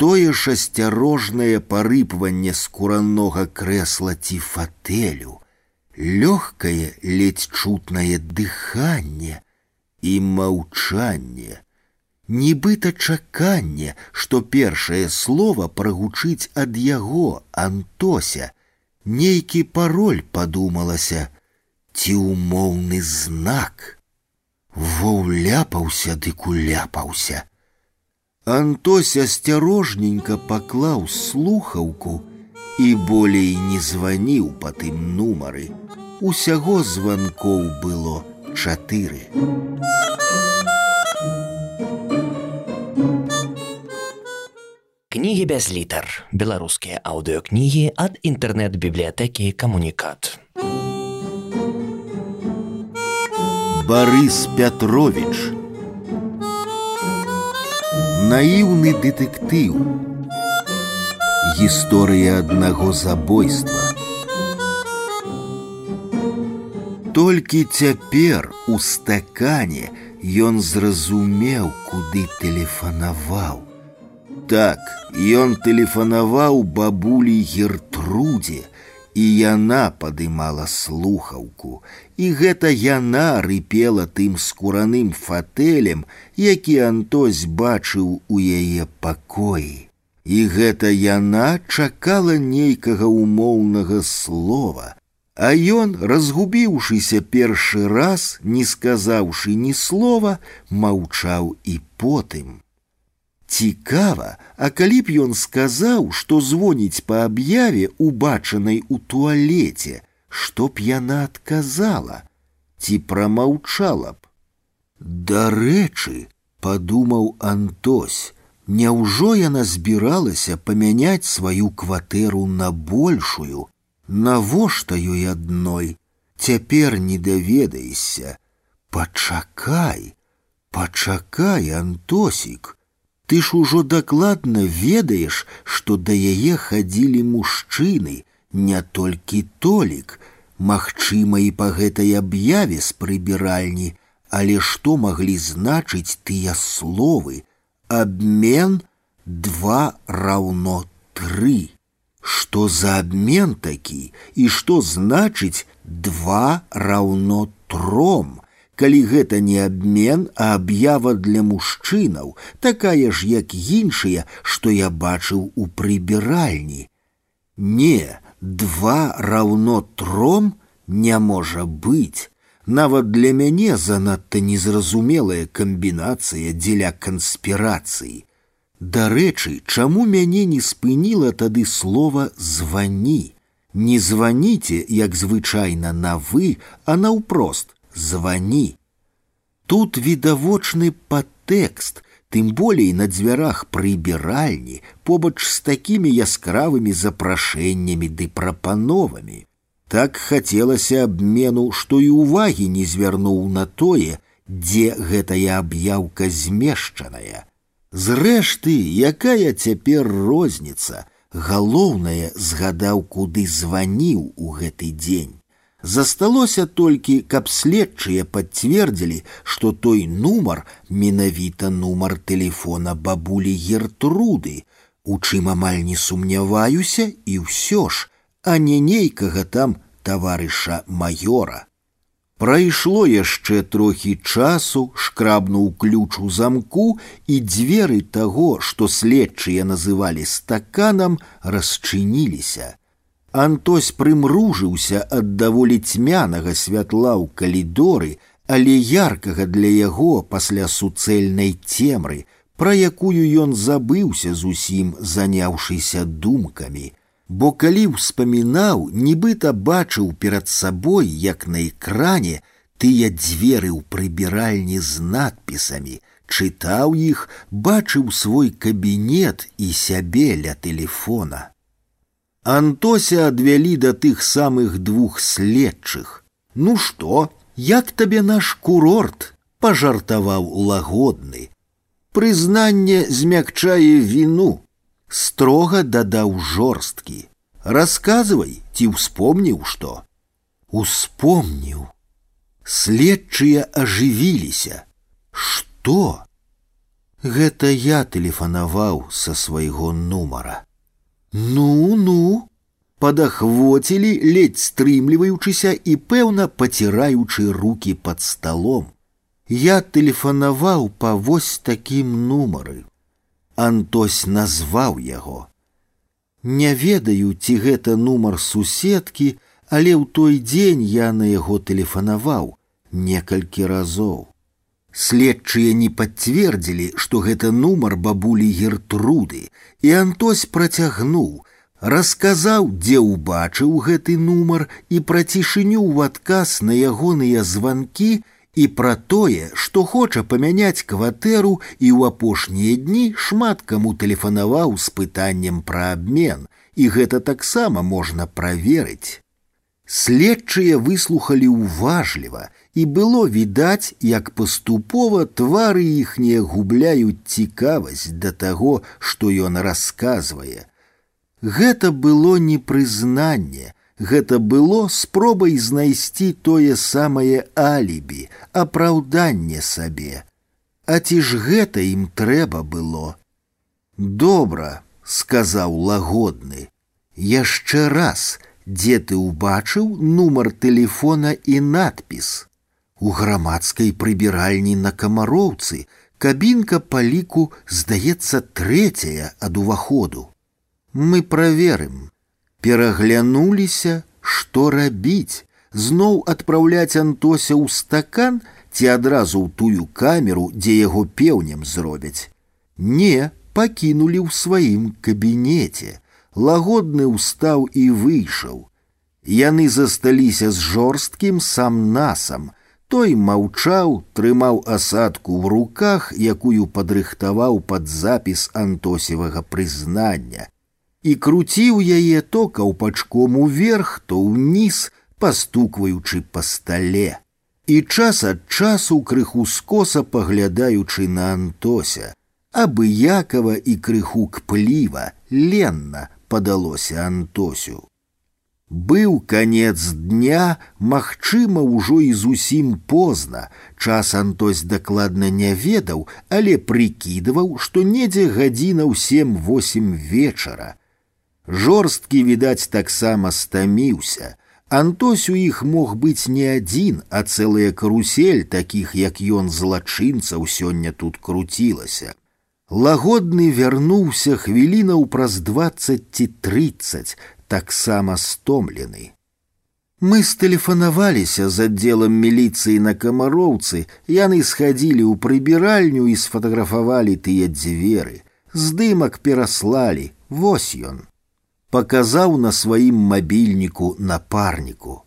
Тое ж асцярожнае парыпванне скуранога крэсла ці фатэлю, лёгкае ледзь чутнае дыханне і маўчанне, нібыта чаканне, што першае слово прагучыць ад яго антося, нейкі пароль падумалася, ці умоўны знак. Во уляпаўся дык уляпаўся. Антось асцярожненька паклаў слухаўку і болей не званіў па тым нумары. Усяго званкоў было чатыры. Кнігі без літар. Беларускія аўдыёкнігі ад інтэрнэт-бібліятэкі камунікат. Борис Петрович. Наіўны дэтэктыў. Гісторыя аднаго забойства. Толькі цяпер у стакане ён зразумеў, куды тэлефанаваў. Так, ён тэлефанаваў бабулі Гертрудзе, і яна падымала слухаўку, і гэта яна рыпела тым скураным фатэлем, які Антось бачыў у яе пакоі. І гэта яна чакала нейкага умоўнага слова, а ён, разгубіўшыся першы раз, не сказаўшы ні слова, маўчаў і потым. Цікава, а калі б ён сказаў, што звоніць па аб'яве убачанай у туалеце, што б яна адказала, ці прамаўчала б. Дарэчы, падумаў Антось, Няўжо яна збіралася памяняць сваю кватэру на большую, навошта ёй адной, цяпер не даведаешся. Пачакай, пачакай, Антосік, ты ж ужо дакладна ведаеш, што да яе хадзілі мужчыны, не толькі толік, магчыма і па гэтай аб'яве з прыбіральні, але што маглі значыць тыя словы: Абмен два раўно тры. Што за абмен такі і што значыць два раўно тром, калі гэта не абмен, а аб'ява для мужчынаў, такая ж, як іншыя, што я бачыў у прыбіральні. Не, два раўно тром не можа быць. Нават для мяне занадта незразумелая камбінацыя дзеля канспірацыі. Дарэчы, чаму мяне не спыніла тады слова звані. Не званіце, як звычайна на вы, а наўпрост звони. Тут відавочны падтэкст, тым болей на дзвярах прыбіральні, побач з такімі яскравымі запрашэннямі ды прапановамі. Так хацелася абмену, што і ўвагі не звярнуў на тое, дзе гэтая аб'яўка змешчаная. Зрэшты, якая цяпер розніца, галоўнае згадаў, куды званіў у гэты дзень. Засталося толькі, каб следчыя пацвердзілі, што той нумар менавіта нумар тэлефона бабулі Гертруды, у чым амаль не сумняваюся і ўсё ж, а не нейкага там таварыша маёра. Прайшло яшчэ трохі часу, шкрабнуў ключ у замку, і дзверы таго, што следчыя называлі стаканам, расчыніліся. Антось прымружыўся ад даволі цьмянага святла ў калідоры, але яркага для яго пасля суцэльнай цемры, пра якую ён забыўся зусім заняўшыся думкамі. бо калі ўспамінаў, нібыта бачыў перад сабой, як на экране тыя дзверы ў прыбіральні з надпісамі, чытаў іх, бачыў свой кабінет і сябе ля тэлефона. Антося адвялі да тых самых двух следчых. Ну што, як табе наш курорт? пажартаваў лагодны. Прызнанне змякчае віну, строга дадаў жорсткі. Расказвай, ці ўспомніў што? Успомніў. Следчыя ажывіліся. Што? Гэта я тэлефанаваў са свайго нумара. Ну, ну, падахвоцілі, ледзь стрымліваючыся і пэўна паціраючы руки под столом. Я тэлефанаваў па вось такім нумары. Антось назваў яго. Не ведаю, ці гэта нумар суседкі, але ў той дзень я на яго тэлефанаваў некалькі разоў. Следчыя не пацвердзілі, што гэта нумар бабулі гертруды, і Антось працягнуў, расказаў, дзе ўбачыў гэты нумар і пра цішыню ў адказ на ягоныя званкі і пра тое, што хоча памяняць кватэру і ў апошнія дні шмат каму тэлефанаваў з пытаннем пра абмен, і гэта таксама можна праверыць. Следчыя выслухалі ўважліва і было відаць, як паступова твары іхнія губляюць цікавасць да таго, што ён расказвае. Гэта было не прызнанне, гэта было спробай знайсці тое самае алібі, апраўданне сабе. А ці ж гэта ім трэба было? Добра, сказаў лагодны. Яшчэ раз, дзе ты ўбачыў нумар тэлефона і надпіс. У грамадскай прыбіральні на камароўцы кабінка па ліку здаецца трэцяя ад уваходу. Мы праверым, пераглянуліся, што рабіць, зноў адпраўляць антося ў стакан ці адразу ў тую камеру, дзе яго пеўнем зробяць. Не, пакінулі ў сваім кабінеце. Лагодны ўстаў і выйшаў. Яны засталіся з жорсткім сам насам, той маўчаў, трымаў асадку ў руках, якую падрыхтаваў пад запіс антосевага прызнання. І круціў яе то каўпачком уверх, то ўніз, пастукваючы па стале. І час ад часу крыху скоса паглядаючы на Антося, абыякава і крыху кпліва, ленна падалося Антосю. Быў канец дня, магчыма, ўжо і зусім позна. Час Антось дакладна не ведаў, але прыкідваў, што недзе гадзіна ў сем восем вечара. Жорсткі, відаць, таксама стаміўся. Антось у іх мог быць не адзін, а цэлая карусель такіх, як ён злачынцаў сёння тут круцілася. Лагодны вярнуўся хвілінаў праз двадцать ці тридцать, таксама стомлены. Мы стэлефанаваліся з аддзелам міліцыі на камароўцы, яны схадзілі ў прыбіральню і сфатаграфавалі тыя дзверы. Здымак пераслалі, вось ён. Паказаў на сваім мабільніку напарніку.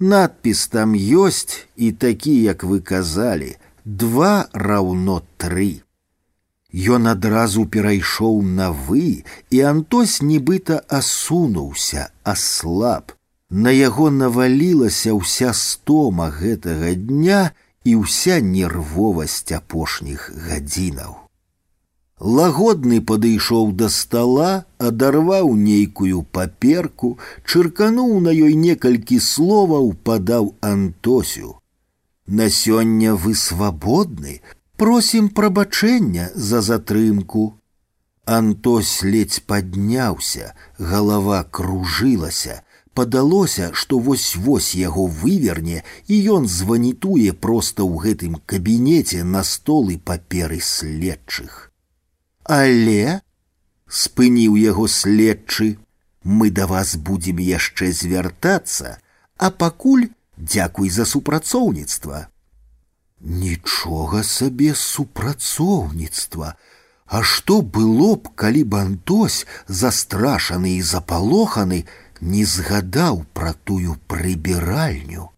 Надпіс там ёсць і такі, як вы казалі, два раўно тры. Ён адразу перайшоў на вы, і Антось нібыта асунуўся, аслаб. На яго навалілася ўся стома гэтага дня і ўся нервовасць апошніх гадзінаў. Лагодны падышоў да стола, адарваў нейкую паперку, чыркануў на ёй некалькі словаў, падаў Антосю. На сёння вы свабодны, Просім прабачэння за затрымку. Антось ледзь падняўся, галава кружылася, падалося, што вось-вось яго выверне, і ён званітуе проста ў гэтым кабінеце на столы паперы следчых. Але спыніў яго следчы, мы да вас будзем яшчэ звяртацца, а пакуль дзякуй за супрацоўніцтва. Нічога сабе супрацоўніцтва. А што было б, калі б Антось, застрашаны і запалоханы, не згадаў пра тую прыбіральню.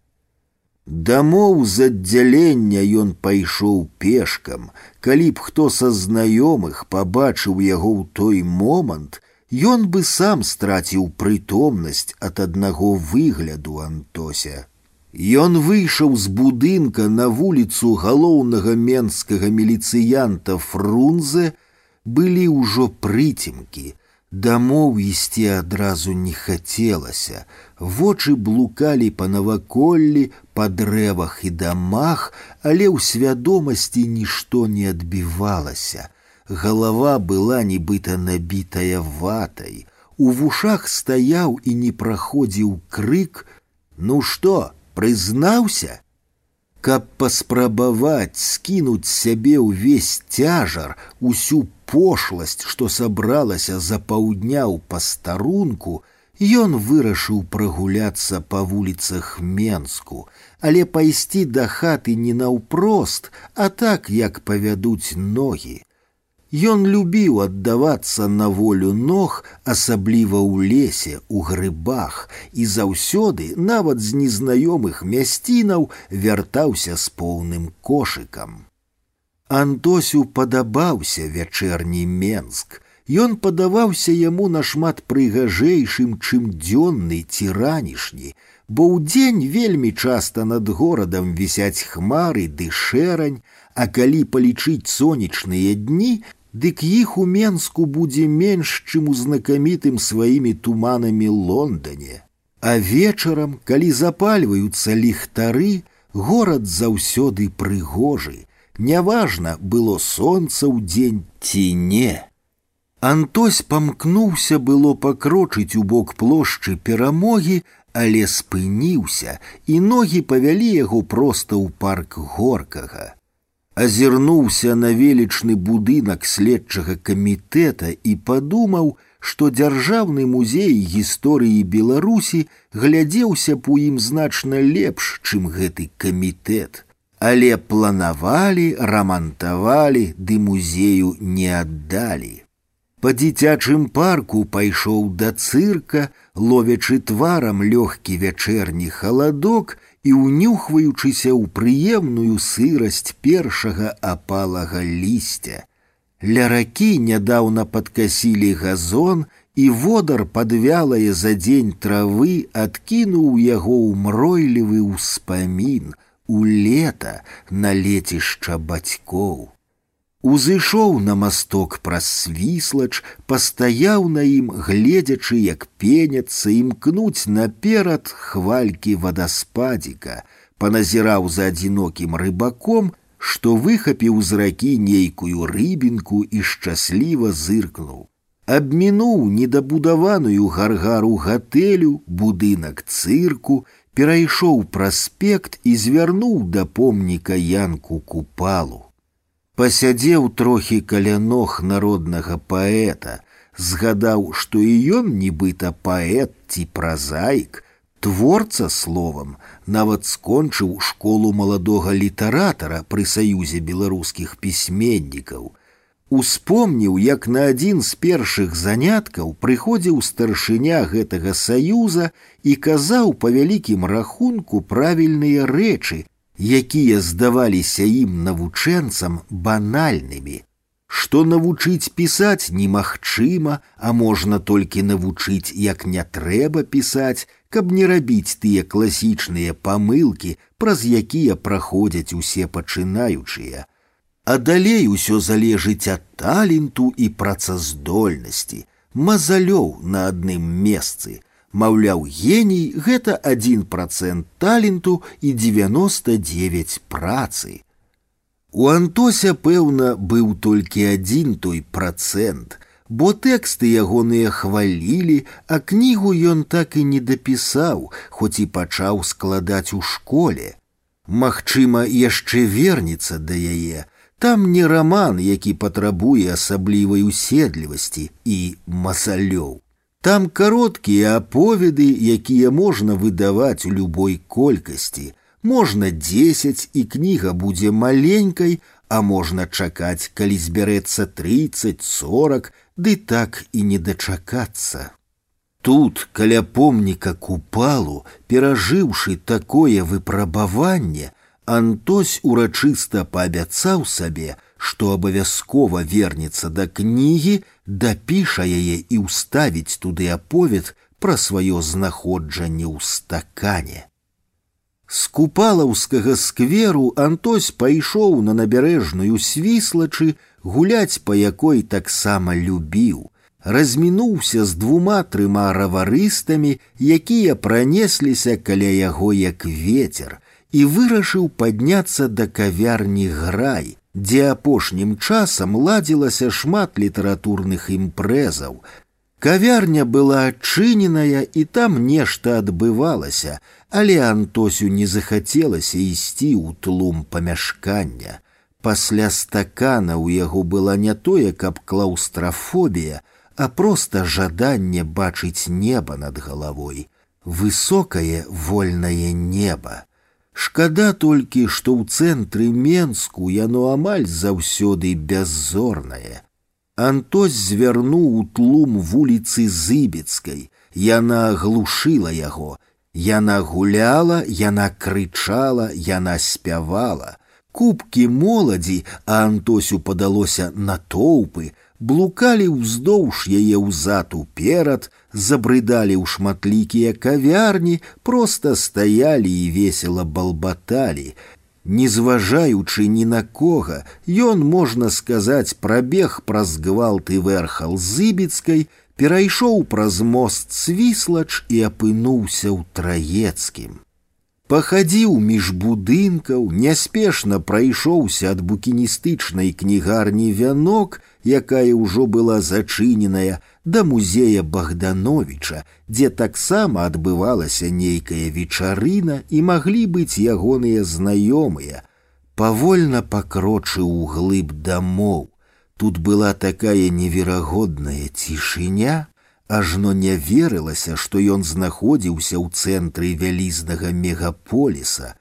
Дамоў з аддзялення ён пайшоў пешкам, калі б хто са знаёмых пабачыў яго ў той момант, ён бы сам страціў прытомнасць ад аднаго выгляду Антося. Ён выйшаў з будынка на вуліцу галоўнага менскага міліцыянта Фрунзе, былі ўжо прыцемкі. Дамоў ісці адразу не хацелася. Вочы блукалі па наваколлі, па дрэвах і дамах, але ў свядомасці нішто не адбівалася. Галава была нібыта набітая ватай. У вушах стаяў і не праходзіў крык: « Ну што, прызнаўся, каб паспрабаваць скінуць сябе ўвесь цяжар усю пошласць што сабралася за паўдня ў пастарунку ён вырашыў прагуляцца па вуліцах менску але пайсці да хаты не наўпрост а так як павядуць ногі Ён любіў аддавацца на волю ног, асабліва ў лесе, у грыбах, і заўсёды, нават з незнаёмых мясцінаў вяртаўся з поўным кошыкам. Антосю падабаўся вячэрні Менск. Ён падаваўся яму нашмат прыгажэйшым, чым дзённы ці ранішні, бо ўдзень вельмі часта над горадам вісяць хмары ды шэрань, а калі палічыць сонечныя дні, дык іх у менску будзе менш чым у знакамітым сваімі туманамі лондоне а вечарам калі запальваюцца ліхтары горад заўсёды прыгожы няважна было сонца ў дзень ці не антось памкнуўся было пакрочыць у бок плошчы перамогі але спыніўся і ногі павялі яго проста ў парк горкага азірнуўся на велічны будынак следчага камітэта і падумаў, што дзяржаўны музей гісторыі Беларусі глядзеўся б у ім значна лепш, чым гэты камітэт. Але планавалі, рамантавалі, ды музею не аддалі. Па дзіцячым парку пайшоў да цырка, ловячы тварам лёгкі вячэрні халадок і унюхваючыся ў прыемную сырасць першага апалага лісця. Ля ракі нядаўна падкасілі газон, і водар падвялае за дзень травы адкінуў яго ў мройлівы ўспамін у лета на лецішча бацькоў. Узышоў на масток праз свіслач, пастаяў на ім, гледзячы, як пеняцца імкнуць наперад хвалькі вадаспадзіка, паназіраў за адзінокім рыбаком, што выхапіў з ракі нейкую рыбінку і шчасліва зыркнуў. Абмінуў недабудаваную гаргару гатэлю, будынак цырку, перайшоў праспект і звярнуў да помніка янку купалу пасядзеў трохі каля ног народнага паэта, згадаў, што і ён нібыта паэт ці празаік, творца словам, нават скончыў школу маладога літаратара пры саюзе беларускіх пісьменнікаў. Успомніў, як на адзін з першых заняткаў прыходзіў старшыня гэтага саюза і казаў па вялікім рахунку правільныя рэчы, якія здаваліся ім навучэнцам банальнымі, што навучыць пісаць немагчыма, а можна толькі навучыць, як не трэба пісаць, каб не рабіць тыя класічныя памылкі, праз якія праходзяць усе пачынаючыя. А далей усё залежыць ад таленту і працаздольнасці, мазалёў на адным месцы, Маўляў, геній гэта один процент таленту і 99 працы. У Антося, пэўна, быў толькі адзін той процент, бо тэксты ягоныя хвалілі, а кнігу ён так і не дапісаў, хоць і пачаў складаць у школе. Магчыма, яшчэ вернецца да яе. Там не раман, які патрабуе асаблівай уседлівасці і масалёў. Там кароткія аповеды, якія можна выдаваць у любой колькасці. Можна 10 і кніга будзе маленькай, а можна чакаць, калі збярэцца 30-40, ды так і не дачакацца. Тут, каля помніка купалу, перажыўшы такое выпрабаванне, Антось урачыста паабяцаў сабе, што абавязкова вернецца да кнігі, дапіша яе і ўставіць туды аповед пра сваё знаходжанне ў стакане. З купалаўскага скверу Антось пайшоў на набярэжную свіслачы гуляць па якой таксама любіў, размінуўся з двума трыма раварыстамі, якія пранесліся каля яго як ветер, і вырашыў падняцца да кавярні грай, дзе апошнім часам ладзілася шмат літаратурных імпрэзаў. Кавярня была адчыненая і там нешта адбывалася, але Антосю не захацелася ісці ў тлум памяшкання. Пасля стакана ў яго была не тое, каб клаўстрафобія, а проста жаданне бачыць неба над галавой, высокае вольнае неба. Шкада толькі, што ў цэнтры Менску яно амаль заўсёды бяззорнае. Антось звярнуў у тлум вуліцы зыбецкай, яна аглушыла яго. Яна гуляла, яна крычала, яна спявала. Кубкі моладзі, а Антосю падалося натоўпы, блукалі ўздоўж яе ўзад уперад, забрыдалі ў шматлікія кавярні, проста стаялі і весела балбаталі. Не зважаючы ні на кога, ён, можна сказаць, прабег праз гвалты верхал зыбіцкай, перайшоў праз мост свіслач і апынуўся ў траецкім пахадзіў між будынкаў, няспешна прайшоўся ад букіністычнай кнігарні вянок, якая ўжо была зачыненая да музея Богдановича, дзе таксама адбывалася нейкая вечарына і маглі быць ягоныя знаёмыя. Павольна пакрочыў у глыб дамоў. Тут была такая неверагодная цішыня, ажно не верылася, што ён знаходзіўся ў цэнтры вялізнага мегаполіса.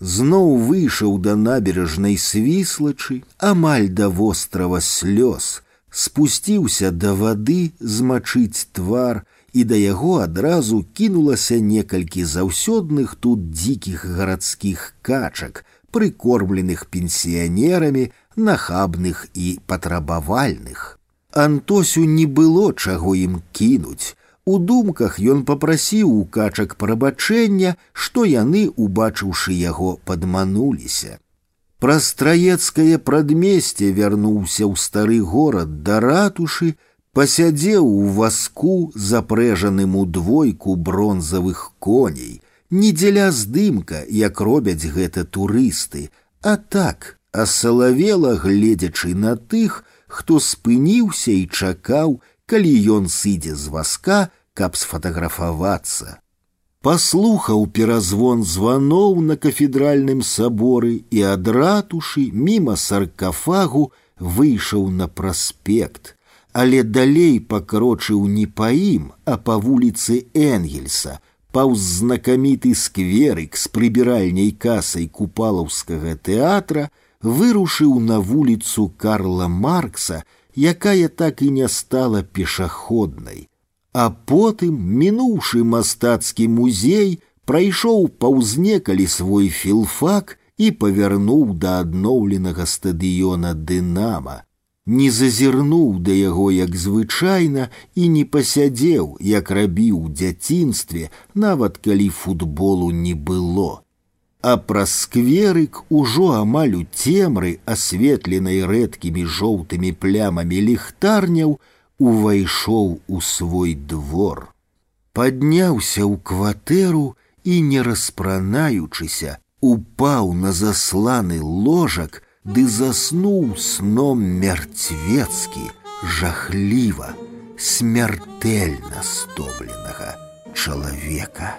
Зноў выйшаў да набережнай свіслачы, амаль да вострава слёз, спусціўся да вады змачыць твар, і да яго адразу кінулася некалькі заўсёдных тут дзікіх гарадскіх качак, прыкормленых пенсіянерамі, нахабных і патрабавальных. Антосю не было чаго ім кінуць. У думках ён попрасіў у качак прабачэння, што яны, убачыўшы яго, падмануліся. Праз траецкае прадмесце вярнуўся ў стары горад да ратушы, пасядзеў у васку, запрэжаным у двойку бронзавых коней, не дзеля здымка, як робяць гэта турысты, а так, асалавела гледзячы на тых, хто спыніўся і чакаў, калі ён сыдзе з васка, каб сфатаграфавацца. Паслухаў перазвон званоў на кафедральным саборы і ад ратушы міма саркафагу выйшаў на праспект, але далей пакрочыў не па ім, а па вуліцы Энгельса, паўз знакаміты скверык з прыбіральняй касай купалаўскага тэатра, вырушыў на вуліцу Карла Маркса, якая так і не стала пешаходнай. А потым, мінуўшы мастацкі музей, прайшоў паўзнекалі свой філфак і павярнуў да адноўленага стадыёна дынама. Не зазірнуў да яго як звычайна і не пасядзеў, як рабіў у дзяцінстве, нават калі футболу не было а праз скверык ужо амаль у цемры, асветленай рэдкімі жоўтымі плямамі ліхтарняў, увайшоў у свой двор. Падняўся ў кватэру і, не распранаючыся, упаў на засланы ложак, ды заснуў сном мярцвецкі, жахліва, смяртэльна стомленага чалавека.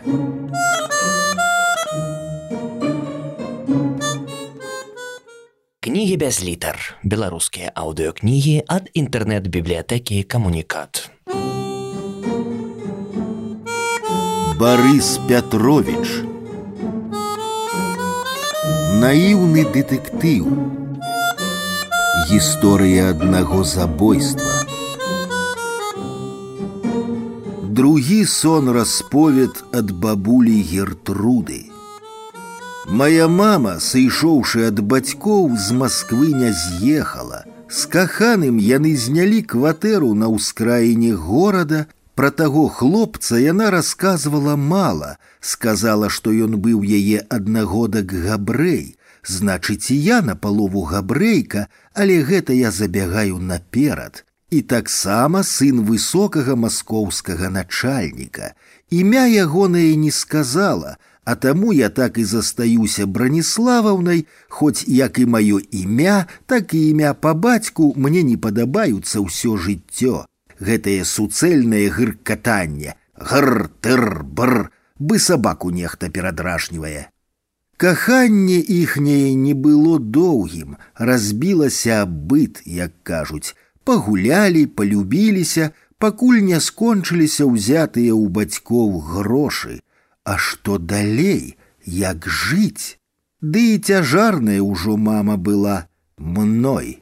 Кнігі без літар. Беларускія аўдыёкнігі ад інтэрнэт-бібліятэкі камунікат. Барыс Пятрович Наіўны дэтэктыў Гісторыя аднаго забойства. Другі сон расповед ад бабулі Гертруды. Моя мама, сышоўшы ад бацькоў з Масквы не з'ехала. З каханым яны знялі кватэру на ўскраіне горада, Пра таго хлопца яна расказвала мала, сказала, што ён быў яе аднагодак габрэй, значыць і я на палову габрэйка, але гэта я забягаю наперад. І таксама сын высокага маскоўскага начальніка. Імя ягонае не сказала, а таму я так і застаюся браніславаўнай, хоць як і маё імя, так і імя па бацьку мне не падабаюцца ўсё жыццё гэтае суцэльнае гыркатанне гр-тыр-бр бы сабаку нехта перадражнівае каханне іхняе не было доўгім разбілася быт як кажуць пагулялі полюбіліся пакуль не скончыліся ўзятыя ў бацькоў грошы а што далей як жыць ды і цяжарная ўжо мама была мной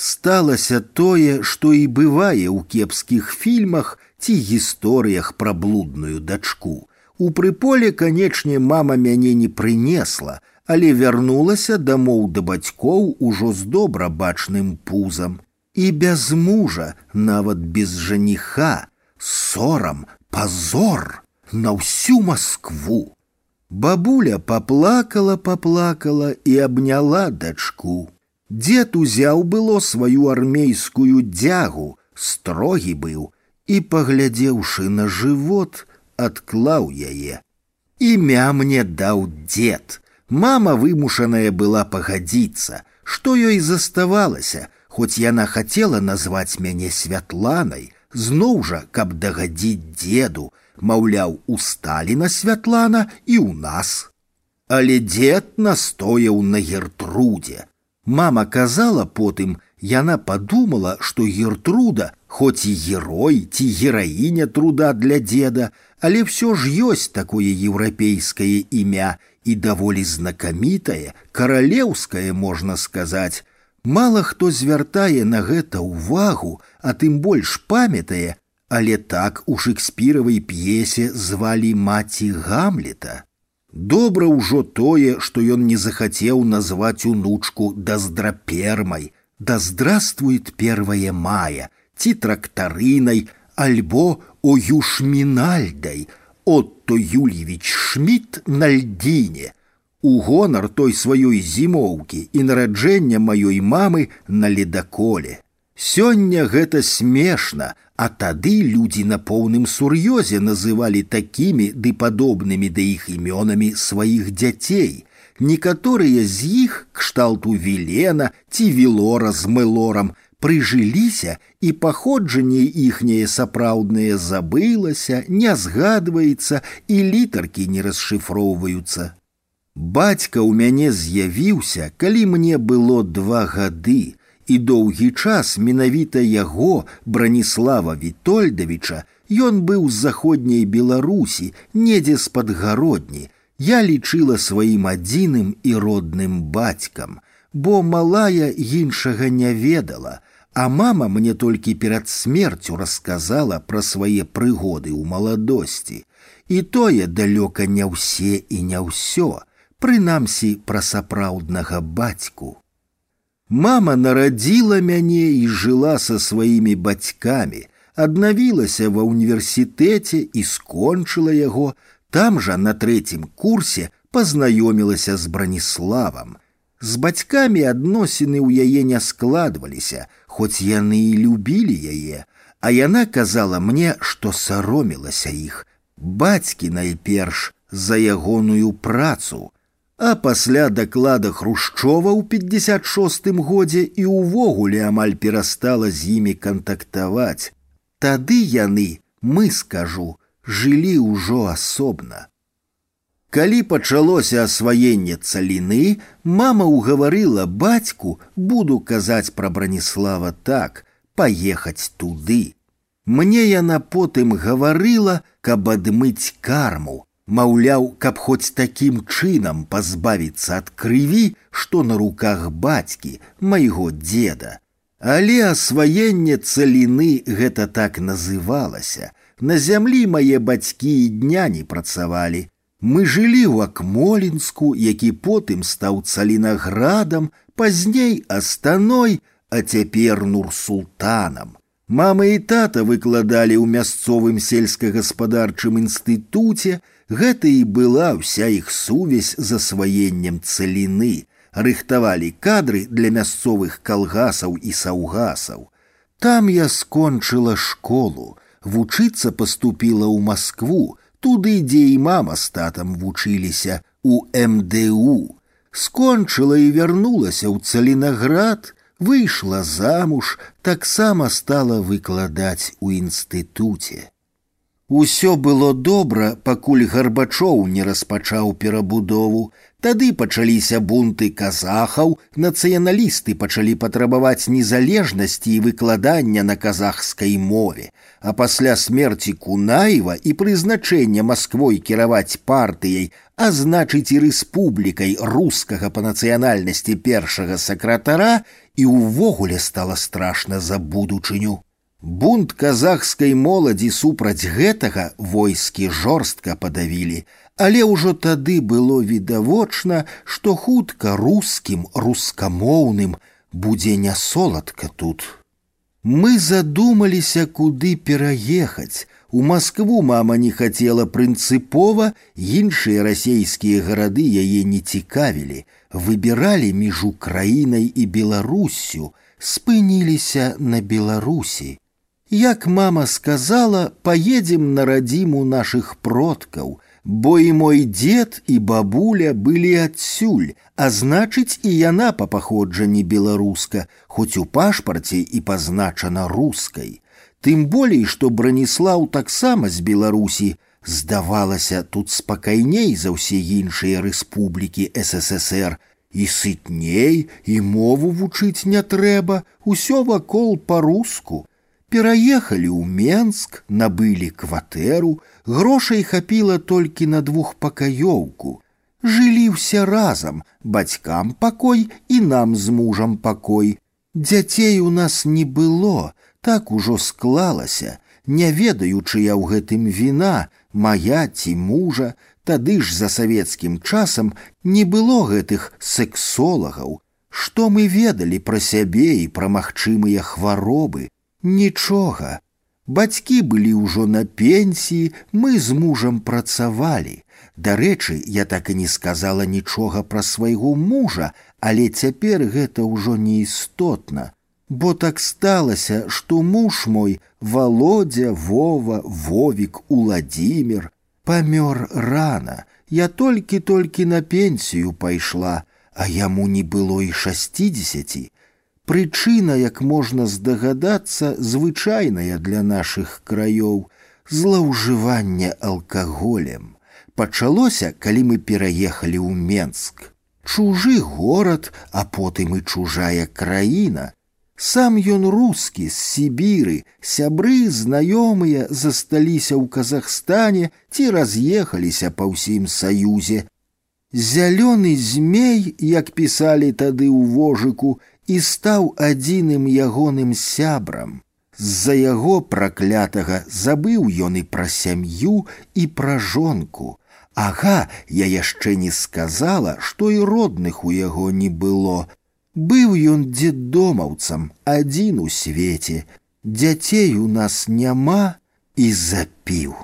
сталася тое, што і бывае ў кепскіх фільмах ці гісторыях пра блудную дачку. У прыполе, канечне, мама мяне не прынесла, але вярнулася дамоў да бацькоў ужо з добра бачным пузам. І без мужа, нават без жаніха, сорам, пазор на ўсю Маскву. Бабуля поплакала, поплакала і абняла дачку. Дед узяў было сваю армейскую дзягу, строгі быў і, паглядзеўшы на жывот, адклаў яе. Імя мне даў дед. Мама вымушаная была пагадзіцца, што ёй заставалася, хоць яна хацела назваць мяне святланай, зноў жа, каб дагадзіць деду, маўляў, у Сталіна святлана і ў нас. Але дед настояў на гертрудзе, Мама казала потым, яна подумала, што Гертруда, хоць і герой ці гераіня труда для деда, але ўсё ж ёсць такое еўрапейскае імя і даволі знакамітае, каралеўскае можна сказаць. Мала хто звяртае на гэта ўвагу, а тым больш памятае, але так у шекспіравай п'есе звалі маці гамлета. Добра ўжо тое, што ён не захацеў назваць унучку даздрапермай, да здравствует первое мая, ці трактарынай, альбо о юшмінальдай, Отто Юльевич Шмидт на льдзіне, у гонар той сваёй зімоўкі і нараджэння маёй мамы на ледаколе. Сёння гэта смешна, а тады людзі на поўным сур'ёзе называлі такімі ды падобнымі да іх імёнамі сваіх дзяцей. Некаторыя з іх кшталту вілена ці вілора з мэлорам прыжыліся і паходжанне іхняе сапраўднае забылася, не згадваецца і літаркі не расшыфроўваюцца. Бацька ў мяне з'явіўся, калі мне было два гады, і доўгі час менавіта яго браніслава вітольдавіча ён быў з заходняй беларусі недзе з-пад гародні я лічыла сваім адзіным і родным бацькам бо малая іншага не ведала а мама мне толькі перад смерцю расказала пра свае прыгоды ў маладосці і тое далёка не ўсе і не ўсё прынамсі пра сапраўднага бацьку Мама нарадзіла мяне і жыла са сваімі бацькамі, аднавілася ва ўніверсітэце і скончыла яго, там жа на трэцім курсе пазнаёмілася з браніславам. З бацькамі адносіны ў яе не складваліся, хоць яны і любілі яе, а яна казала мне, што саромілася іх. Бацькі найперш за ягоную працу, А пасля даклада хрушчова ў 56 годзе і ўвогуле амаль перастала з імі кантактаваць. Тады яны, мы скажу, жылі ўжо асобна. Калі пачалося асваенне цаліны, мама ўгаварыла бацьку, буду казаць пра браніслава так, паехаць туды. Мне яна потым гаварыла, каб адмыць карму, Маўляў, каб хоць такім чынам пазбавіцца ад крыві, што на руках бацькі, майго деда. Але асваенне цаліны гэта так называлася. На зямлі мае бацькі і дня не працавалі. Мы жылі ў акмолінску, які потым стаў цалінаградам, пазней астаной, а цяпер нур-султанам. Мама і тата выкладалі ў мясцовым сельскагаспадарчым інстытуце, гэта і была ўся іх сувязь з асваеннем цаліны, рыхтавалі кадры для мясцовых калгасаў і саўгасаў. Там я скончыла школу, вучыцца паступіла ў Маскву, туды, дзе і мама з татам вучыліся у МДУ. Скончыла і вярнулася ў цалінаград, выйшла замуж, таксама стала выкладаць у інстытуце. Усё было добра, пакуль гарбачоў не распачаў перабудову. Тады пачаліся бунты казахаў, нацыяналісты пачалі патрабаваць незалежнасці і выкладання на казахскай мове. А пасля смерці Кунаева і прызначэння Масквой кіраваць партыяй а значыць і рэспублікай рускага па нацыянальнасці першага сакратара і ўвогуле стала страшна за будучыню. Бунт казахскай моладзі супраць гэтага войскі жорстка падавілі, але ўжо тады было відавочна, што хутка рускім рускамоўным будзе не соладка тут. Мы задумаліся, куды пераехаць, у Маскву мама не хацела прынцыпова, іншыя расейскія гарады яе не цікавілі, выбіралі між украінай і Беларуссю, спыніліся на Беларусі. Як мама сказала, поедем на радзіму наших продкаў, бо і мой дед і бабуля былі адсюль, а значыць і яна па паходжанні беларуска, хоць у пашпарце і пазначана рускай. Тым болей, што браніслаў таксама з Беларусі, здавалася, тут спакайней за ўсе іншыя рэспублікі ССР, і сытней і мову вучыць не трэба, усё вакол па-руску. Пераехалі ў Менск, набылі кватэру, грошай хапіла толькі на двухпакаёўку. Жылі ўсе разам, бацькам пакой і нам з мужам пакой. Дзяцей у нас не было, так ужо склалася, не ведаючы я ў гэтым віна, моя ці мужа, тады ж за савецкім часам не было гэтых сексолагаў. Што мы ведалі пра сябе і пра магчымыя хваробы? Нічога. Бацькі былі ўжо на пенсіі, мы з мужам працавалі. Дарэчы, я так і не сказала нічога пра свайго мужа, але цяпер гэта ўжо неістотна бо так сталася, што муж мой володя вова вовік уладзімир памёр рана я толькі-толькі на пенсію пайшла а яму не было і шасцідзесяці прычына як можна здагадацца звычайная для нашых краёў злоўжывання алкаголем пачалося калі мы пераехалі ў менск чужы горад а потым і чужая краіна сам ён рускі з Сібіры, сябры знаёмыя засталіся ў Казахстане ці раз'ехаліся па ўсім саюзе. Зялёны змей, як пісалі тады ў вожыку, і стаў адзіным ягоным сябрам. З-за яго праклятага забыў ён і пра сям'ю і пра жонку. Ага, я яшчэ не сказала, што і родных у яго не было. Быў ён дзедомаўцам адзін у свеце, дзяцей у нас няма і запіў.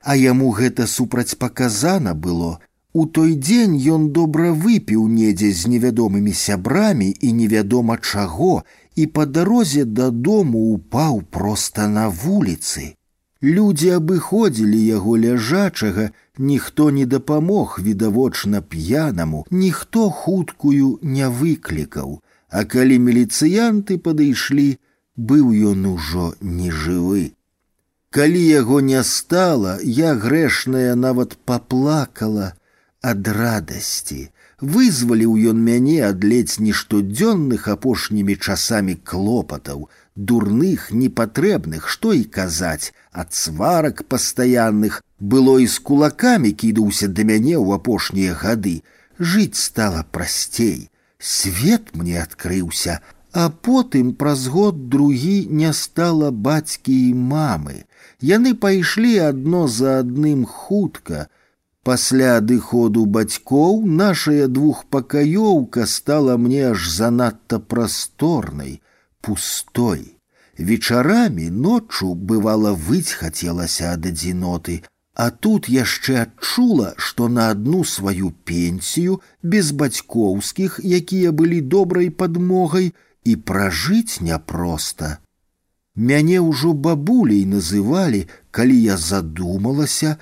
А яму гэта супрацьпаказана было. У той дзень ён добра выпіў недзе з невядомымі сябрамі і невядома чаго, і па дарозе дадому упаў проста на вуліцы. Людзі абыходзілі яго ляжачага, ніхто не дапамог відавочна п'янаму, ніхто хуткую не выклікаў, а калі міліцыянты падышлі, быў ён ужо нежывы. Калі яго не стала, я грэшная нават паплакала ад радасці. Вызваліў ён мяне ад ледзь не штодзённых апошнімі часамі клопатаў, дурных непатрэбных што і казаць ад сварак пастаянных Было і з кулакамі кідаўся да мяне ў апошнія гады. Жыць стала прасцей. Свет мне адкрыўся, а потым праз год другі не стала бацькі і мамы. Яны пайшлі адно за адным хутка. Пасля адыходу бацькоў нашая двухпакаёўка стала мне аж занадта прасторнай, пустой. Вечарамі ноччу бывала выць хацелася ад адзіноты, а тут яшчэ адчула, што на адну сваю пенсію без бацькоўскіх, якія былі добрай падмогай і пражыць няпроста. Мяне ўжо бабулей называлі, калі я задумалася,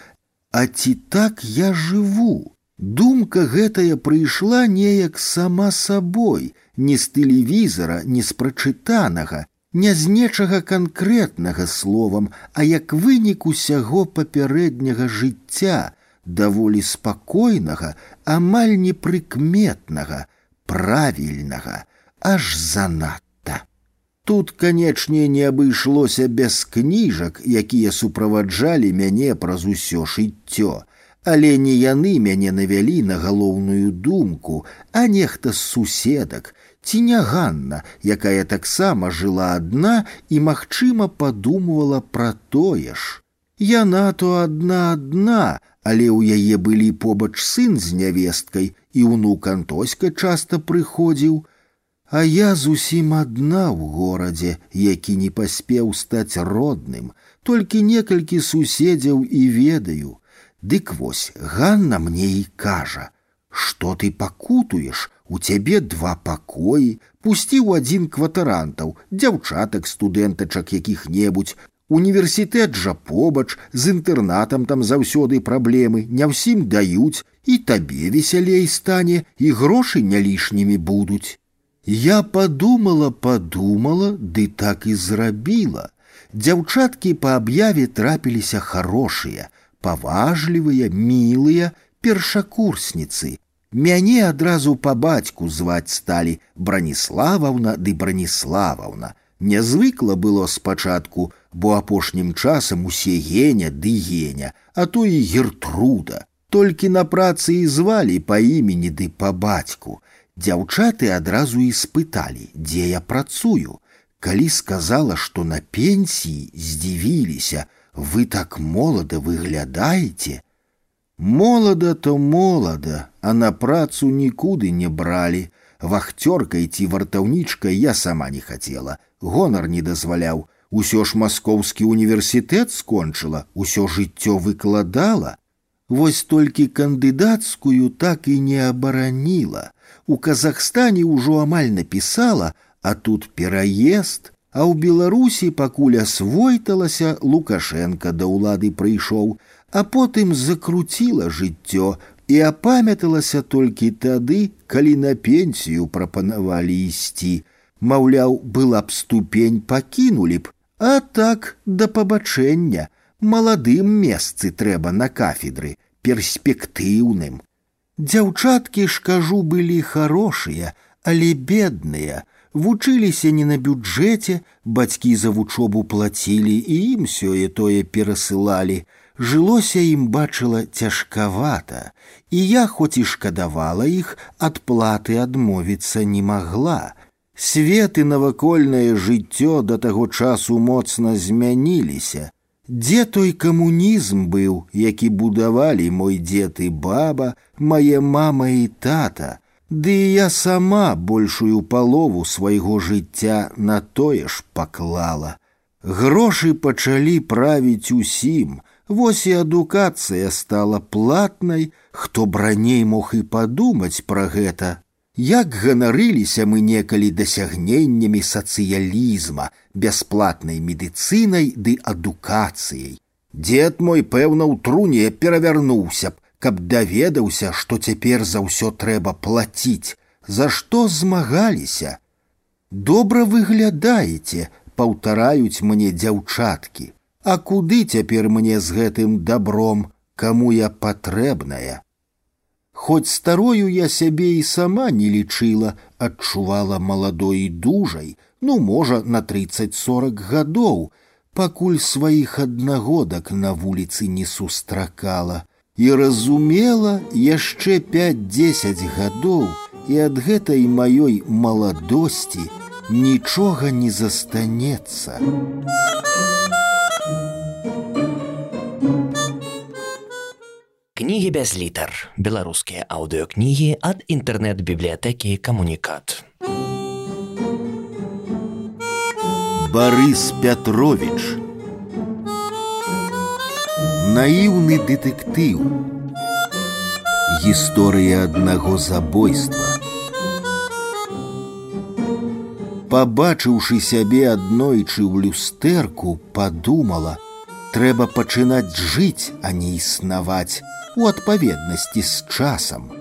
а ці так я жыву. Думка гэтая прыйшла неяк сама сабой, не з тэлевізара, не з прачытанага, не з нечага канкрэтнага словам, а як вынік усяго папярэдняга жыцця, даволі спакойнага, амаль непрыкметнага, правільнага, аж занадта. Тут, канечне, не абышлося без кніжак, якія суправаджалі мяне праз усё шыццё, але не яны мяне навялі на галоўную думку, а нехта з суседак, ці не Ганна, якая таксама жыла адна і, магчыма, падумывала пра тое ж. Яна то адна адна, але ў яе былі побач сын з нявесткай і ўнук антоська часта прыходзіў, а я зусім адна ў горадзе, які не паспеў стаць родным, толькі некалькі суседзяў і ведаю. Дык вось Ганна мне і кажа: « Што ты пакутуеш, у цябе два пакоі, пусціў адзін кватарантаў, дзяўчатак студэнтачак якіх-небудзь, Універсітэт жа побач з інтэрнатам там заўсёды праблемы не ўсім даюць і табе весялей стане і грошы не лішнімі будуць. Я подумала, подумала, ды так і зрабіла. Дзяўчаткі па аб'яве трапіліся хорошыя, паважлівыя, мілыя першакурсніцы, Мяне адразу па бацьку зваць сталі браніславаўна ды браніславаўна. Нязвыкла было спачатку, бо апошнім часам усе геня ды геня, а то і гертруда. Толькі на працы і звалі па імені ды па бацьку. Дзяўчаты адразу і спыталі, дзе я працую. Калі сказала, што на пенсіі здзівіліся, вы так молада выглядаеце, Молода то молода, а на працу нікуды не бралі. Вахцёркай ці вартаўнічкай я сама не хацела, гонар не дазваляў. Усё ж маскоўскі універсітэт скончыла, усё жыццё выкладала. Вось толькі кандыдацкую так і не абараніла. У Казахстане ўжо амаль напісала, а тут пераезд, а ў Беларусі пакуль асвойталася Лукашенко да ўлады прыйшоў, а потым закруціла жыццё і апамяталася толькі тады, калі на пенсію прапанавалі ісці. Маўляў, была б ступень пакінулі б, а так да пабачэння, маладым месцы трэба на кафедры, перспектыўным. Дзяўчаткі ж кажу былі хорошыя, але бедныя, вучыліся не на бюджэце, бацькі за вучобу плацілі і ім сёе тое перасылалі, жылося ім бачыла цяжкавата, і я хоць і шкадавала іх ад платы адмовіцца не магла. Свет і навакольнае жыццё да таго часу моцна змяніліся. Дзе той камунізм быў, які будавалі мой дзед і баба, мае мама і тата, Ды і я сама большую палову свайго жыцця на тое ж паклала. Грошы пачалі правіць усім, Вось і адукацыя стала платнай, хто б раней мог і падумаць пра гэта. Як ганарыліся мы некалі дасягненнямі сацыялізма, бясплатнай медыцынай ды адукацыяй. Дед мой, пэўна, у труне перавярнуўся б, каб даведаўся, што цяпер за ўсё трэба плаціць, за што змагаліся. Добра выглядаеце, паўтараюць мне дзяўчаткі. А куды цяпер мне з гэтым добром, каму я патрэбная? Хоць старою я сябе і сама не лічыла, адчувала маладой і дужай, ну, можа, на тридцать сорок гадоў. пакуль сваіх аднагодак на вуліцы не сустракала і разумела яшчэ 5-10 гадоў і ад гэтай маёй маладосці нічога не застанецца. Кнігі без літар. Беларускія аўдыёкнігі ад інтэрнэт-бібліятэкі камунікат. Барыс Пятрович Наіўны дэтэктыў Гісторыя аднаго забойства Пабачыўшы сябе аднойчы ў люстэрку, падумала: трэба пачынаць жыць, а не існаваць у адпаведнасці з часам.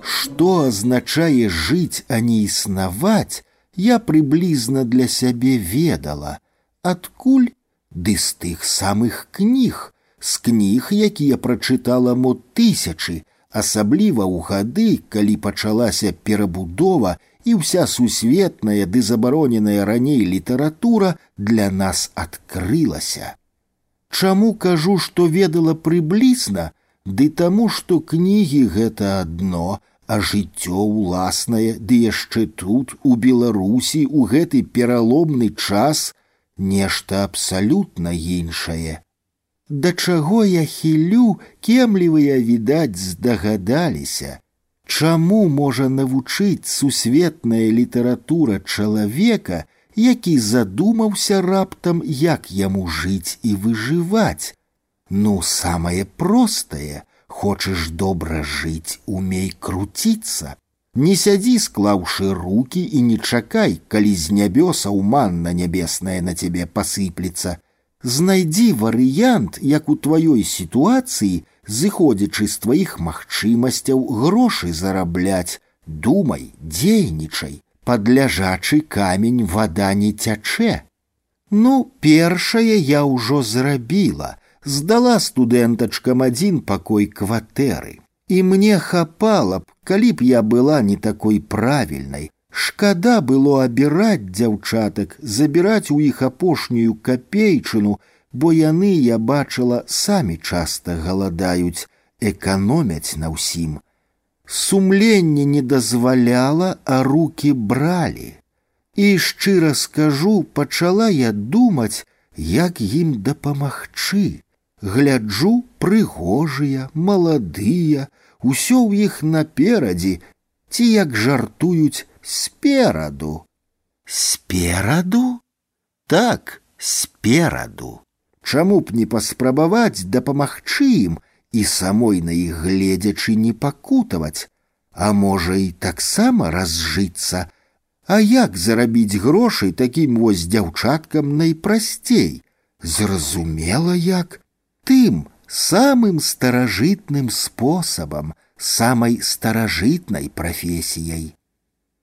Што азначае жыць, а не існаваць, я прыблізна для сябе ведала, адкуль ды з тых самых кніг, з кніг, якія прачытала мо тысячы, асабліва ў гады, калі пачалася перабудова і вся сусветная ды забароненая раней літаратура для нас адкрылася. Чаму кажу, што ведала прыблізна, ды таму, што кнігі гэта адно, а жыццё ўласнае, ды яшчэ тут у Беларусі у гэты пераломны час нешта абсалютна іншае. Да чаго я хілю, кемлівыя відаць здагадаліся, Чаму можа навучыць сусветная літаратура чалавека, які задумаўся раптам, як яму жыць і выжываць. Ну, самае простае, хочаш добра жыць, умей круціцца. Не сядзі, склаўшы руки і не чакай, калі з нябёсаў манна нябесная на цябе пасыплецца. Знайдзі варыянт, як у тваёй сітуацыі, зыходзячы з тваіх магчымасцяў грошы зарабляць, думай, дзейнічай, пад ляжачы камень вода не цячэ. Ну, першае я ўжо зрабіла, здала студэнтачкам адзін пакой кватэры. І мне хапала б, калі б я была не такой правільнай. Шкада было абіраць дзяўчатак, забіраць у іх апошнюю капейчыну, бо яны я бачыла самі часта галадаюць, эканомяць на ўсім. Сумленне не дазваляла, а руки бралі. І шчыра скажу, пачала я думаць, як ім дапамагчы. Гляджу прыгожыя, маладыя, усё ў іх наперадзе, ці як жартуюць спераду. Спераду? Так, спераду. Чаму б не паспрабаваць дапамагчы ім і самой на іх гледзячы не пакутаваць, а можа і таксама разжыцца, А як зарабіць грошай такім вось дзяўчаткам найпрасцей? Зразумела як тым самым старажытным спосабам, самай старажытнай прафесіяй.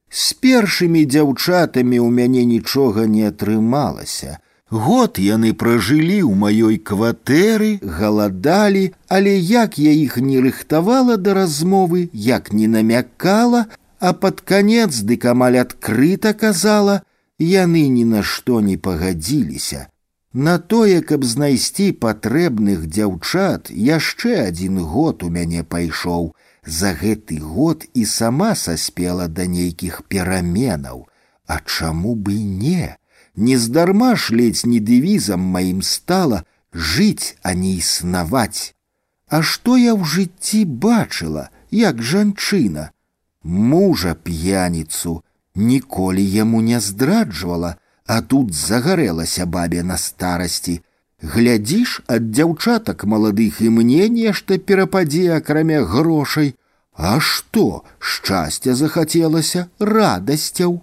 З першымі дзяўчатамі ў мяне нічога не атрымалася, Год яны пражылі ў маёй кватэры, галадалі, але як я іх не рыхтавала да размовы, як не намякала, а пад канец дык амаль адкрыта казала, яны ні на што не пагадзіліся. На тое, каб знайсці патрэбных дзяўчат, яшчэ адзін год у мяне пайшоў. За гэты год і сама саспела да нейкіх пераменаў. А чаму бы не? Нездарма ж ледзь не дэвізам маім стала жыць, а не існаваць. А што я ў жыцці бачыла, як жанчына, мужа п'яніцу, ніколі яму не здраджвала, а тут загарэлася бабе на старасці. Глядзіш ад дзяўчатак маладых і мне нешта перападзе акрамя грошай. А што, шчасця захацелася радасцяў.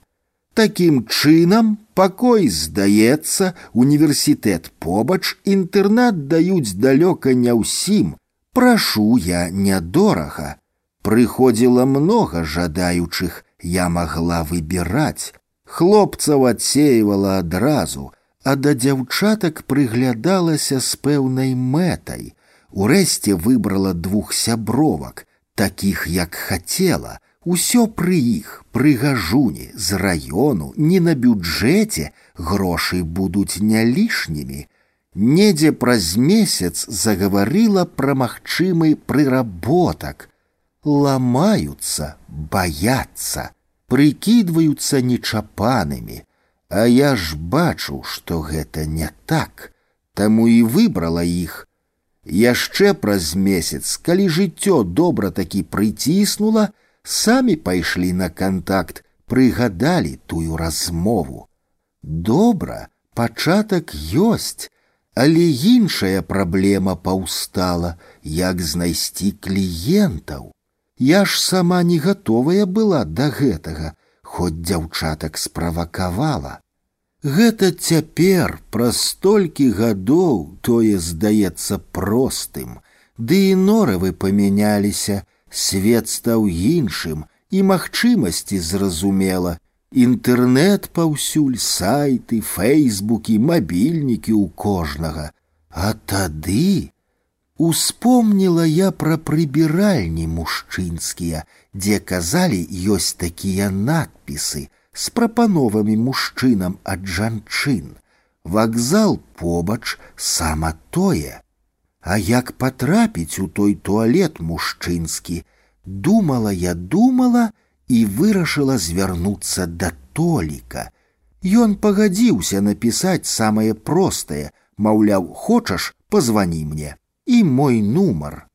Такім чынам пакой здаецца, універсітэт побач, інтэрнат даюць далёка не ўсім. Прашу я нядорага. Прыходзіла многа жадаючых, я магла выбіраць. Хлопцаў адсеивала адразу, а да дзяўчатак прыглядалася з пэўнай мэтай. Урэшце выбрала двух сябровак, такіх як хацела, Усё пры іх, пры гажуні, з раёну, не на бюджэце грошы будуць не лішнімі. недзе праз месяц загаварыла пра магчымы прыработак. Ламаюцца, баяцца, прыкідваюцца нечапанымі, А я ж бачу, што гэта не так, таму і выбрала іх. Яшчэ праз месяц, калі жыццё добра такі прыціснула, самі пайшлі на кантакт, прыгадалі тую размову. Добра, пачатак ёсць, але іншая праблема паўстала, як знайсці кліентаў. Я ж сама не гатовая была да гэтага, хоць дзяўчатак справакавала. Гэта цяпер праз столькі гадоў тое здаецца простым, ды і норавы памяняліся, свет стаў іншым і магчымасці зразумела, Інтэрнэт паўсюль сайты, фэйсбукі, мабільнікі ў кожнага. А тады успомніла я пра прыбіральні мужчынскія, дзе казалі ёсць такія надпісы з прапановамі мужчынам ад жанчын. Вакзал побач сама тое. А як патрапіць у той туалет мужчынскі, думала я думала, і вырашыла звярнуцца да толіка. Ён пагадзіўся напісаць самае простае, маўляў, хочаш, позвони мне і мой нумар.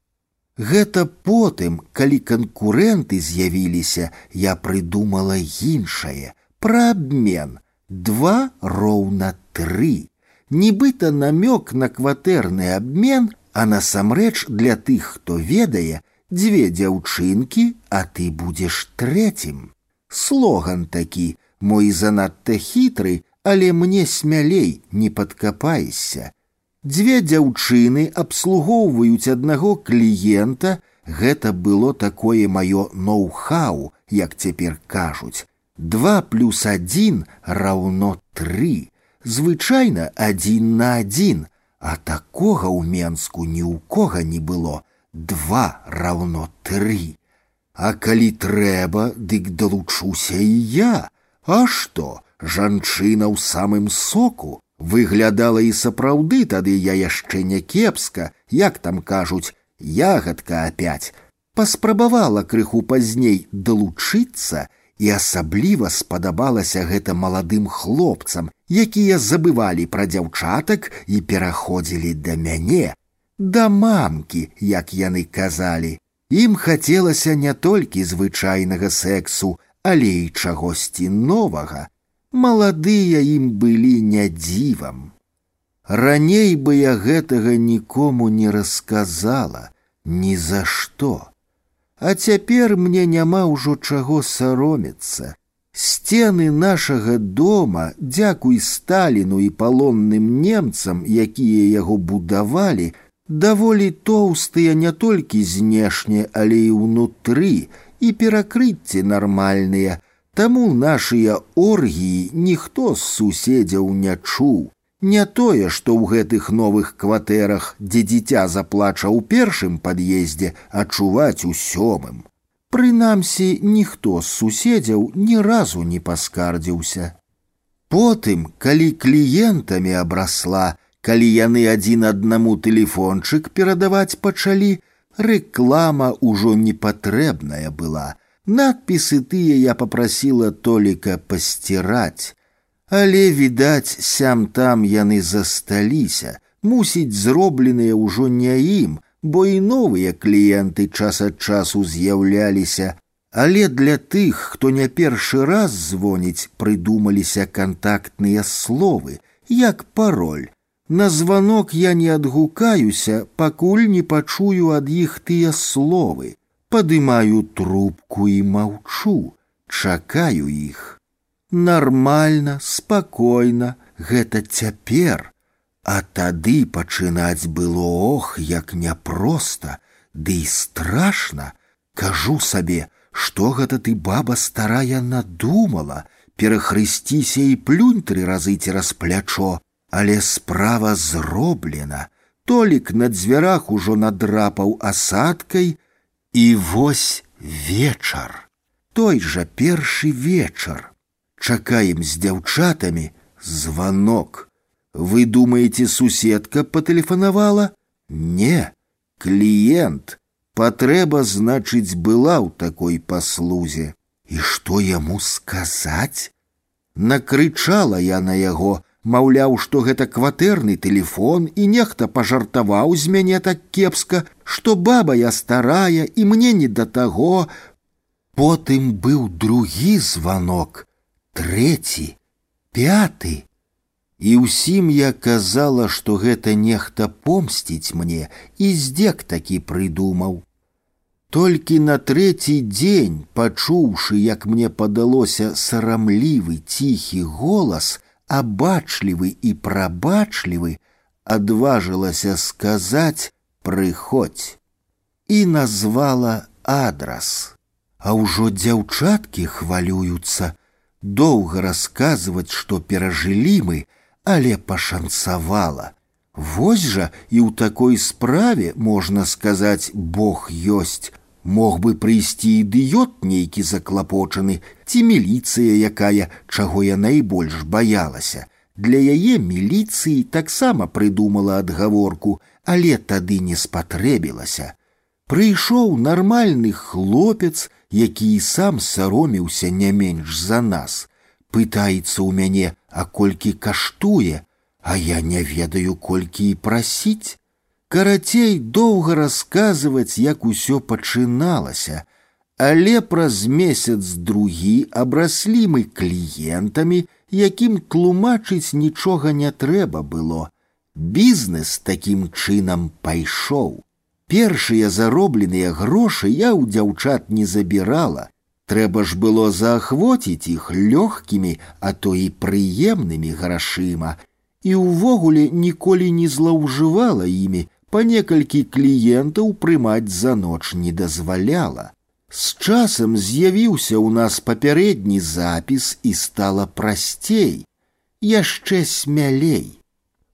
Гэта потым, калі канкурэнты з'явіліся, я прыдумала іншае пра абмен два роўна тры. Нібыта намёк на кватэрны абмен, а насамрэч для тых, хто ведае, дзве дзяўчынкі, а ты будзеш трэцім. Слоган такі, мой занадта хітры, але мне смялей не падкапаешся. Дзве дзяўчыны абслугоўваюць аднаго кліента, гэта было такое маё ноу-хау, як цяпер кажуць. Два плюс адзін раўно тры. Звычайна адзін на адзін, а такога ў Менску ні ў кога не было два равно три. А калі трэба, дык далучуся і я. А што, жанчына ў самым соку выглядала і сапраўды тады я яшчэ не кепска, як там кажуць, ягадка опять. Паспрабавала крыху пазней далучыцца, і асабліва спадабалася гэта маладым хлопцам, якія забывалі пра дзяўчатак і пераходзілі да мяне, да мамкі, як яны казалі. Ім хацелася не толькі звычайнага сексу, але і чагосьці новага. Маладыя ім былі не дзівам. Раней бы я гэтага нікому не расказала, ні за што. А цяпер мне няма ўжо чаго саромецца. Сцены нашага дома, дзякуй Сталіну і палонным немцам, якія яго будавалі, даволі тоўстыя не толькі знешне, але і ўнутры і перакрыцці нармальныя, Таму нашыя оргіі ніхто з суседзяў не чуў. Не тое, што ў гэтых новых кватэрах, дзе дзіця заплача ў першым пад'ездзе, адчуваць у сёмым. Прынамсі, ніхто з суседзяў ні разу не паскардзіўся. Потым, калі кліентамі абрасла, калі яны адзін аднаму тэлефончык перадаваць пачалі, рэклама ўжо непатрэбная была. Надпісы тыя я попрасіла толіка пасціраць. Але, відаць, сям там яны засталіся, мусіць, зробленыя ўжо не ім, бо і новыя кліенты час ад часу з'яўляліся. Але для тых, хто не першы раз звоніць, прыдумаліся кантактныя словы, як пароль, на звонок я не адгукаюся, пакуль не пачую ад іх тыя словы. Падымаю трубку і маўчу, чакаю іх. Нармальна, спакойна, гэта цяпер. А тады пачынаць было ох, як няпроста, ды і страшна. Кажу сабе, што гэта ты баба старая надумала, перахрысціся і плюнь тры разы цераз плячо, але справа зроблена. Толік на дзвярах ужо надрапаў асадкай, і вось вечар. Той жа першы вечар. Чакаем з дзяўчатамі званок. Вы думаете, суседка патэлефанавала? Не, кліент. Патрэба, значыць, была ў такой паслузе. І што яму сказаць? Накрычала я на яго, маўляў, што гэта кватэрны тэлефон і нехта пажартаваў з мяне так кепска, што баба я старая і мне не да таго. Потым быў другі званок, трэці, пяты. І ўсім я казала, што гэта нехта помсціць мне і здзек такі прыдумаў. Толькі на трэці дзень, пачуўшы, як мне падалося сарамлівы ціхі голас, абачлівы і прабачлівы, адважылася сказаць прыходзь і назвала адрас. А ўжо дзяўчаткі хвалююцца, доўга расказваць, што перажылі мы, але пашанцавала. Вось жа і ў такой справе можна сказаць, Бог ёсць. Мог бы прыйсці ідыёт нейкі заклапочаны, ці міліцыя, якая, чаго я найбольш баялася. Для яе міліцыі таксама прыдумала адгаворку, але тады не спатрэбілася. Прыйшоў нармальны хлопец, які і сам сароміўся не менш за нас пытаецца ў мяне, а колькі каштуе, а я не ведаю, колькі і прасіць. Карацей доўга расказваць, як усё пачыналася, але праз месяц другі абраслі мы кліентамі, якім тлумачыць нічога не трэба было. Бізнес такім чынам пайшоў. Першыя заробленыя грошы я ў дзяўчат не забірала, Трэба ж было заахвоціць іх лёгкімі, а то і прыемнымі грашыма, і ўвогуле ніколі не злоўжывала імі, па некалькі кліентаў прымаць за ноч не дазваляла. З часам з'явіўся ў нас папярэдні запіс і стала прасцей, яшчэ смялей.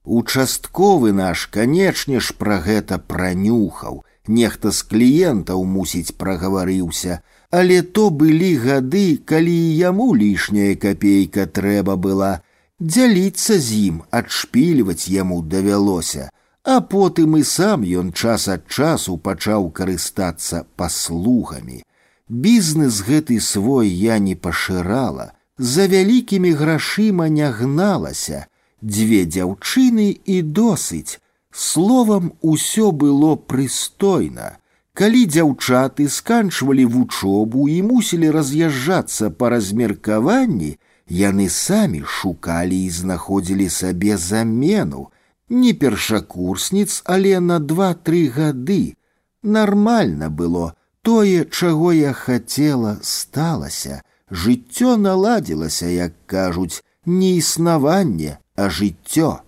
Участковы наш, канечне ж, пра гэта пранюхаў, нехта з кліентаў мусіць прагаварыўся, але то былі гады, калі яму лішняя капейка трэба была дзяліцца з ім, адшпільваць яму давялося, а потым і сам ён час ад часу пачаў карыстацца паслугамі. Бізнес гэты свой я не пашырала, за вялікімі грашыма не гналася, дзве дзяўчыны і досыць, словам усё было прыстойна. Калі дзяўчаты сканчвалі вучобу і мусілі раз'язджацца па размеркаванні, яны самі шукалі і знаходзілі сабе замену, не першакурсніц, але на два-тры гады. Нармальна было, тое, чаго я хацела, сталася. Жыццё наладзілася, як кажуць, не існаванне, а жыццё.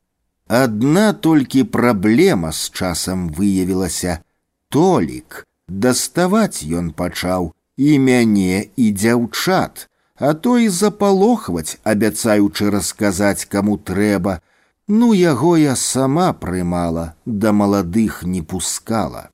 Адна толькі праблема з часам выявілася, толік даставаць ён пачаў і мяне і дзяўчат, а то і запалохваць, абяцаючы расказаць каму трэба. Ну яго я сама прымала, да маладых не пускала.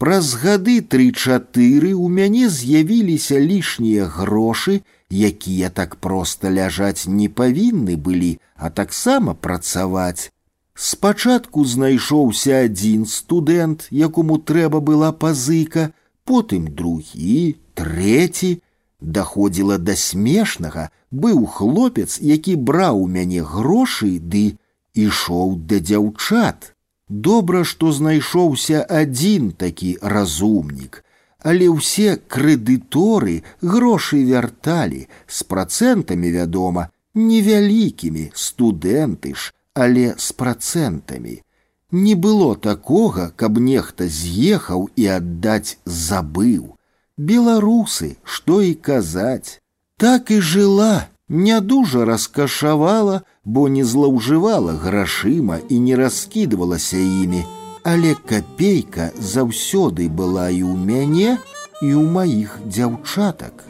Праз гады тры-чатыры у мяне з'явіліся лішнія грошы, якія так проста ляжаць не павінны былі, а таксама працаваць. Спачатку знайшоўся адзін студэнт, якому трэба была пазыка, потым другі, трэці. Даходзіла да смешнага, быў хлопец, які браў у мяне грошы ды ішоў да дзяўчат. Добра, што знайшоўся адзін такі разумнік, але ўсе крэдыторы грошы вярталі з працэнтамі, вядома, невялікімі студэнты ж але з працэнтамі. Не было такога, каб нехта з'ехаў і аддаць забыў. Беларусы, што і казаць, так і жыла, не дужа раскашавала, бо не злоўжывала грашыма і не раскідвалася імі, але капейка заўсёды была і ў мяне, і ў маіх дзяўчатак.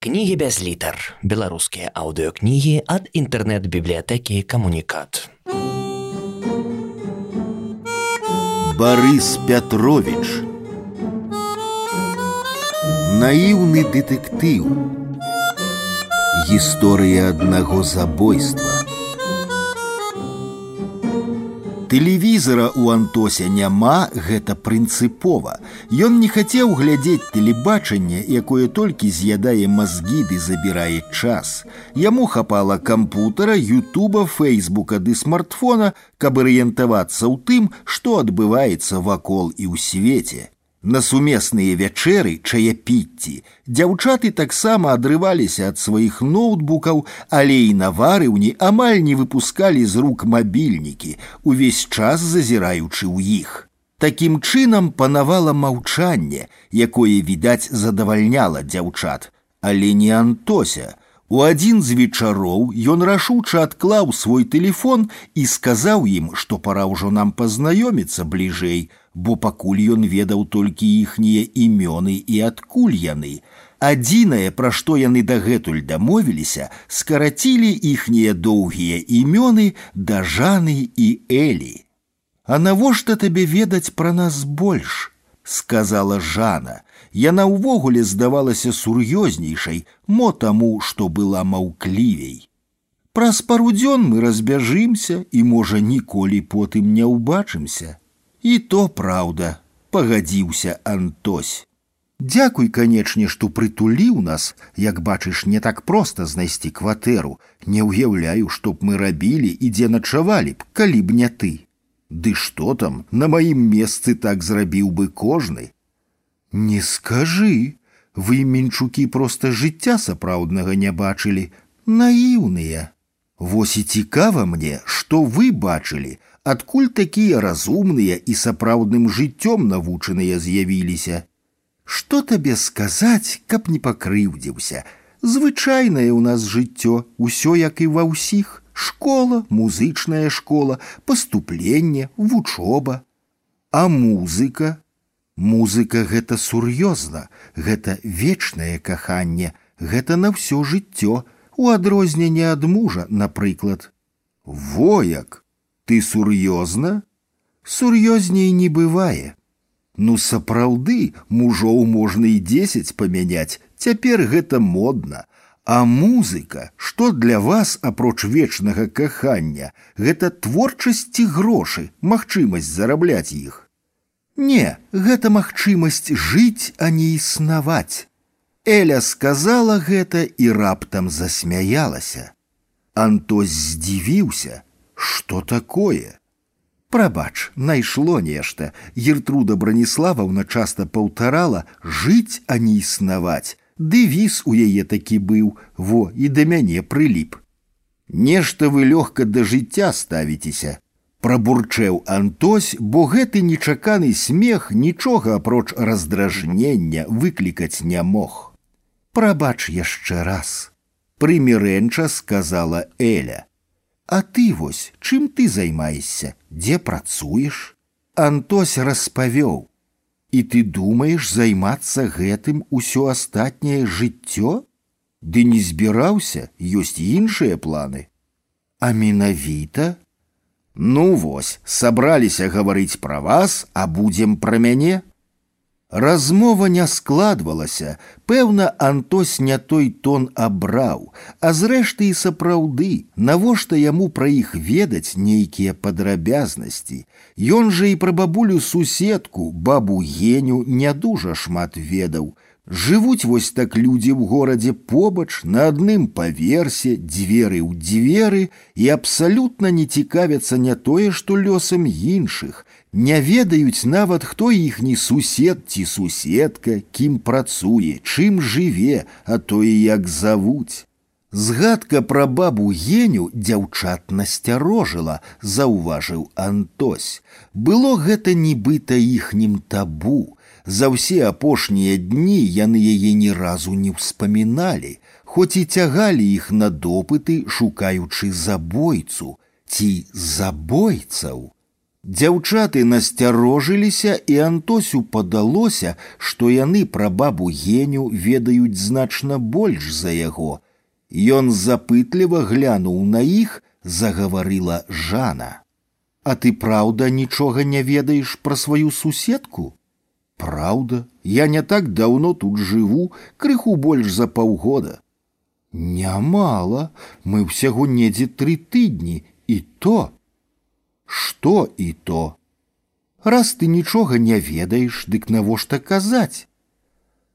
Кнігі без літар. Беларускія аўдыёкнігі ад інтэрнэт-бібліятэкі камунікат. Барыс Пятрович Наіўны дэтэктыў Гісторыя аднаго забойства. Тэлевізара ў Антося няма, гэта прынцыпова. Ён не хацеў глядзець тэлебачанне, якое толькі з'ядае мазгі ды забірае час. Яму хапала кампутара, ютуба, фейсбука ды смартфона, каб арыентавацца ў тым, што адбываецца вакол і ў свеце. На сумесныя вячэры чаяпіцці дзяўчаты таксама адрываліся ад сваіх ноутбукаў, але і на варыўні амаль не выпускалі з рук мабільнікі, увесь час зазіраючы ў іх. Такім чынам панавала маўчанне, якое, відаць, задавальняла дзяўчат, але не Антося. У адзін з вечароў ён рашуча адклаў свой тэлефон і сказаў ім, што пора ўжо нам пазнаёміцца бліжэй, бо пакуль ён ведаў толькі іхнія імёны і адкуль яны. Адзінае, пра што яны дагэтуль дамовіліся, скарацілі іхнія доўгія імёны да жаны і Элі. А навошта табе ведаць пра нас больш? сказала Жана. Яна ўвогуле здавалася сур'ёзнейшай, мо таму, што была маўклівей. Праз пару дзён мы разбяжымся і, можа, ніколі потым не ўбачымся. І то праўда, пагадзіўся Антось. Дзякуй, канечне, што прытуліў нас, як бачыш, не так проста знайсці кватэру. Не ўяўляю, што б мы рабілі і дзе начавалі б, калі б не ты. Ды што там, на маім месцы так зрабіў бы кожны. Не скажы, вы мінчукі проста жыцця сапраўднага не бачылі, наіўныя. Вось і цікава мне, што вы бачылі, адкуль такія разумныя і сапраўдным жыццём навучаныя з'явіліся. Што табе сказаць, каб не пакрыўдзіўся? Звычайнае ў нас жыццё, усё як і ва ўсіх: школа, музычная школа, паступленне, вучоба. А музыка, Музыка гэта сур'ёзна, гэта вечнае каханне, гэта на ўсё жыццё, у адрозненне ад мужа, напрыклад. Вояк, ты сур'ёзна? Сур'ёзней не бывае. Ну сапраўды мужоў можна і дзесяць памяняць, цяпер гэта модна. А музыка, што для вас апроч вечнага кахання, гэта творчасць ці грошы, магчымасць зарабляць іх. Не, гэта магчымасць жыць, а не існаваць. Эля сказала гэта і раптам засмяялася. Антось здзівіўся, Что такое? Прабач, найшло нешта. Ертруда Браніславаўна часта паўтарала жыць, а не існаваць. Дэвіз у яе такі быў, во і да мяне прыліп. Нешта вы лёгка да жыцця ставіцеся. Прабурчэў Антось, бо гэты нечаканы смех нічога апроч раздражнення выклікаць не мог. Прабач яшчэ раз. Прымірэнча сказала Эля. А ты вось чым ты займаешься, дзе працуеш? Антось распавёў. І ты думаеш займацца гэтым усё астатняе жыццё? Ды не збіраўся, ёсць іншыя планы. А менавіта? Ну вось, сабраліся гаварыць пра вас, а будзем пра мяне. Размова не складвалася, пэўна, Антось не той тон абраў, а зрэшты і сапраўды, навошта яму пра іх ведаць нейкія падрабязнасці. Ён жа і пра бабулю суседку, бабу геню не дужа шмат ведаў. Жывуць вось так людзі ў горадзе побач на адным паверсе, дзверы ў дзверы і абсалютна не цікавяцца не тое, што лёсам іншых, не ведаюць нават хто іхні сусед ці суседка, кім працуе, чым жыве, а то і як завуць. Згадка пра бабу геню дзяўчат насцярожыла, заўважыў Антось. Было гэта нібыта іхнім табу. За ўсе апошнія дні яны яе ні разу не ўспаміналі, хоць і цягалі іх на допыты, шукаючы забойцу ці забойцаў. Дзяўчаты насцярожыліся, і Антосю падалося, што яны пра бабу геню ведаюць значна больш за яго. Ён запытліва глянуў на іх, загаварыла Жана. А ты праўда нічога не ведаеш пра сваю суседку? Праўда, я не так даўно тут жыву, крыху больш за паўгода. Нямала, мы ўсяго недзе тры тыдні і то. Што і то? Раз ты нічога не ведаеш, дык навошта казаць?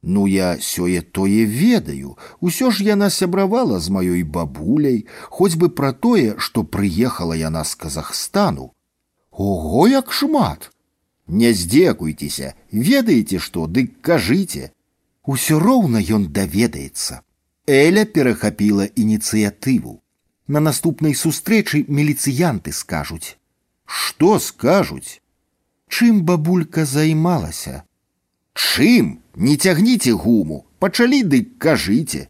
Ну я сёе тое ведаю, усё ж яна сябравала з маёй бабуляй, хоць бы пра тое, што прыехала яна з Казахстану. Ого, як шмат! Не здзекуйцеся, ведаеце што, дык кажыце. Усё роўна ён даведаецца. Эля перахапіла ініцыятыву. На наступнай сустрэчы міліцыянты скажуць. Што скажуць? Чым бабулька займалася? Чым? Не цягніце гуму, пачалі дык кажыце.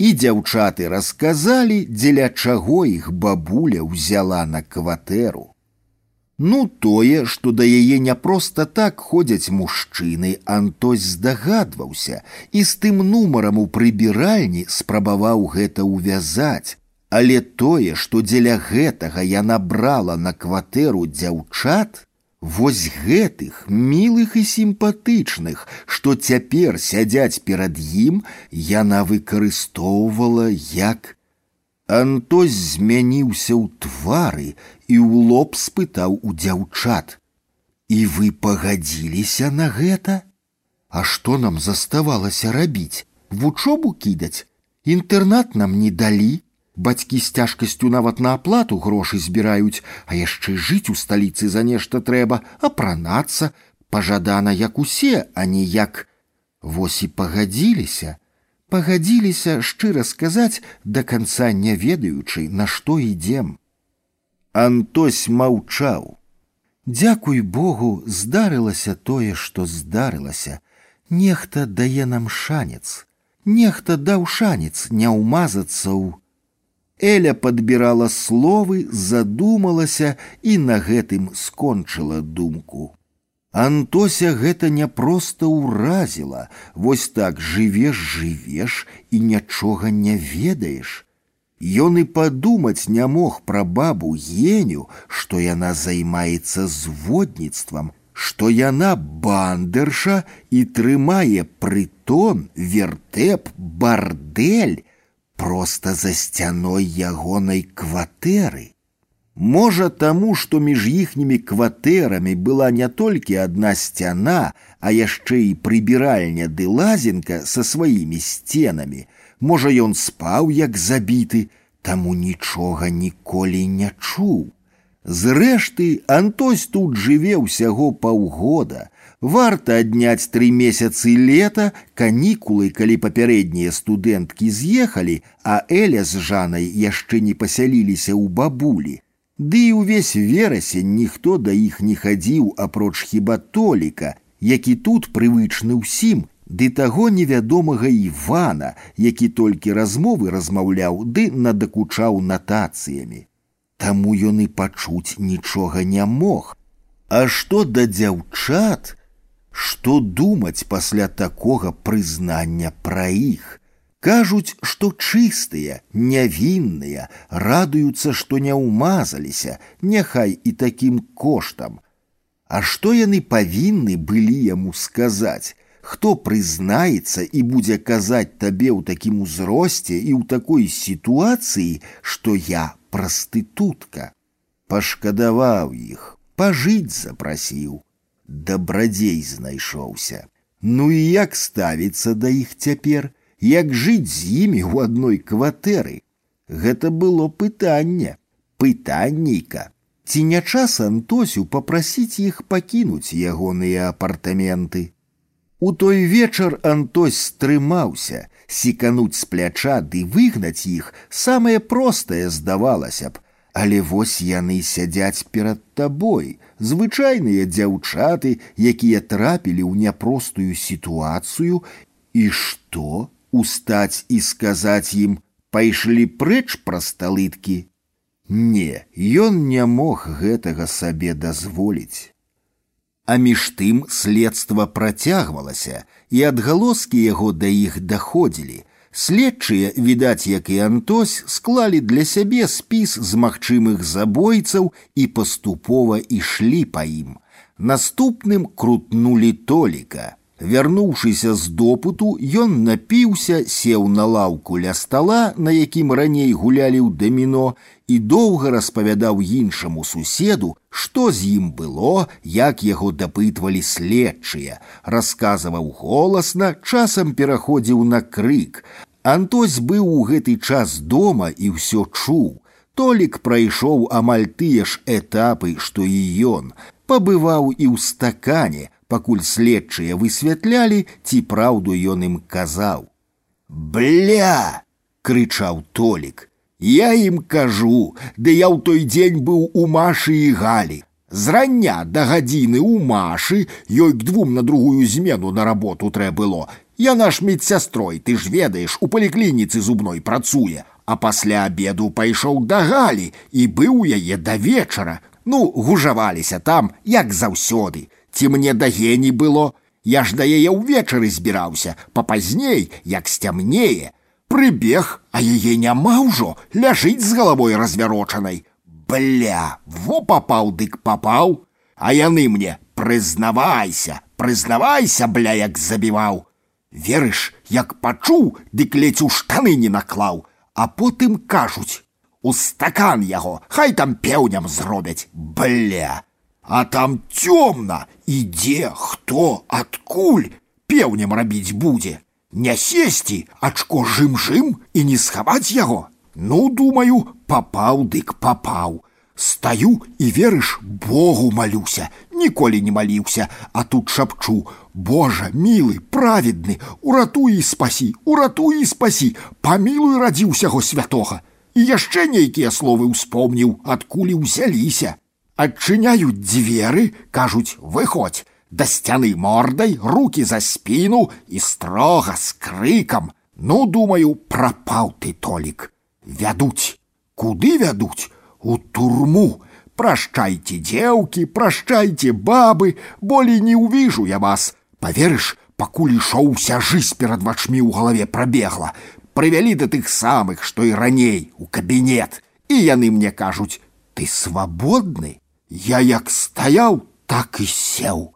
І дзяўчаты расказалі, дзеля чаго іх бабуля ўзяла на кватэру. Ну тое, што да яе не проста так ходзяць мужчыны, Антось здагадваўся і з тым нумарам у прыбіральні спрабаваў гэта ўвязаць. Але тое, што дзеля гэтага яна брала на кватэру дзяўчат, вось гэтых мілых і сімпатычных, што цяпер сядзяць перад ім, яна выкарыстоўвала як Антось змяніўся ў твары і ў лоб спытаў у дзяўчат: « І вы пагадзіліся на гэта? А што нам заставалася рабіць? Вучобу кідаць? Інтэрнат нам не далі. Бацькі з цяжкасцю нават на аплату грошы збіраюць, а яшчэ жыць у сталіцы за нешта трэба, апранацца, пажадана як усе, а не як. Вось і пагадзіліся пагадзіліся шчыра сказаць да канца не ведаючы на што ідзем антось маўчаў дзякуй богу здарылася тое што здарылася нехта дае нам шанец нехта даў шанец не ўмазацца ў Эля падбірала словы, задумалася і на гэтым скончыла думку. Антося гэта не проста ўразіла, Вось так жывеш, жывеш і нічога не ведаеш. Ён і падумаць не мог пра бабу геню, што яна займаецца зводніцтвам, што яна бандерша і трымае прытон, вертеп, бардэль проста за сцяной ягонай кватэры. Можа таму, што між іхнімі кватэрамі была не толькі адна сцяна, а яшчэ і прыбіральня ды лазенка са сваімі сценамі. Можа, ён спаў як забіты, таму нічога ніколі не чуў. Зрэшты, Антось тут жыве ўсяго паўгода. Варта адняць тры месяцы лета, канікулы, калі папярэднія студэнткі з'ехалі, а Эля з жанай яшчэ не пасяліліся ў бабулі. Ды і ўвесь верасень ніхто да іх не хадзіў апроч хіба толіка, які тут прывычны ўсім, ды таго невядомага Івана, які толькі размовы размаўляў ды надакучаў натацыямі. Таму ён і пачуць нічога не мог. А што да дзяўчат, што думаць пасля такога прызнання пра іх? Кажуць, што чыстыя, нявінныя, радуюцца, што не ўмазаліся, няхай і такім коштам. А што яны павінны былі яму сказаць? Хто прызнаецца і будзе казаць табе ў такім узросце і ў такой сітуацыі, што я прастытутка. Пашкадаваў іх, пажыць запрасіў. Дабрадзей знайшоўся. Ну і як ставіцца да іх цяпер? як жыць з імі ў адной кватэры. Гэта было пытанне, пытаннейка. Ці не час Антосю попрасіць іх пакінуць ягоныя апартаменты. У той вечар Антось стрымаўся, сікануць з пляча ды выгнаць іх самае простае здавалася б, Але вось яны сядзяць перад табой, звычайныя дзяўчаты, якія трапілі ў няпростую сітуацыю, і што? устаць і сказаць ім пайшлі прэч пра сталыткі. Не, ён не мог гэтага сабе дазволіць. А між тым следства працягвалася, і адгалоскі яго да іх даходзілі. Следчыя, відаць, як і Антось, склалі для сябе спіс з магчымых забойцаў і паступова ішлі па ім. Наступным крутнулі толіка. Вярнуўшыся з допыту, ён напіўся, сеў на лаўку ля стала, на якім раней гулялі ў даміно і доўга распавядаў іншаму суседу, што з ім было, як яго дапытвалі следчыя, расказваў голасна, часам пераходзіў на крык. Антось быў у гэты час дома і ўсё чуў. Толік прайшоў амаль тыя ж этапы, што і ён, пабываў і ў стакане, пакуль следчыя высвятлялі, ці праўду ён ім казаў. Бля! крычаў толік. Я ім кажу, ды я ў той дзень быў у машы і галі. Зрання да гадзіны ў машы ёй к двум на другую змену на работу трэ было. Я наш медсястрой, ты ж ведаеш, у паліклініцы зубной працуе, а пасля абеду пайшоў да галі і быў яе да вечара. Ну, гужаваліся там, як заўсёды ці мне да гені было я ж да яе ўвечары збіраўся папазней як сцямнее прыбег а яе няма ўжо ляжыць з галавой развярочанай бля во папаў дык папаў а яны мне прызнавайся прызнавайся бля як забіваў верыш як пачуў дык ледзь у штаны не наклаў а потым кажуць у стакан яго хай там пеўням зробяць бля а там цёмна ідзе хто адкуль пеўнем рабіць будзе не сесці ачко жым-жым і не схаваць яго ну думаю папаў дык папаў стаю і верыш богу малюся ніколі не маліўся а тут шапчу божа мілы праведны уратуй і спасі уратуй і спасі памілуй радзі ўсяго святога і яшчэ нейкія словы ўспомніў адкуль узяліся адчыняюць дзверы, кажуць, выходь, да сцяны мордай, руки за спіну і строга з крыкам. Ну, думаю, прапаў ты толік. Вядуць, куды вядуць? У турму. Прашчайце дзеўкі, прашчайце бабы, болей не ўвіжу я вас. Паверыш, пакуль ішоў уся жыць перад вачмі ў галаве прабегла. Прывялі да тых самых, што і раней у кабінет. І яны мне кажуць: ты свабодны, Я як стаяў, так і сеў.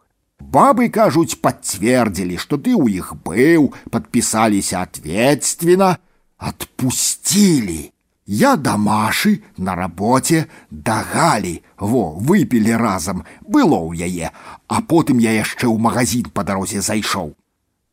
Бабы кажуць, пацвердзілі, што ты ў іх быў, подпісаліся ответственно, отпустили. Я да Машы на рабоце дагалі, во выпілі разам, было ў яе, а потым я яшчэ ў магазин па дарозе зайшоў.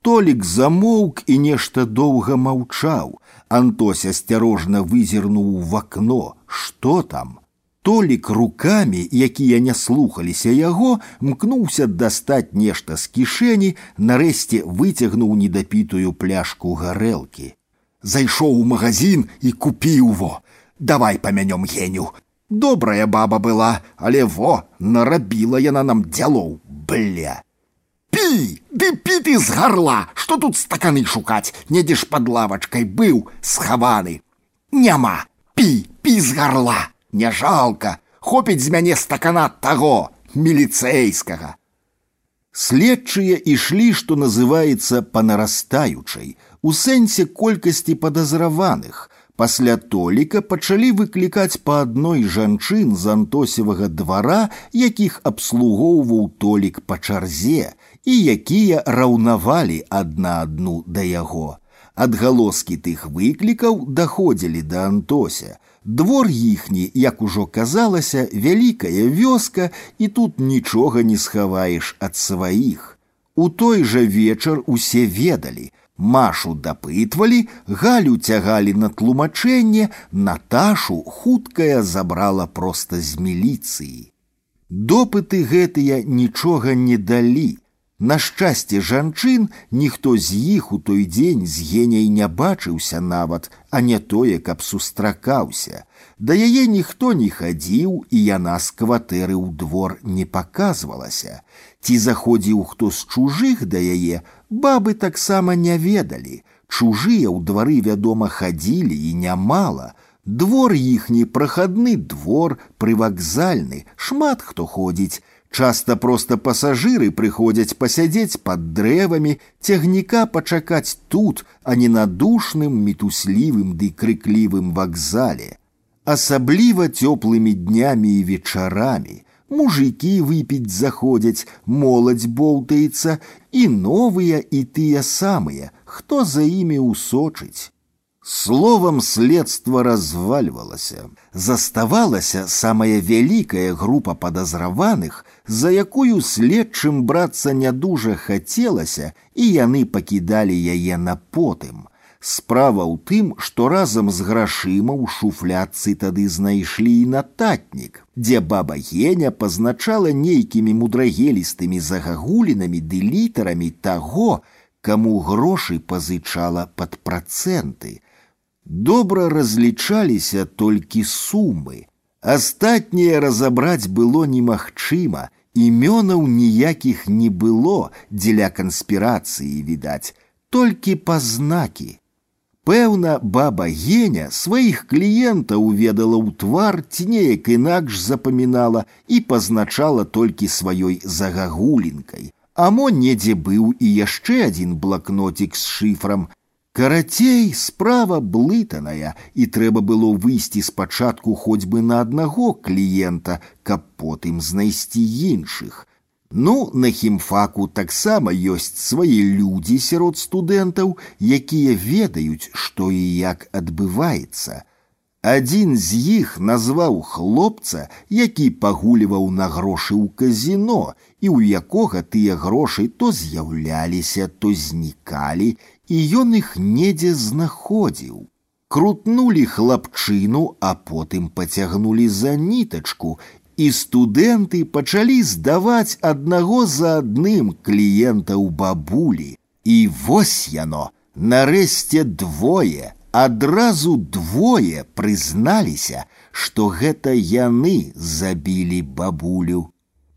Толік замоўк і нешта доўга маўчаў. Антось асцярожна вызірнуў в акно, што там? Толік рукамі, якія не слухаліся яго, мкнуўся дастаць нешта з кішэні, нарэшце выцягнуў недапітую пляшку гарэлкі. Зайшоў у магазин і купіў во. Давай памянём геню. Добрая баба была, але во нарабіла яна нам дзялоў, бля. Пі, ды пі ты з гарла, што тут стаканы шукаць, недзеш пад лавачкай быў схаваны. Няма, пі, пі з гарла не жалка, хопіць з мяне стакана таго міліцэйскага. Следчыя ішлі, што называецца панарастаючай, у сэнсе колькасці падазраваных. Пасля толіка пачалі выклікаць па адной жанчын з антосевага двара, якіх абслугоўваў толік па чарзе і якія раўнавалі адна адну да яго. Адгалоскі тых выклікаў даходзілі да антося. Двор іхні, як ужо казалася, вялікая вёска, і тут нічога не схаваеш ад сваіх. У той жа вечар усе ведалі. Машу дапытвалі, галю цягалі на тлумачэнне, Наташу хуткая забрала проста з міліцыі. Допыты гэтыя нічога не далі. На шчасце жанчын ніхто з іх у той дзень з геняй не бачыўся нават, а не тое, каб сустракаўся. Да яе ніхто не хадзіў, і яна з кватэры ў двор не паказвалася. Ці заходзіў хто з чужых да яе, бабы таксама не ведалі. Чужыя ў двары, вядома, хадзілі і нямала. Двор іхні прахадны двор, прывакзальны, шмат хто ходзіць, Часто просто пассажиры прыходзяць пасядзець под дрэвамі, цягніка пачакаць тут, а не на душным, мітуслівым ды крыклівым вакзале. Асабліва цёплымі днямі і вечарамі. мужики выпіць заходзяць, моладзь боўтаецца, і новыя і тыя самыя, хто за імі ўсочыць. Словом, следство разваливалося. Заставалася самая вялікая група падазраваных, за якую следчым брацца не дужа хацелася, і яны пакідалі яе на потым. Справа ў тым, што разам з грашыма ў шуфляцы тады знайшлі і нататнік, дзе баба Геня пазначала нейкімі мудрагелістымі загагулінамі ды літарамі таго, каму грошы пазычала пад працэнты – добра разлічаліся толькі сумы. Астатняе разабраць было немагчыма, імёнаў ніякіх не было дзеля канспірацыі відаць, толькі пазнакі. Пэўна, баба Геня сваіх кліентаў ведала ў твар ці неяк інакш запамінала і пазначала толькі сваёй загагулінкай. Амо недзе быў і яшчэ адзін блакнотик з шыфрам, Карацей, справа блытаная, і трэба было выйсці спачатку хоць бы на аднаго кліента, каб потым знайсці іншых. Ну, на хімфаку таксама ёсць свае людзі сярод студэнтаў, якія ведаюць, што і як адбываецца. Адзін з іх назваў хлопца, які пагуліваў на грошы ў казіно, і ў якога тыя грошы то з'яўляліся, то знікалі, і ён іх недзе знаходзіў. Крутнулі хлапчыну, а потым пацягнулі за нітачку, і студэнты пачалі здаваць аднаго за адным кліентаў бабулі. І вось яно, нарэшце двое, адразу двое прызналіся, што гэта яны забілі бабулю.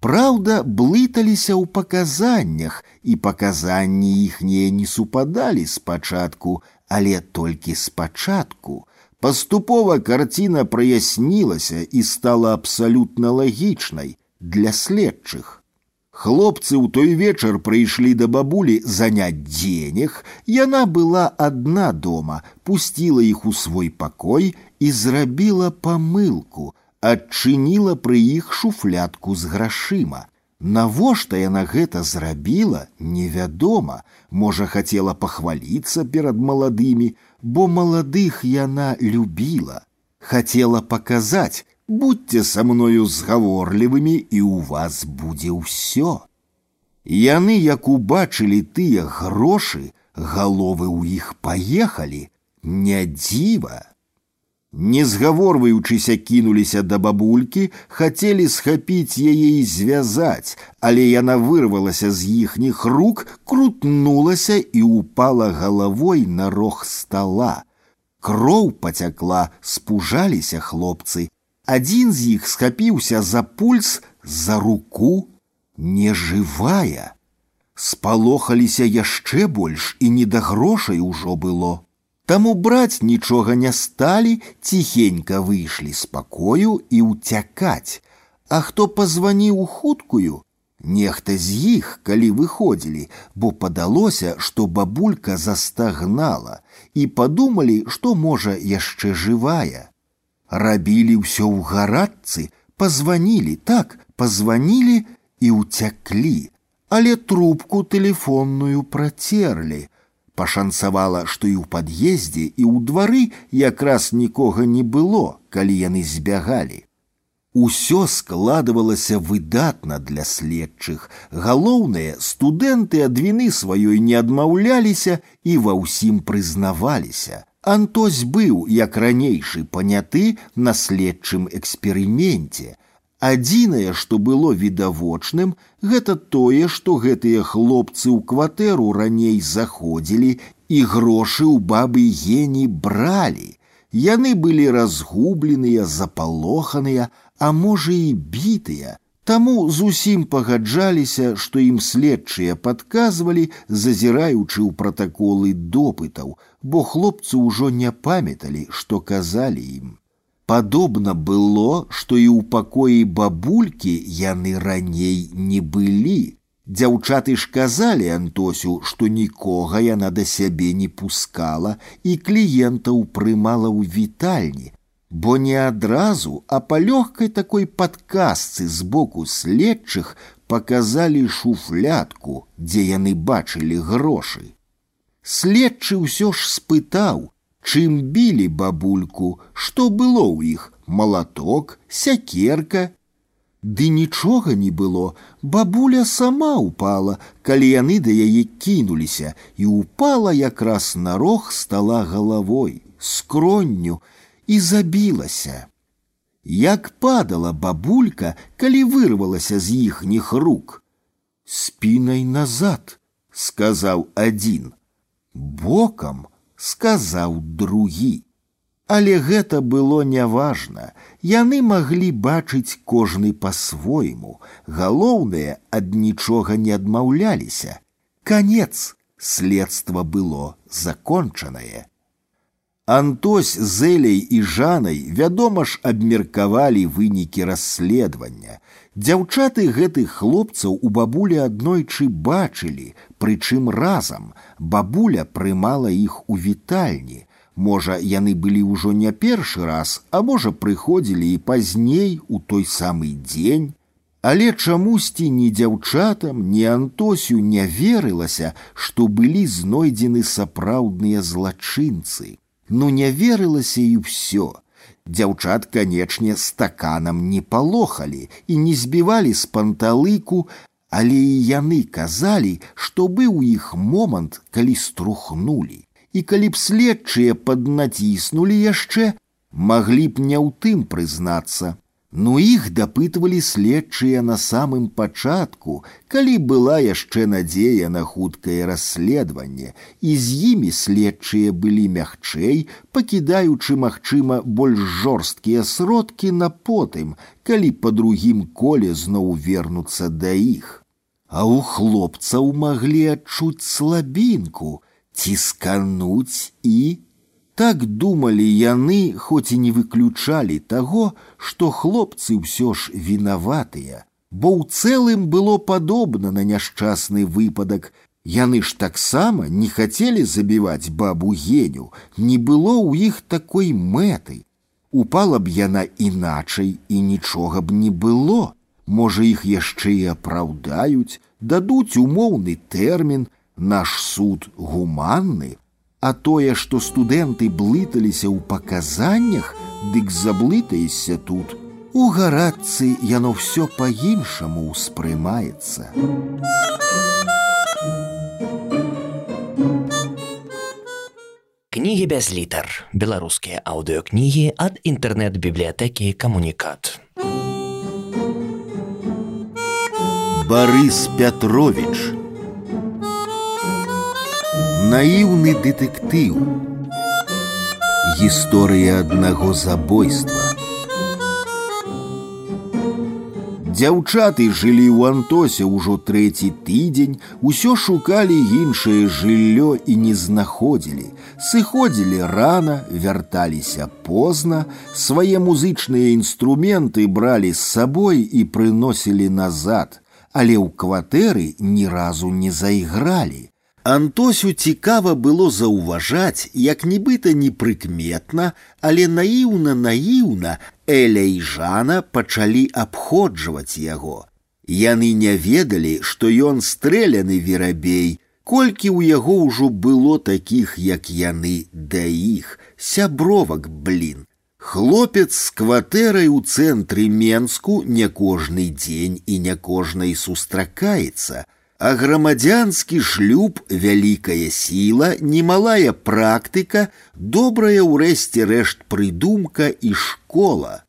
Праўда, блыталіся ў паказаннях, і паказанні іхнія не супадалі спачатку, але толькі спачатку. Паступова карціна праяснілася і стала абсалютна лагічнай для следчых. Хлопцы ў той вечар прыйшлі да бабулі заняць дзенег, яна была адна дома, пусціла іх у свой пакой і зрабіла памылку, адчыніла пры іх шуфлятку з грашыма. Навошта яна гэта зрабіла, невядома, можа, хацела пахваліцца перад маладымі, бо маладых яна любіла. Хацела паказаць, будьце са мною згаворлівымі і ў вас будзе ўсё. Яны, як убачылі тыя грошы, галовы ў іх паехалі, не дзіва. Не згаворваючыся кінуліся да бабулькі, хацелі схапіць яе і звязаць, але яна вырвалася з іхніх рук, крутнулася і упала галавой на рог стола. Кроў пацякла, спужаліся хлопцы. Адзін з іх схапіўся за пульс, за руку, нежывая. Спалохаліся яшчэ больш і не да грошай ужо было. Таму браць нічога не сталі, ціхенька выйшлі з пакою і ўцякаць. А хто пазваніў у хуткую? Нехта з іх, калі выходзілі, бо падалося, што бабулька застагнала і падумалі, што можа яшчэ жывая. Рабілі ўсё ў гарадцы, пазванілі, так, пазванілі і ўцяклі, але трубку тэлефонную працерлі пашанцавала, што і ў пад'ездзе і ў двары якраз нікога не было, калі яны збягалі. Усё складывалася выдатна для следчых. Галоўнае, студэнты ад віны сваёй не адмаўляліся і ва ўсім прызнаваліся. Антось быў, як ранейшы паняты на следчым эксперыменце, Адзінае, што было відавочным, гэта тое, што гэтыя хлопцы ў кватэру раней заходзілі і грошы ў бабы гені бралі. Яны былі разгубленыя, запалоханыя, а можа і бітыя. Таму зусім пагаджаліся, што ім следчыя падказвалі, зазіраючы ў пратаколы допытаў, бо хлопцы ўжо не памяталі, што казалі ім. Падобна было, што і ў пакоі бабулькі яны раней не былі. Дзяўчаты ж казалі Антосю, што нікога яна да сябе не пускала і кліентаў прымала ў вітальні. бо не адразу, а па лёгкай такой падказцы з боку следчых паказалі шуфлятку, дзе яны бачылі грошы. Следчы ўсё ж спытаў, чым білі бабульку, што было ў іх малаток, сякерка. Ды нічога не было, бабуля сама упала, калі яны да яе кінуліся і упала якраз на рог стала галавой, скронню і забілася. Як падала бабулька, калі вырвалася з іхніх рук. Спінай назад, сказаў адзін. Бокам сказаў другі. Але гэта было няважна. Яны маглі бачыць кожны па-свойму. Галоўнае ад нічога не адмаўляліся. Канец следства было закончанае. Антось з Эляй і жанай, вядома ж, абмеркавалі вынікі расследавання. Дзяўчаты гэтых хлопцаў у бабулі аднойчы бачылі, прычым разам бабуля прымала іх у вітальні. Можа, яны былі ўжо не першы раз, а можа, прыходзілі і пазней у той самы дзень. Але чамусьці ні дзяўчатам, ні Антосю не верылася, што былі знойдзены сапраўдныя злачынцы. Ну не верылася і ўсё. Дзяўчат, канечне, стаканам не палохалі і не збівалі з панталыку, але і яны казалі, што быў іх момант, калі струхнулі. І калі б следчыя паднаціснулі яшчэ, маглі б не ў тым прызнацца. Ну іх дапытвалі следчыя на самым пачатку, калі была яшчэ надзея на хуткае расследаванне, і з імі следчыя былі мягчэй, пакідаючы, магчыма, больш жорсткія сродкі на потым, калі па другім коле зноў вернуцца да іх. А ў хлопцаў маглі адчуць слабінку, ціскануць і так думалі яны, хоць і не выключалі таго, што хлопцы ўсё ж вінаватыя, бо ў цэлым было падобна на няшчасны выпадак. Яны ж таксама не хацелі забіваць бабу геню, не было ў іх такой мэты. Упала б яна іначай і нічога б не было. Можа, іх яшчэ і апраўдаюць, дадуць умоўны тэрмін, наш суд гуманны, а тое, што студэнты блыталіся ў паказаннях, дык заблытаешся тут. У гарадцы яно ўсё па-іншаму ўспрымаецца. Кнігі без літар. Беларускія аўдыёкнігі ад інтэрнэт-бібліятэкі камунікат. Барыс Пятрович наіўны дэтэктыў гісторыя аднаго забойства дзяўчаты жылі ў антосе ўжо трэці тыдзень усё шукалі іншае жыллё і не знаходзілі сыходзілі рана вярталіся позна свае музычныя інструменты бралі з сабой і прыносілі назад але ў кватэры ні разу не зайгралі Антосю цікава было заўважаць, як нібыта непрыкметна, але наіўна наіўна Эля і Жана пачалі абходжваць яго. Яны не ведалі, што ён стрэляны верабей, колькі ў яго ўжо было такіх, як яны да іх, сябровак блін. Хлопец з кватэрай у цэнтры Менску не кожны дзень і не кожнай сустракаецца, а грамадзянскі шлюб вялікая сіла, немалая практыка, добрая ўрэшце рэшт прыдумка і школа.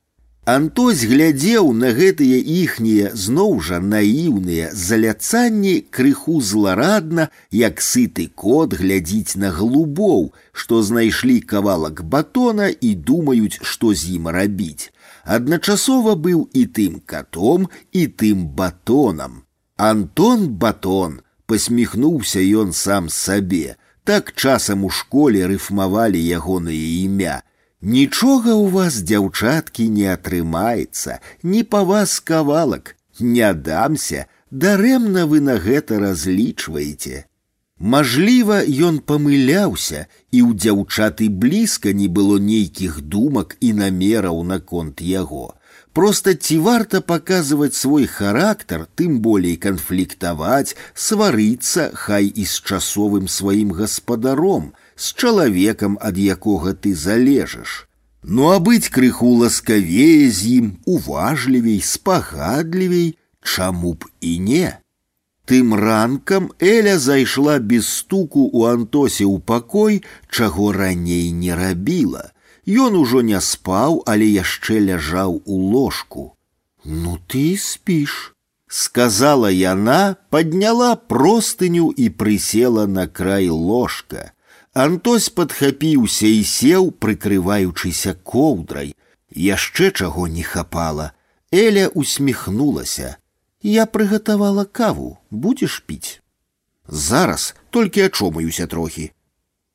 Антось глядзеў на гэтыя іхнія зноў жа наіўныя заляцанні крыху зларадна, як сыты кот глядзіць на глубоў, што знайшлі кавалак батона і думаюць, што з ім рабіць. Адначасова быў і тым катом і тым батонам. Антон Батон посміхнуўся ён сам сабе. Так часам у школе рыфмавалі ягонае імя. Нічога ў вас, дзяўчаткі, не атрымаецца, не па вас кавалак, не дамся, дарэмна вы на гэта разлічваеце. Мажліва, ён памыляўся, і ў дзяўчаты блізка не было нейкіх думак і намераў наконт яго. Просто ці варта паказваць свой характар, тым болей канфліктаваць, сварыцца хай і з часовым сваім гаспадаром, з чалавекам, ад якога ты залежаш. Ну а быць крыху ласкавее з ім, уважлівей, спагадлівей, чаму б і не. Тым ранкам Эля зайшла без стуку у Антосе ў пакой, чаго раней не рабіла. Ён ужо не спаў, але яшчэ ляжаў у ложку. Ну ты спіш, сказала яна, подняла простыню і прысела на край ложка. Антось падхапіўся і сеў, прыкрываючыся коўдрай. Яшчэ чаго не хапала. Эля усміхнулася. Я прыгатавала каву, будзеш піць. Зараз толькі ачомаюся трохі.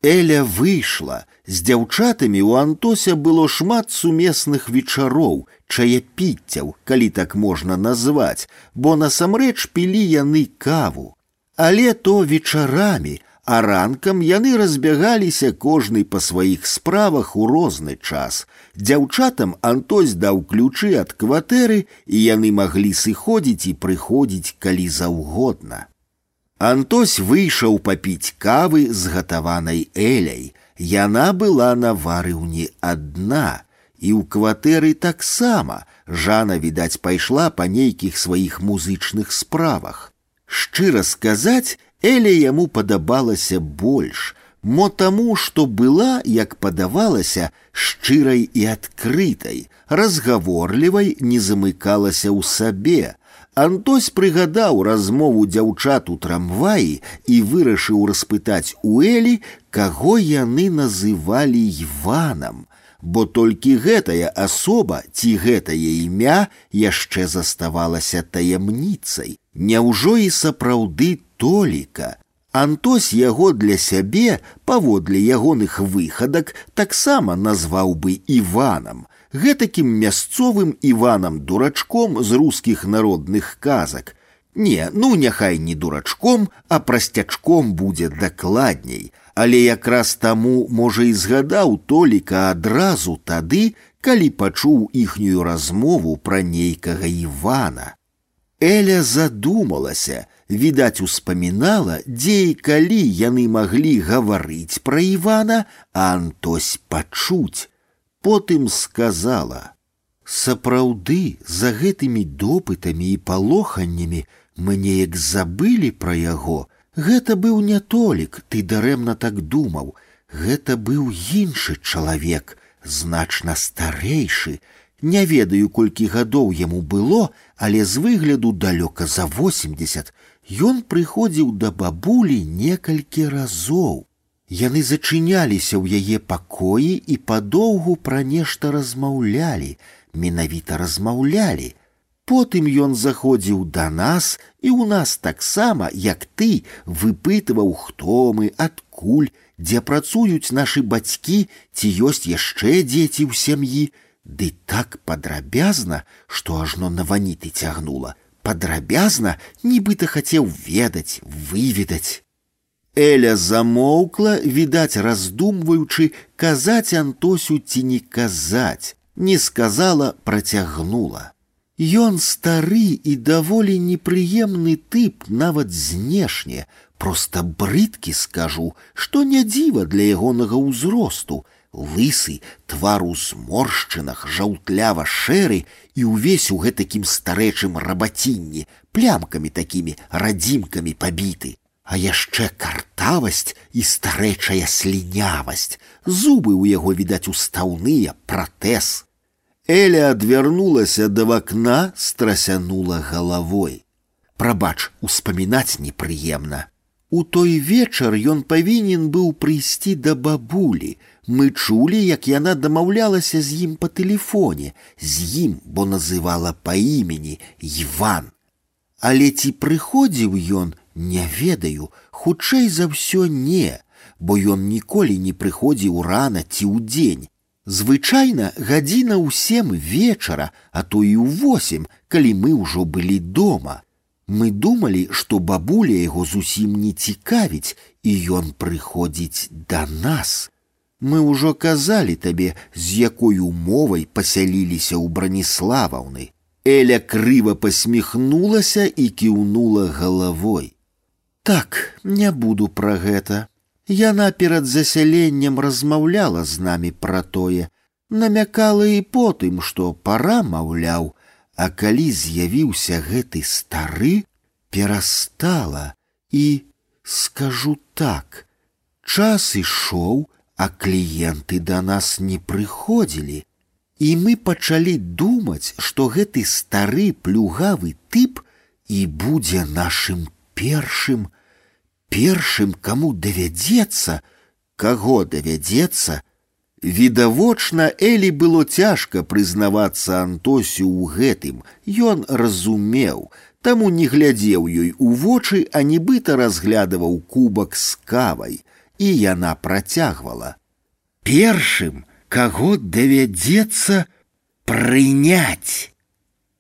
Эля выйшла. З дзяўчатамі ў Антося было шмат сумесных вечароў, чаяпіццяў, калі так можна назваць, бо насамрэч пілі яны каву. Але то вечарамі, а ранкам яны разбягаліся кожны па сваіх справах у розны час. Дзяўчатам Антось даў ключы ад кватэры, і яны маглі сыходзіць і прыходзіць калі заўгодна. Антось выйшаў папіць кавы з гатаванай эляй. Яна была на варыўні адна, і ў кватэры таксама Жана, відаць, пайшла па нейкіх сваіх музычных справах. Шчыра сказаць, Эля яму падабалася больш, мо таму, што была, як падавалася, шчырай і адкрытай, разгаворлівай не замыкалася ў сабе. Антось прыгадаў размову дзяўчат у трамваі і вырашыў распытаць у Элі, каго яны называлі Іванам, бо толькі гэтая асоба ці гэтае імя яшчэ заставалася таямніцай. Няўжо і сапраўды толіка. Антось яго для сябе, паводле ягоных выхадак, таксама назваў бы Іванам, гэтакім мясцовым Іванам дурачком з рускіх народных казак. Не, ну няхай не дурачком, а прасцячком будзе дакладней, але якраз таму, можа, і згадаў толіка адразу тады, калі пачуў іхнюю размову пра нейкага Івана. Эля задумалася, відаць, успамінала, дзе і калі яны маглі гаварыць пра Івана, а Антось пачуць. Потым сказала: « Сапраўды, за гэтымі допытамі і палоханнямі мы неяк забылі пра яго. Гэта быў не толік, ты дарэмна так думаў. Гэта быў іншы чалавек, значна старэйшы, Не ведаю, колькі гадоў яму было, але з выгляду далёка за 80 Ён прыходзіў да бабулі некалькі разоў. Яны зачыняліся ў яе пакоі і падоўгу пра нешта размаўлялі, менавіта размаўлялі. Потым ён заходзіў да нас і ў нас таксама, як ты выпытваў, хто мы, адкуль, дзе працуюць нашы бацькі, ці ёсць яшчэ дзеці ў сям'і, Ды так падрабязна, што ажно на ваніты цягнула падрабязна нібыта хацеў ведаць выведаць эля замоўкла відаць раздумваючы казаць антосю ці не казаць не сказала працягнула Ён стары і даволі непрыемны тып нават знешне просто брыдкі скажу што не дзіва для ягонага ўзросту лысы, твар у зморшчынах, жаўтлява шэры і ўвесь у гэтакім старэчым рабацінні, плямкамі такімі радзімкамі пабіты. А яшчэ картавасць і старэчая слінявасць, зубы ў яго відаць устаўныя пратэз. Эля адвярнулася да вакна, страсянула галавой. Прабач, успамінаць непрыемна. У той вечар ён павінен быў прыйсці да бабулі, Мы чулі, як яна дамаўлялася з ім па тэлефоне, з ім, бо называла па імені Іван. Але ці прыходзіў ён, не ведаю, хутчэй за ўсё не, бо ён ніколі не прыходзіў рана ці ў дзень. Звычайна гадзіна ў сем вечара, а то і ў восем, калі мы ўжо былі дома. Мы думалі, што бабуля яго зусім не цікавіць, і ён прыходзіць да нас. Мы ўжо казалі табе, з якой умовай пасяліліся ў браніславаўны. Эля крыва посміхнулася і кіўнула галавой. Так, не буду пра гэта. Яна перад засяленнем размаўляла з намі пра тое, намякала і потым, што пара маўляў, а калі з'явіўся гэты стары, перастала і скажу так: час ішоў, а кліенты да нас не прыходзілі, і мы пачалі думаць, што гэты стары плюгавы тып і будзе нашым першым, першым, каму давядзецца, каго давядзецца, відавочна Элі было цяжка прызнавацца Антосю ў гэтым. Ён разумеў, таму не глядзеў ёй у вочы, а нібыта разглядываў кубак з кавай, і яна працягвала. Першым, каго давядзецца прыняць.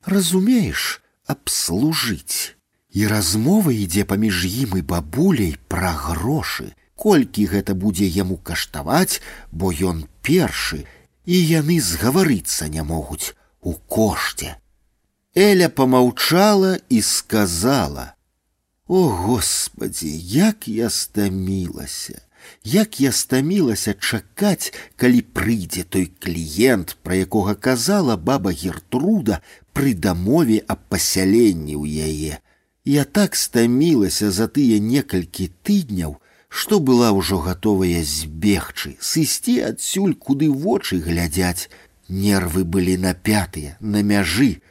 Разумееш, абслужыць і размова ідзе паміж ім і бабуляй пра грошы колькі гэта будзе яму каштаваць бо ён першы і яны згаварыцца не могуць у кошце эля помаўчала і сказала о господи як я стамілася як я стамілася чакаць калі прыйдзе той кліент пра якога казала баба гертруда пры дамове аб пасяленні ў яе Я так стамілася за тыя некалькі тыдняў, што была ўжо гатовая збегчы, сысці адсюль, куды вочы глядзяць. Нервы былі напятыя, на мяжы.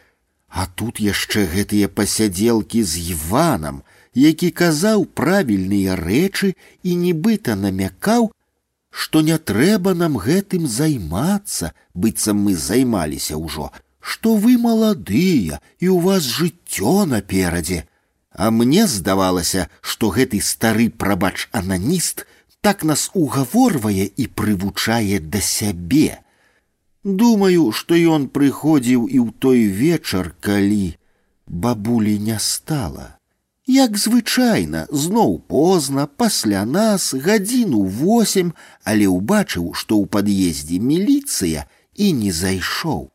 А тут яшчэ гэтыя пасядзелкі з Іванам, які казаў правільныя рэчы і нібыта намякаў, што не трэба нам гэтым займацца, быццам мы займаліся ўжо, што вы маладыя і ў вас жыццё наперадзе. А мне здавалася, што гэты стары прабач ананіст так нас угаворвае і прывучае да сябе. Думаю, што ён прыходзіў і ў той вечар, калі бабулі не стала. Як звычайна, зноў позна, пасля нас гадзіну восем, але ўбачыў, што ў пад'ездзе міліцыя і не зайшоў.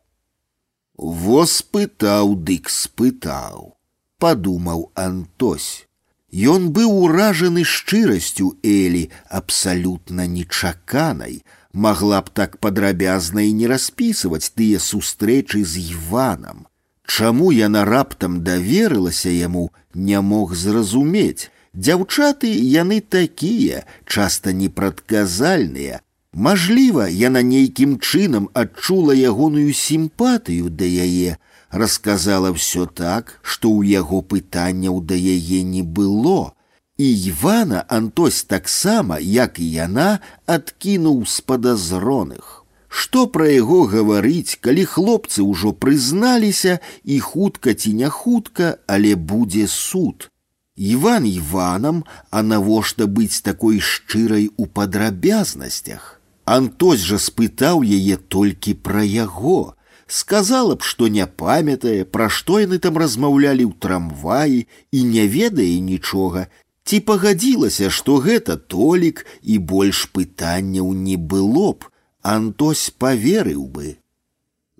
Во спытаў, дык спытаў подумаў Антось. Ён быў уражаны шчырасцю Элі абсалютна нечаканай, магла б так падрабязна і не распісваць тыя сустрэчы з Іванам. Чаму яна раптам даверылася яму, не мог зразумець. Дзяўчаты яны такія, часта непрадказальныя. Мажліва, яна нейкім чынам адчула ягоную сімпатыю да яе, рассказала все так, што ў яго пытанняў да яе не было. І Івана Антось таксама, як і яна, адкінуў з падазроных. Што пра яго гаварыць, калі хлопцы ўжо прызналіся і хутка ці не хутка, але будзе суд. Іван Іванам, а навошта быць такой шчырай у падрабязнасцях. Антось жа спытаў яе толькі пра яго, сказала б, што не памятае, пра што яны там размаўлялі ў трамваі і не ведае нічога, ці пагадзілася, што гэта толік і больш пытанняў не было б, Антось поверыў бы.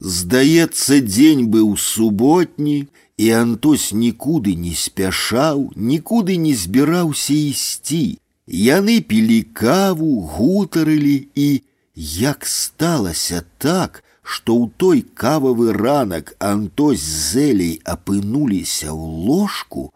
Здаецца, дзень быў суботні, і Антось нікуды не спяшаў, нікуды не збіраўся ісці. Яны пілі каву, гутарылі і, як сталася так, што ў той кававы ранак Антось з зэлей апынуліся ў ложку,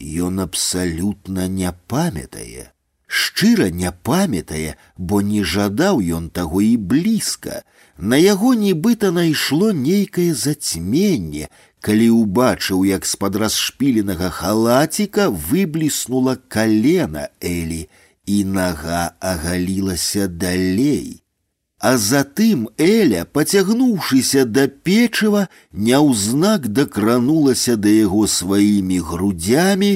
ён абсалютна не памятае. Шчыра не памятае, бо не жадаў ён таго і блізка. На яго нібыта найшло нейкае зацьменне, калі ўбачыў, як з-пад расшпіленага халаціка выбліснула калена Элі, і нага агалілася далей. А затым Эля, поцягнуўшыся да печыва, няўзнак дакранулася да яго сваімі грудзямі,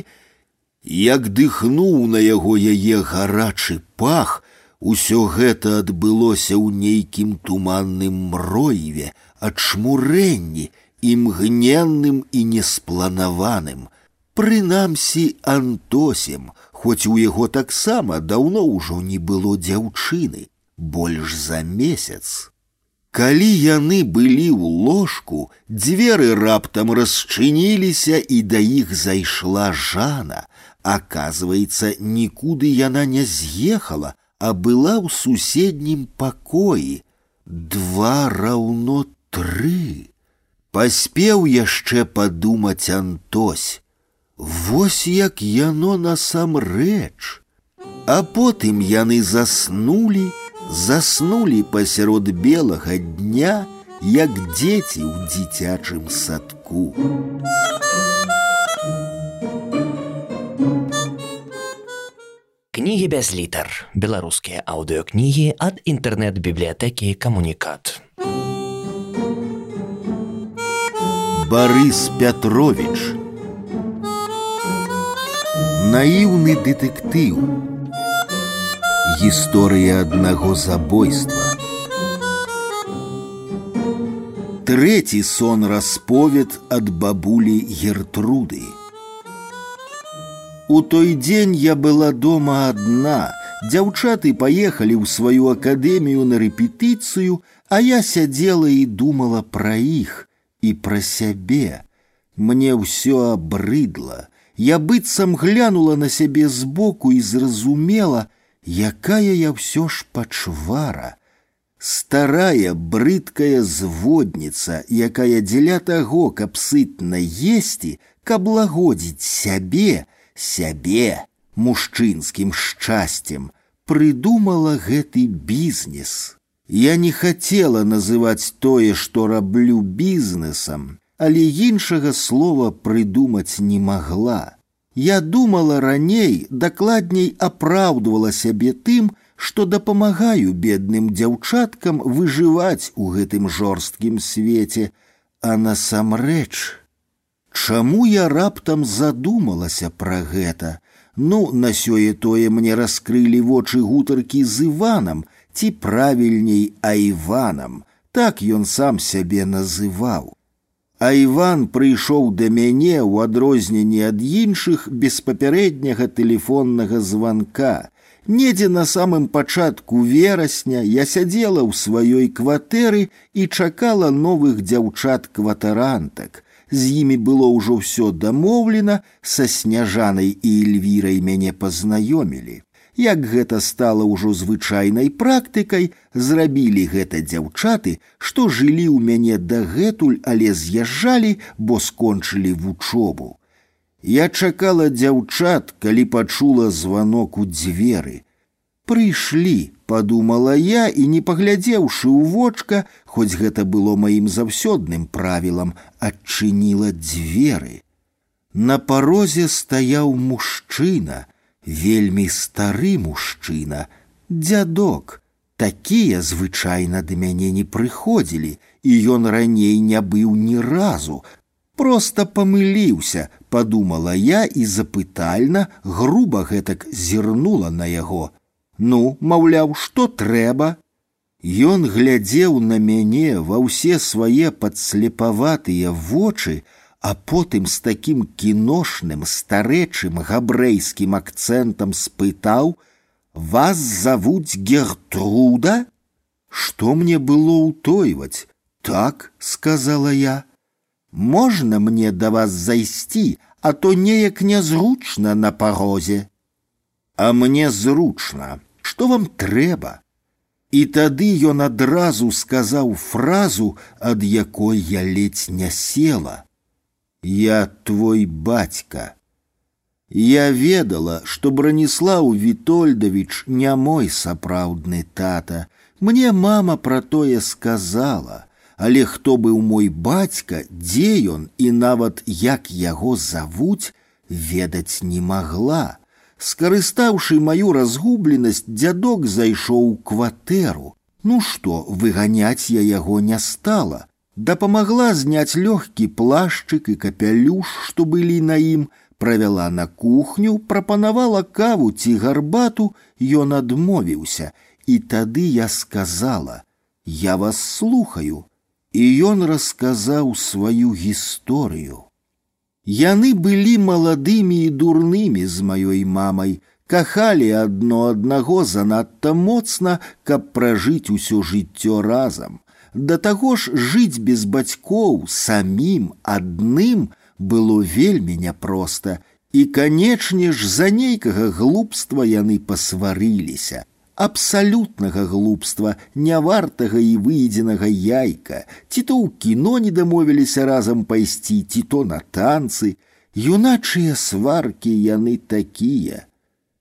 як дыхнуў на яго яе гарачы пах, усё гэта адбылося ў нейкім туманным мроеве, ад шмурэнні, імгненным і неспланаваным. Прынамсі антосем, хоць у яго таксама даўно ўжо не было дзяўчыны, больш за месяц. Калі яны былі ў ложку, дзверы раптам расчыніліся і да іх зайшла жана. Аказваецца, нікуды яна не з'ехала, а была ў суседнім пакоі. Два раўно тры. Паспеў яшчэ падумаць Антось. Вось як яно насамрэч. А потым яны заснулі, заснулі пасярод белага дня, як дзеці ў дзіцячым садку. Кнігі без літар. Беларускія аўдыёкнігі ад інтэрнэт-бібліятэкі камунікат. Барыс Пятровіч наіўны дэтэктыў гісторыя аднаго забойства трэці сон расповед ад бабулі гертруды у той дзень я была дома адна дзяўчаты паехалі ў сваю акадэмію на рэпетыцыю а я сядзела і думала пра іх і пра сябе мне ўсё абрыдла я быццам глянула на сябе збоку і зразумела, якая я ўсё ж пачвара. Старая брыдкая зводніца, якая дзеля таго, каб сытна есці, каб лагодзіць сябе, сябе мужчынскім шчасцем, прыдумала гэты бізнес. Я не хацела называць тое, што раблю бізнесам, але іншага слова прыдумаць не магла. Я думала раней, дакладней апраўдвала сябе тым, што дапамагаю бедным дзяўчаткам выжываць у гэтым жорсткім свеце, а насамрэч, Чаму я раптам задумалася пра гэта? Ну, на сёе тое мне раскрылі вочы гутаркі з Іванам, ці правільней Айванам, так ён сам сябе называў. А Іван прыйшоў да мяне ў адрозненні ад іншых без папярэдняга тэлефоннага званка. Недзе на самым пачатку верасня я сядзела ў сваёй кватэры і чакала новых дзяўчат кватарантак. З імі было ўжо ўсё дамоўлена, са сняжанай і эльвірай мяне пазнаёмілі як гэта стала ўжо звычайнай практыкай, зрабілі гэта дзяўчаты, што жылі ў мяне дагэтуль, але з'язджалі, бо скончылі вучобу. Я чакала дзяўчат, калі пачула званок у дзверы. Прыйшлі, подумала я і не паглядзеўшы ў вочка, хоць гэта было маім заўсёдным правілам, адчыніла дзверы. На парозе стаяў мужчына, вельмі стары мужчына, дзядок. Такія звычайна да мяне не прыходзілі, і ён раней не быў ні разу. Просто памыліўся, подумала я і запытальна груба гэтак зірнула на яго. Ну, маўляў, што трэба? Ён глядзеў на мяне ва ўсе свае падслепаватыя вочы, а потым з такім кіношным старэчым габрэйскім акцэнтам спытаў: « Вас завуць Гертруда? Што мне было ўтойваць? Так, сказала я. Можна мне да вас зайсці, а то неяк нязручна на парозе. А мне зручна, што вам трэба? І тады ён адразу сказаў фразу, ад якой я ледзь не села. Я твой бацька. Я ведала, што Бранніслаў Вітольдавіч не мой сапраўдны тата. Мне мама пра тое сказала, але хто быў мой бацька, дзе ён і нават як яго завуць, ведаць не магла. Скарыстаўшы маю разгубленасць, дзядок зайшоў у кватэру. Ну што, выганяць я яго не стала, дапамагла зняць лёгкі плашчык і капялюш, што былі на ім, правяла на кухню, прапанавала каву ці гарбату, ён адмовіўся, і тады я сказала: « Я вас слухаю, і ён расказаў сваю гісторыю. Яны былі маладымі і дурнымі з маёй мамай, кахалі адно аднаго занадта моцна, каб пражыць усё жыццё разам. Да таго ж жыць без бацькоў самім адным было вельмі няпроста, і, канечне ж, за нейкага глупства яны пасварыліся абсалютнага глупства, нявартага і выедзенага яйка, ці то ў кіно не дамовіліся разам пайсці, ці то на танцы, юначыя сваркі яны такія.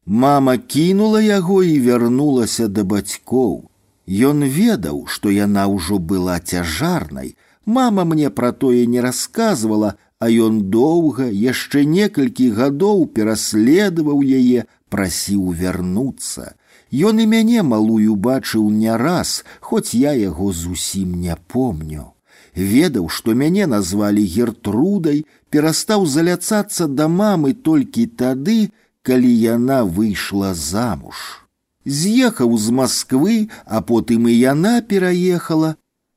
Мама кінула яго і вярнулася да бацькоў. Ён ведаў, што яна ўжо была цяжарнай. Мама мне пра тое не расказвала, а ён доўга, яшчэ некалькі гадоў пераследаваў яе, прасіў вярнуцца. Ён і мяне малую бачыў не раз, хоць я яго зусім не помню. Ведаў, што мяне назвалі гертрудай, перастаў заляцацца да мамы толькі тады, калі яна выйшла замуж. З'ехаў з Масквы, а потым і яна пераехала.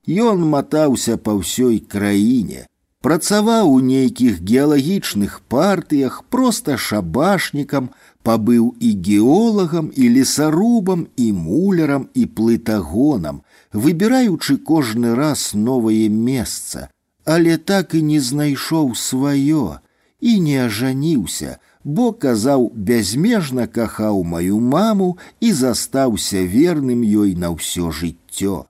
Ён матаўся па ўсёй краіне, працаваў у нейкіх геалагічных партыях проста шабашнікам, пабыў і геолагам і лесарубам і мулярам і плытагонам, выбіраючы кожны раз новае месца, але так і не знайшоў сваё і не ажаніўся, бо казаў бязмежна кахаў маю маму і застаўся верным ёй на ўсё жыццё.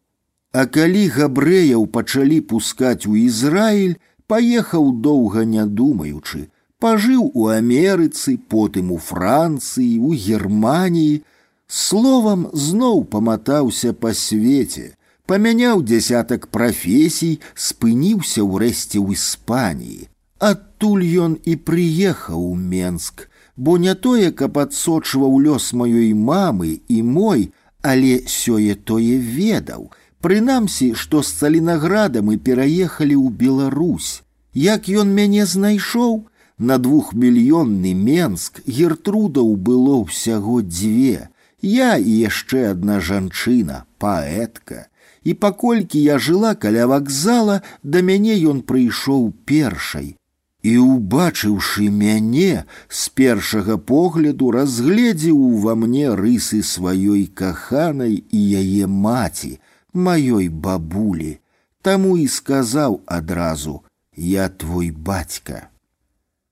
А калі габрэяў пачалі пускаць у Ізраіль, паехаў доўга не думаючы, пажыў у Амерыцы, потым у Францыі, у Германіі, словам зноў паматаўся па свеце, памяняў дзясятак прафесій, спыніўся ўрэшце ў Іспаніі. Адтуль ён і прыехаў у Менск, бо не тое, каб адсочваў лёс маёй мамы і мой, але сёе тое ведаў. Прынамсі, што з цалінаграда мы пераехалі ў Беларусь. Як ён мяне знайшоў, на двухмільённы Менск гертрудаў было ўсяго дзве. Я і яшчэ адна жанчына, паэтка. І паколькі я жыла каля вакзала, да мяне ён прыйшоў першай. І, убачыўшы мяне, з першага погляду разгледзеў ува мне рысы сваёй каханай і яе маці, маёй бабулі. Таму і сказаў адразу: « Я твой бацька.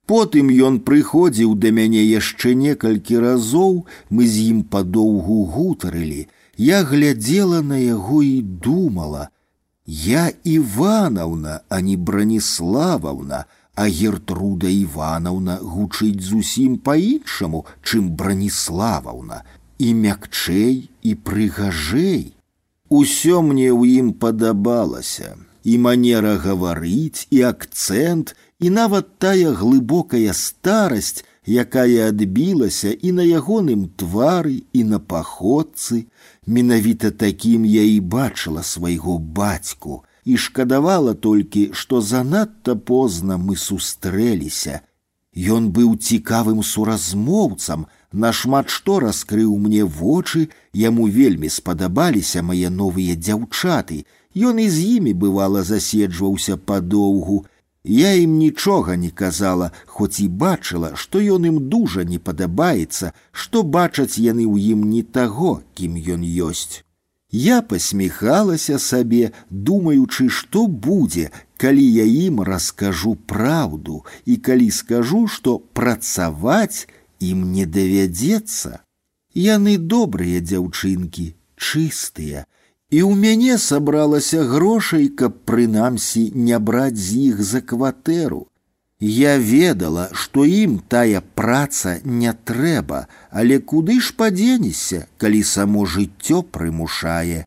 Потым ён прыходзіў да мяне яшчэ некалькі разоў, мы з ім падоўгу гутарылі. Я глядзела на яго і думала: Я Іванаўна, а не браніславаўна, а Гертруда Іванаўна гучыць зусім па-іншаму, чым браніславаўна, і мякчэй і прыгажэй. Усё мне ў ім падабалася, і манера гаварыць, і акцэнт, і нават тая глыбокая старасць, якая адбілася і на ягоным твары і на паходцы, менавіта такім я і бачыла свайго бацьку і шкадавала толькі, што занадта позна мы сустрэліся. Ён быў цікавым суразмоўцам, нашмат што раскрыў мне вочы, яму вельмі спадабаліся мае новыя дзяўчаты. Ён і з імі бывала заседжваўся падоўгу, я ім нічога не казала, хоць і бачыла, што ён ім дужа не падабаецца, што бачаць яны ў ім не таго, кім ён ёсць. Я пасміхалася сабе, думаючы, што будзе, калі я ім раскажу праўду і калі скажу, што працаваць ім не давядзецца. Яны добрыя дзяўчынкі, чыстыя, і ў мяне сабралася грошай, каб прынамсі не браць з іх за кватэру. Я ведала, што ім тая праца не трэба, але куды ж падзенешся, калі само жыццё прымушае.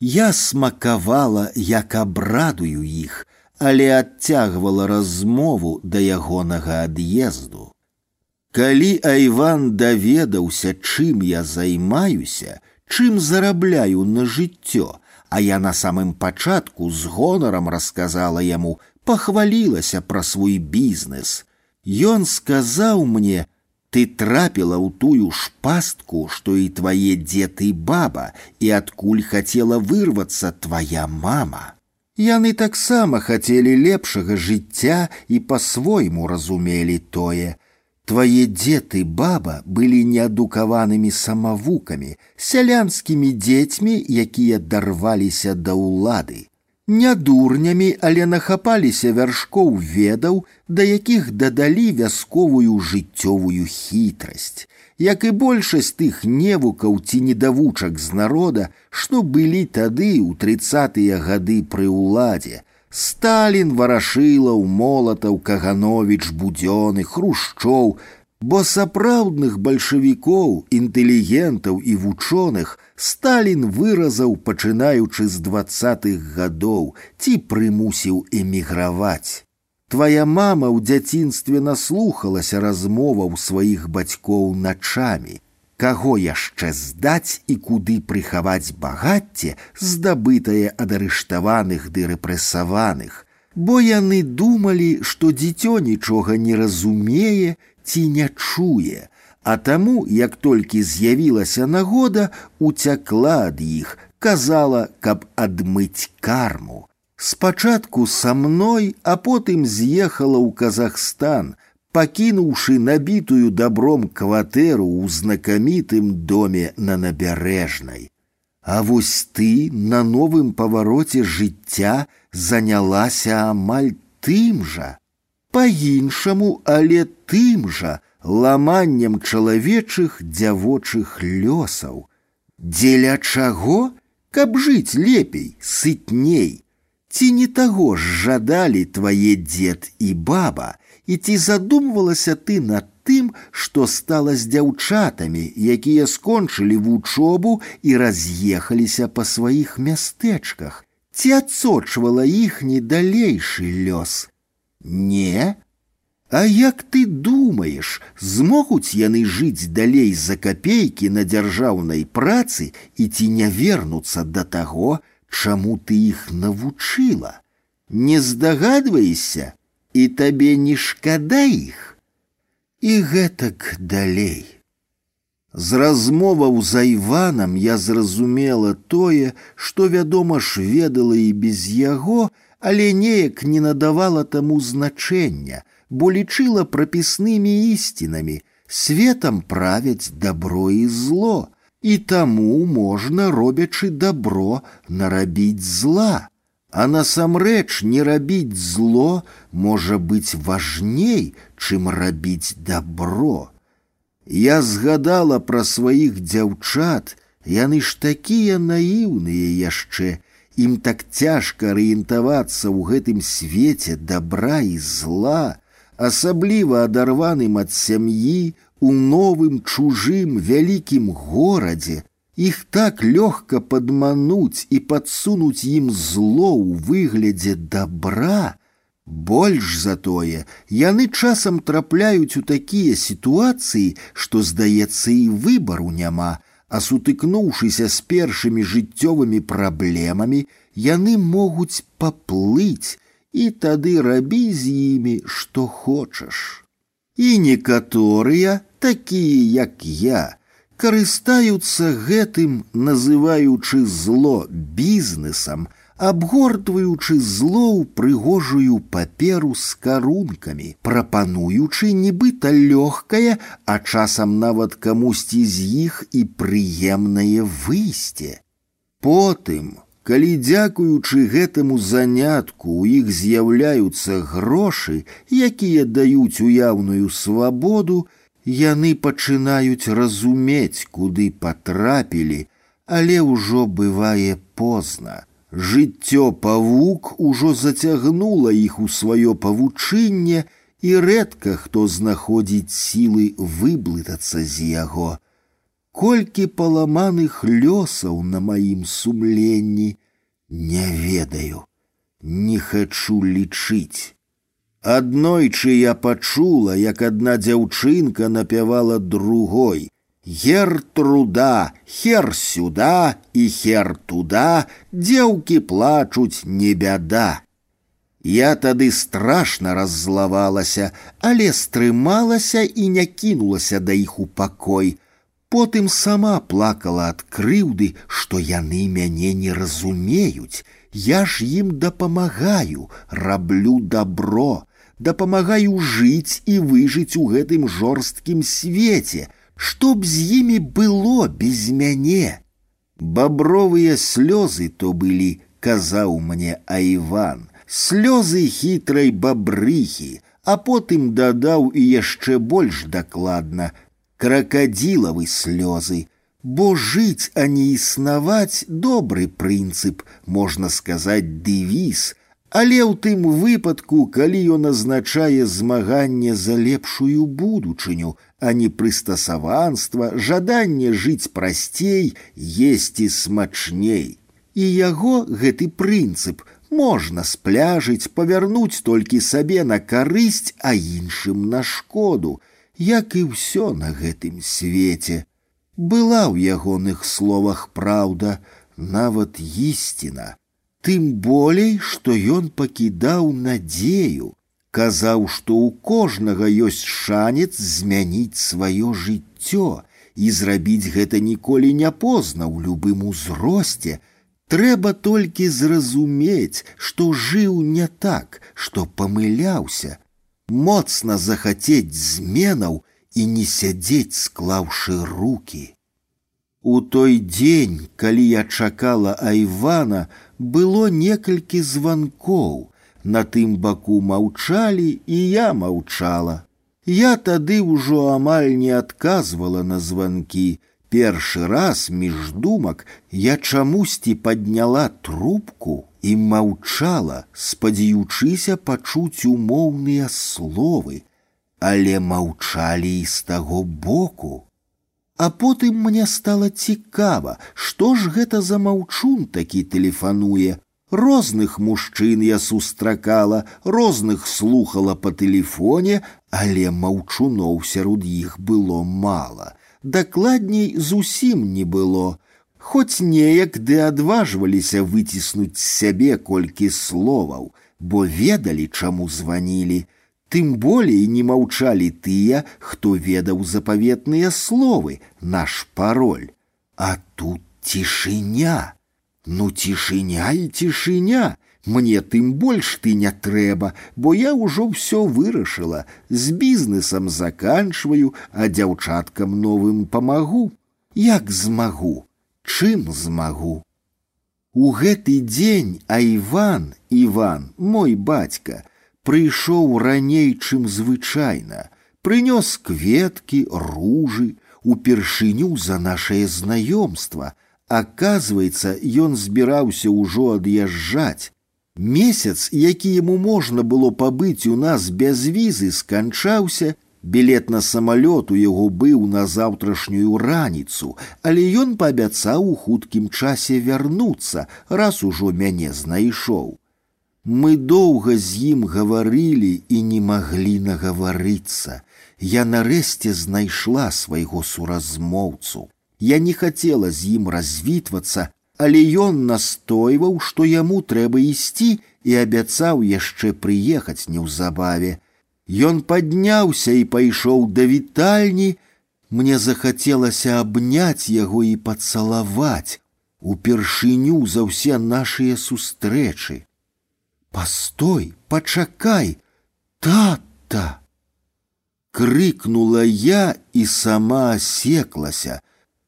Я смакавала, як абрадую іх, але адцягвала размову да ягонага ад'езду. Калі Айван даведаўся, чым я займаюся, чым зарабляю на жыццё, а я на самым пачатку з гонарам расказала яму, пахвалілася пра свой бізнес. Ён сказаў мне: ты трапіла ў тую ж пастку, што і твае дзед і баба, і адкуль хацела вырвацца твоя мама. Яны таксама хацелі лепшага жыцця і па-свойму разумелі тое. Твае дзед і баба былі неадукаванымі самавукамі, сялянскімі дзецьмі, якія дарваліся да ўлады не дурнямі, але нахапаліся вяршкоў ведаў, да якіх дадалі вясковую жыццёвую хітрасць, як і большасць тых невукаў ці недавучак з народа, што былі тады ў трыцатыя гады пры ўладзе. Сталін варашылаў молатаў каганович будзёны хрушчоў, бо сапраўдных бальшавікоў, інтэлігентаў і вучоных, Сталін выразаў, пачынаючы з двадцатых гадоў, ці прымусіў эміграваць. Твая мама ў дзяцінстве наслухалася размоваў сваіх бацькоў начамі. Каго яшчэ здаць і куды прыхаваць багацце, здабытае ад арыштаваных ды рэпрэсаваных, бо яны думалі, што дзіцё нічога не разумее ці не чуе, а таму, як толькі з'явілася нагода, уцякла ад іх, казала, каб адмыць карму. Спачатку са мной, а потым з'ехала ў Казахстан, пакінуўшы набітую добром кватэру ў знакамітым доме на набярэжнай. А вось ты на новым павароце жыцця занялася амаль тым жа, па-іншаму, але тым жа, ламаннем чалавечых дзявочых лёсаў. Дзеля чаго, каб жыць лепей, сытней, Ці не таго ж жадалі твае дзед і баба, і ці задумвалася ты над тым, што стала з дзяўчатамі, якія скончылі вучобу і раз'ехаліся па сваіх мястэчках, ці адсочвала іхні далейшы лёс. Не, а як ты думаеш, змогуць яны жыць далей за капейкі на дзяржаўнай працы і ці не вернуцца да таго, чаму ты іх навучыла? Не здагадваешся, і табе не шкада іх. І гэтак далей. З размоваў за Іванам я зразумела тое, што, вядома ж, ведала і без яго, але неяк не надавала таму значэння, бо лічыла прапіснымі ісцінамі, светам правяць добро і зло, і таму можна, робячы добро, нарабіць зла. А насамрэч не рабіць зло можа быць важней, чым рабіць добро. Я згадала пра сваіх дзяўчат, яны ж такія наіўныя яшчэ, ім так цяжка арыентавацца ў гэтым свеце добра і зла, асабліва адарваным ад сям'і у новым чужым вялікім горадзе, іх так лёгка падмануць і падсунуць ім зло ў выглядзе добра, больш за тое, яны часам трапляюць у такія сітуацыі, што, здаецца, і выбару няма, а сутыкнуўшыся з першымі жыццёвымі праблемамі, яны могуць паплыць, і тады рабі з імі што хочаш. І некаторыя, такія як я, карыстаюцца гэтым, называючы зло бізнесам, абгортваючы зло ў прыгожую паперу з карункамі, прапануючы нібыта лёгкае, а часам нават камусьці з іх і прыемнае выйсце. Потым калі дзякуючы гэтаму занятку у іх з'яўляюцца грошы, якія даюць уяўную свабоду, яны пачынаюць разумець, куды патрапілі, але ўжо бывае позна. Жыццё павук ужо зацягнула іх у сваё павучынне, і рэдка хто знаходзіць сілы выблытацца з яго колькі паламаных лёсаў на маім сумленні не ведаю, не хачу лічыць. Аднойчы я пачула, як адна дзяўчынка напявала другой: Гер труда, хер сюда і хер туда, дзеўкі плачуць не бяда. Я тады страшна раззлавалася, але стрымалася і не кінулася да іх у пакой, Потым сама плакала ад крыўды, што яны мяне не разумеюць, Я ж ім дапамагаю, раблю добро, дапамагаю жыць і выжыць у гэтым жорсткім свеце, што б з імі было без мяне. Бабровыя слёзы то былі, казаў мне Айван, слёзы хітрай бабрыхі, а потым дадаў і яшчэ больш дакладна кракадзілавы слёзы, Бо жыць, а не існаваць добры прынцып, можна сказаць дэвіз, але ў тым выпадку, калі ён азначае змаганне за лепшую будучыню, а не прыстасаванства, жаданне жыць прасцей, есці смачней. І яго гэты прынцып можна спляжыць, павярнуць толькі сабе на карысць, а іншым на шкоду, як і ўсё на гэтым свеце. Была ў ягоных словах праўда, нават ісціна. Тым болей, што ён пакідаў надзею, казаў, што ў кожнага ёсць шанец змяніць сваё жыццё і зрабіць гэта ніколі не позна ў любым узросце. Трэба толькі зразумець, што жыў не так, што памыляўся, моцна захацець зменаў і не сядзець, склаўшы руки. У той дзень, калі я чакала Айвана, было некалькі званкоў. На тым баку маўчалі і я маўчала. Я тады ўжо амаль не адказвала на званкі. Першы раз між думак я чамусьці падняла трубку і маўчала, спадзяючыся пачуць умоўныя словы, але маўчалі і з таго боку. А потым мне стала цікава, што ж гэта за маўчун такі тэлефануе. Розных мужчын я сустракала, розных слухала па тэлефоне, але маўчуноў сярод іх было мала. Дакладней зусім не было. Хоць неяк ды адважваліся выціснуць з сябе колькі словаў, бо ведалі, чаму званілі. Тым болей не маўчалі тыя, хто ведаў запаветныя словы, наш пароль. А тут цішыня. Ну цішыня і цішыня. Мне тым больш ты не трэба, бо я ўжо ўсё вырашыла, з бізнесам заканчваю, а дзяўчаткам новым памагу. Як змагу, чым змагу. У гэты дзень Айван, Іван, мой бацька, прыйшоў раней, чым звычайна, прынёс кветкі, ружы, упершыню за нашае знаёмства. Аказваецца, ён збіраўся ўжо ад'язджаць. Месяц, які яму можна было пабыць у нас без візы, сканчаўся, Білет на самалёт у яго быў на заўтрашнюю раніцу, але ён паабяцаў у хуткім часе вярнуцца, раз ужо мяне знайшоў. Мы доўга з ім гаварылі і не маглі нагаварыцца. Я нарэшце знайшла свайго суразмоўцу. Я не хацела з ім развітвацца, але ён настойваў, што яму трэба ісці і абяцаў яшчэ прыехаць неўзабаве. Ён падняўся і пайшоў да вітальні, Мне захацелася абняць яго і пацалаваць упершыню за ўсе нашыя сустрэчы. Постой, пачакай, тата! Крыкнула я і сама асеклася,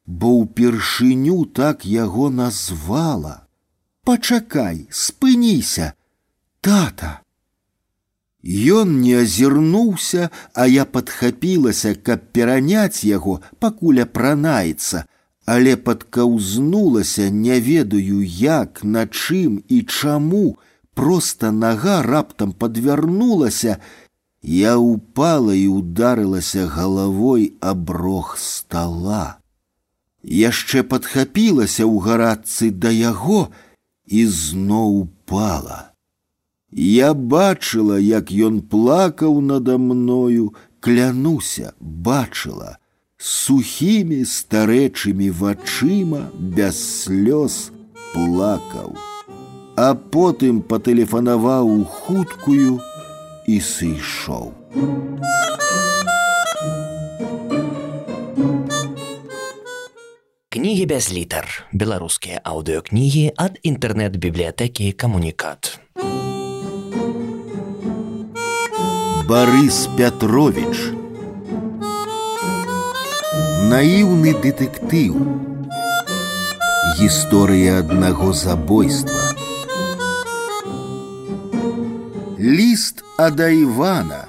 бо ўпершыню так яго назвала. Пачакай, спыніся, тата. Ён не азірнуўся, а я падхапілася, каб пераняць яго, пакуль апранаецца, але падкаўзнулася, не ведаю як, на чым і чаму, просто нога раптам подвярнулася, я упала і ударылася галавой аб рог стола. Яшчэ падхапілася ў гарадцы да яго і зноў упала. Я бачыла, як ён плакаў надо мною, клянуся, бачыла, сухімі старэчымі вачыма без слёз плакаў А потым патэлефанаваў у хуткую і сышоў. Кнігі без літар беларускія аўдыёкнігі ад інтэрнэт-бібліятэкі камунікат. Барыс Пятровіч Наіўны дэтэктыў Гісторыя аднаго забойства Ліст ада Івана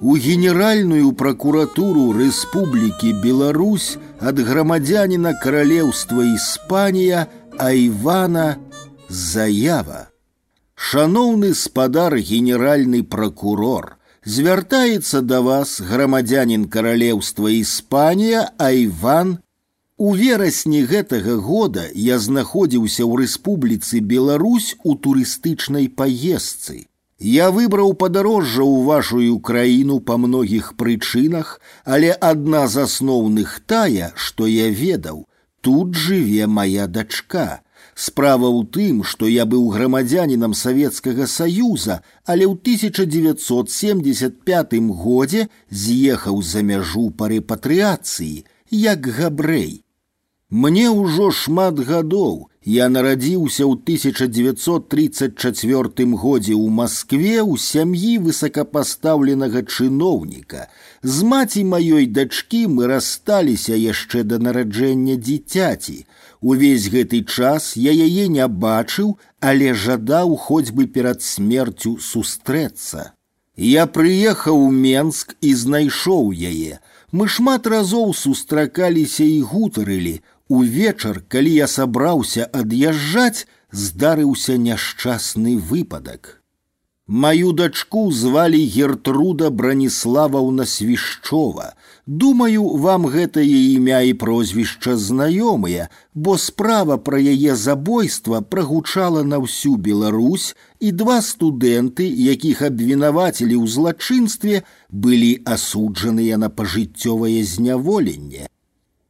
у генеральную прокуратуру Республики Беларусь от громадянина Королевства Испания Айвана заява. Шановный спадар генеральный прокурор, звяртаецца да вас грамадзянин Королевства Испания Айван У верасні гэтага года я знаходзіўся ў рэспубліцы Беларусь у турыстычнай паездцы. Я выбраў падарожжа ў вашую краіну па многіх прычынах, але адна з асноўных тая, што я ведаў, тут жыве моя дачка. Справа ў тым, што я быў грамадзянінам Савецкага Саюза, але ў 1975 годзе з'ехаў за мяжу па рэпатрыяцыі, як габрэй. Мне ўжо шмат гадоў, я нарадзіўся ў 1934 годзе ў Маскве ў сям'і высокапастаўленага чыноўніка. З маці маёй дачкі мы рассталіся яшчэ да нараджэння дзіцяці. Увесь гэты час я яе не бачыў, але жадаў хоць бы перад смерцю сустрэцца. Я прыехаў у Менск і знайшоў яе. Мы шмат разоў сустракаліся і гутарылі, Увечар, калі я сабраўся ад'язджаць, здарыўся няшчасны выпадак. Маю дачку звалі Гертруда Браніславаўна Свішчова. Думаю, вам гэтае імя і прозвішча знаёмыя, бо справа пра яе забойства прагучала на ўсю Беларусь, і два студэнты, якіх абвінавацілі ў злачынстве, былі асуджаныя на пажыццёвае зняволенне.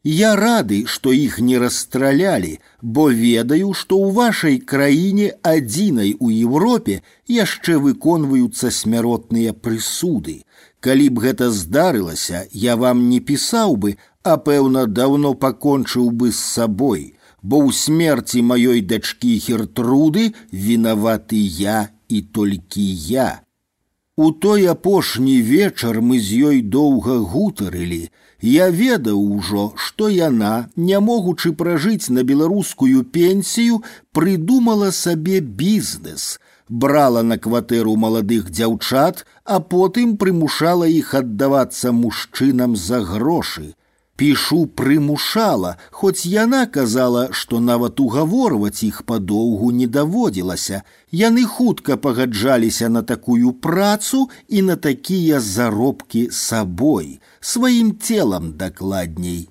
Я рады, што іх не расстралялі, бо ведаю, што ў вашай краіне адзінай у Еўропе яшчэ выконваюцца смяротныя прысуды. Калі б гэта здарылася, я вам не пісаў бы, а пэўна даўно пакончыў бы з сабой, бо ў смерці маёй дачкі хертруды вінаваты я і толькі я. У той апошні вечар мы з ёй доўга гутарылі, я ведаў ужо, што яна, не могучы пражыць на беларускую пенсію, прыдумала сабе бізнес, брала на кватэру маладых дзяўчат, а потым прымушала іх аддавацца мужчынам за грошы. Пішу прымушала, хоць яна казала, што нават угаворваць іх падоўгу не даводзілася. Яны хутка пагаджаліся на такую працу і на такія заробкі сабой, сваім целам дакладней.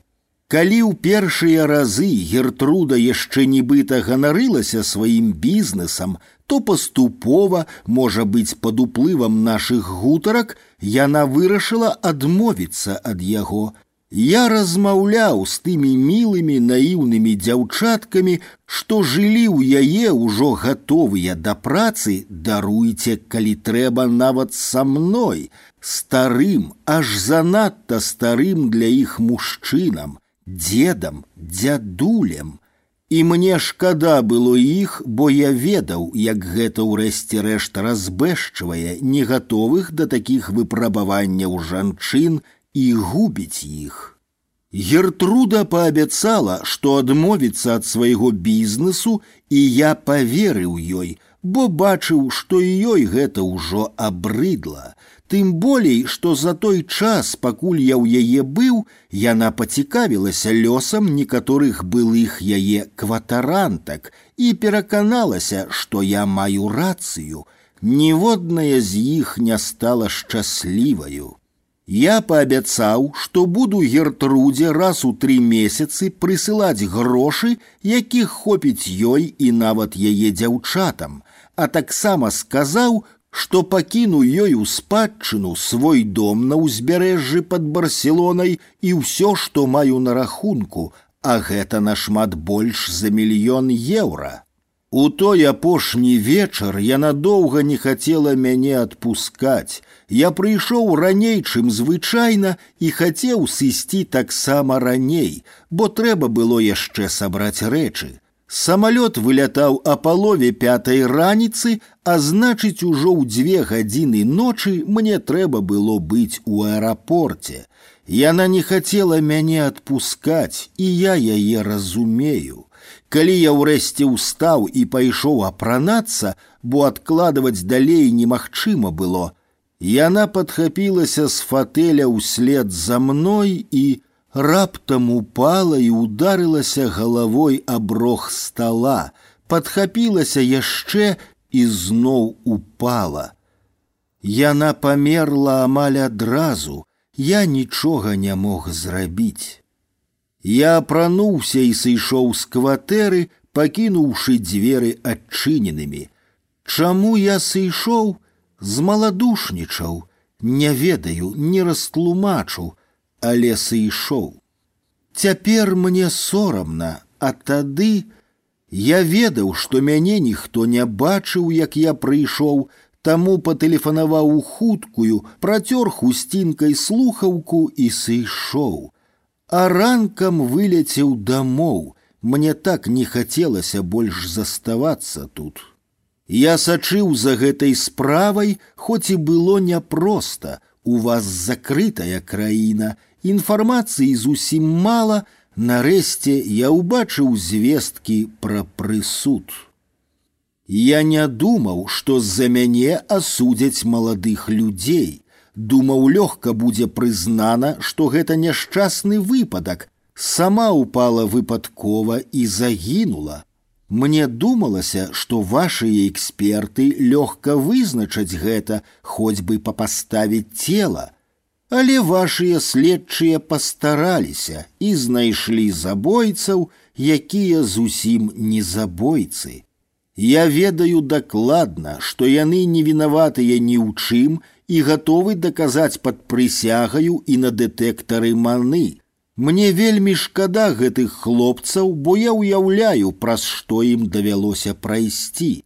Калі ў першыя разы Гертруда яшчэ нібыта ганарылася сваім бізнесам, то паступова, можа быць, пад уплывам нашых гутарак, яна вырашыла адмовіцца ад яго, я размаўляў з тымі мілымі наіўнымі дзяўчаткамі, што жылі ў яе ўжо гатовыя да працы, даруйце, калі трэба нават са мной, старым, аж занадта старым для іх мужчынам, дзедам, дзядулем. І мне шкада было іх, бо я ведаў, як гэта ўрэшце рэшт разбэшчвае негатовых да такіх выпрабаванняў жанчын, і губіць іх. Гертруда паабяцала, што адмовіцца ад свайго бізнесу, і я паверыў ёй, бо бачыў, што і ёй гэта ўжо абрыдла. Тым болей, што за той час, пакуль я ў яе быў, яна пацікавілася лёсам некаторых былых яе кватарантак і пераканалася, што я маю рацыю. Ніводная з іх не стала шчасліваю. Я паабяцаў, што буду гертрудзе раз у тры месяцы прысылаць грошы, якіх хопіць ёй і нават яе дзяўчатам, а таксама сказаў, што пакіну ёй у спадчыну свой дом на ўзбярэжжы пад барселонай і ўсё, што маю на рахунку, а гэта нашмат больш за мільён еўра. У той апошні вечар яна доўга не хацела мяне адпускаць. Я прыйшоў раней, чым звычайна і хацеў сысці таксама раней, бо трэба было яшчэ сабраць рэчы. Самалёт вылятаў а палове пятай раніцы, а значыць, ужо ў дзве гадзіны ночы мне трэба было быць у аэрапорце. Яна не хацела мяне адпускаць, і я яе разумею. Калі я ўрэшце ўстаў і пайшоў апранацца, бо адкладваць далей немагчыма было, яна падхапілася з фатэля ўслед за мной і раптам упала і ударылася галавой аб рог стала, падхапілася яшчэ і зноў упала. Яна памерла амаль адразу, я нічога не мог зрабіць. Я апрануўся і сышоў з кватэры, пакінуўшы дзверы адчыненымі. Чаму я сышоў, змаладушнічаў, не ведаю, не растлумачу, але сышоў. Цяпер мне сорамна, а тады я ведаў, што мяне ніхто не бачыў, як я прыйшоў, таму патэлефанаваў у хуткую, працёр хусцінкай слухаўку і сышоў а ранкам вылецеў дамоў. Мне так не хацелася больш заставацца тут. Я сачыў за гэтай справай, хоць і было няпроста. У вас закрытая краіна, інфармацыі зусім мала, нарэшце я ўбачыў звесткі пра прысуд. Я не думаў, што з-за мяне асудзяць маладых людзей. Думаў, лёгка будзе прызнана, што гэта няшчасны выпадак, сама упала выпадкова і загінула. Мне думалася, што вашыя эксперты лёгка вызначаць гэта, хоць бы папаставіць цела. Але вашыя следчыя пастараліся і знайшлі забойцаў, якія зусім не забойцы. Я ведаю дакладна, што яны не вінаватыя ні ў чым і гатовы даказаць пад прысягаю і на дэтэктары маны. Мне вельмі шкада гэтых хлопцаў, бо я ўяўляю, праз што ім давялося прайсці.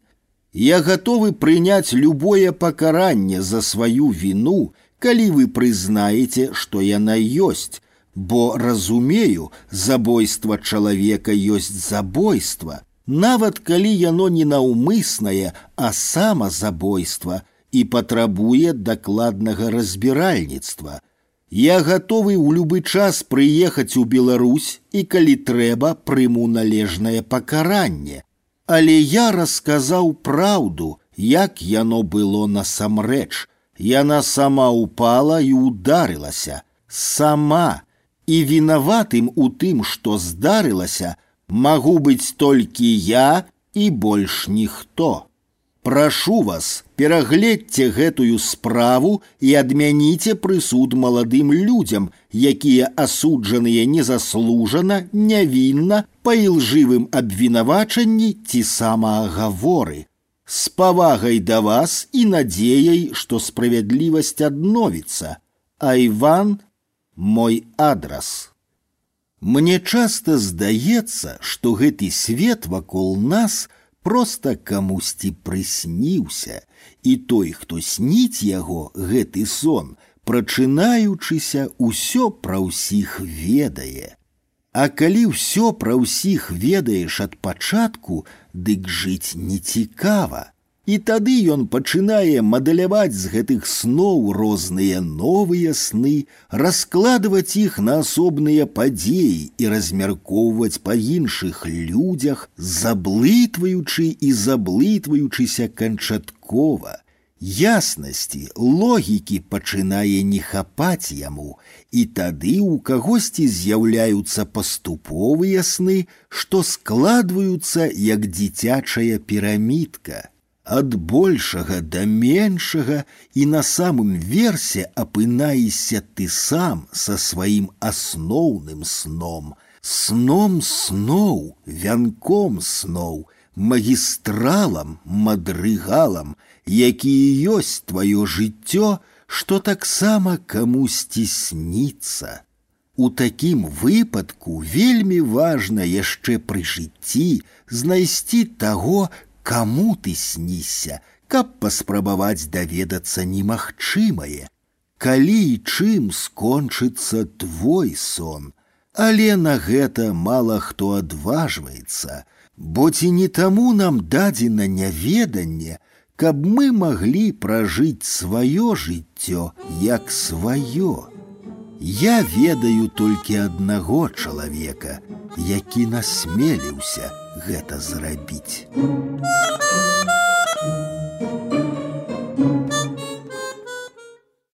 Я гатовы прыняць любое пакаранне за сваю віну, калі вы прызнаеце, што яна ёсць, бо разумею, забойства чалавека ёсць забойства. Нават калі яно не наўмыснае, а самазабойства, і патрабуе дакладнага разбіральніцтва. Я гатовы ў любы час прыехаць у Беларусь і калі трэба прыму належнае пакаранне. Але я расказаў праўду, як яно было насамрэч. Яна сама упала і ударылася, сама, і вінаватым у тым, што здарылася, магу быць толькі я і больш ніхто. Прашу вас, перагледзьце гэтую справу і адмяніце прысуд маладым людзям, якія асуджаныя незаслужана, нявінна, па ілжывым абвінавачанні ці самаагаворы. З павагай да вас і надзеяй, што справядлівасць адновіцца. Айван мой адрас. Мне часта здаецца, што гэты свет вакол нас – просто камусьці прысніўся, і той, хто сніць яго гэты сон, прачынаючыся ўсё пра ўсіх ведае. А калі ўсё пра ўсіх ведаеш ад пачатку, дык жыць нецікава. І тады ён пачынае мадаляваць з гэтых сноў розныя новыя сны, раскладваць іх на асобныя падзеі і размяркоўваць па іншых людзях, заблытваючы і заблытваючыся канчаткова. Яснасці, логікі пачынае не хапаць яму, і тады ў кагосьці з'яўляюцца паступовыя сны, што складваюцца як дзіцячая пірамідка ад большага да меншага і на самым версе апынаешся ты сам са сваім асноўным сном, сном сноў, вянком сноў, магістралам, мадрыгалам, які ёсць тваё жыццё, што таксама камусьці сніцца. У такім выпадку вельмі важна яшчэ пры жыцці знайсці таго, каму ты сніся, каб паспрабаваць даведацца немагчымае. Калі і чым скончыцца твой сон, Але на гэта мала хто адважваецца, бо ці не таму нам дадзена няведанне, каб мы маглі пражыць сваё жыццё як сваё. Я ведаю толькі аднаго чалавека, які насмеліўся гэта зрабіць.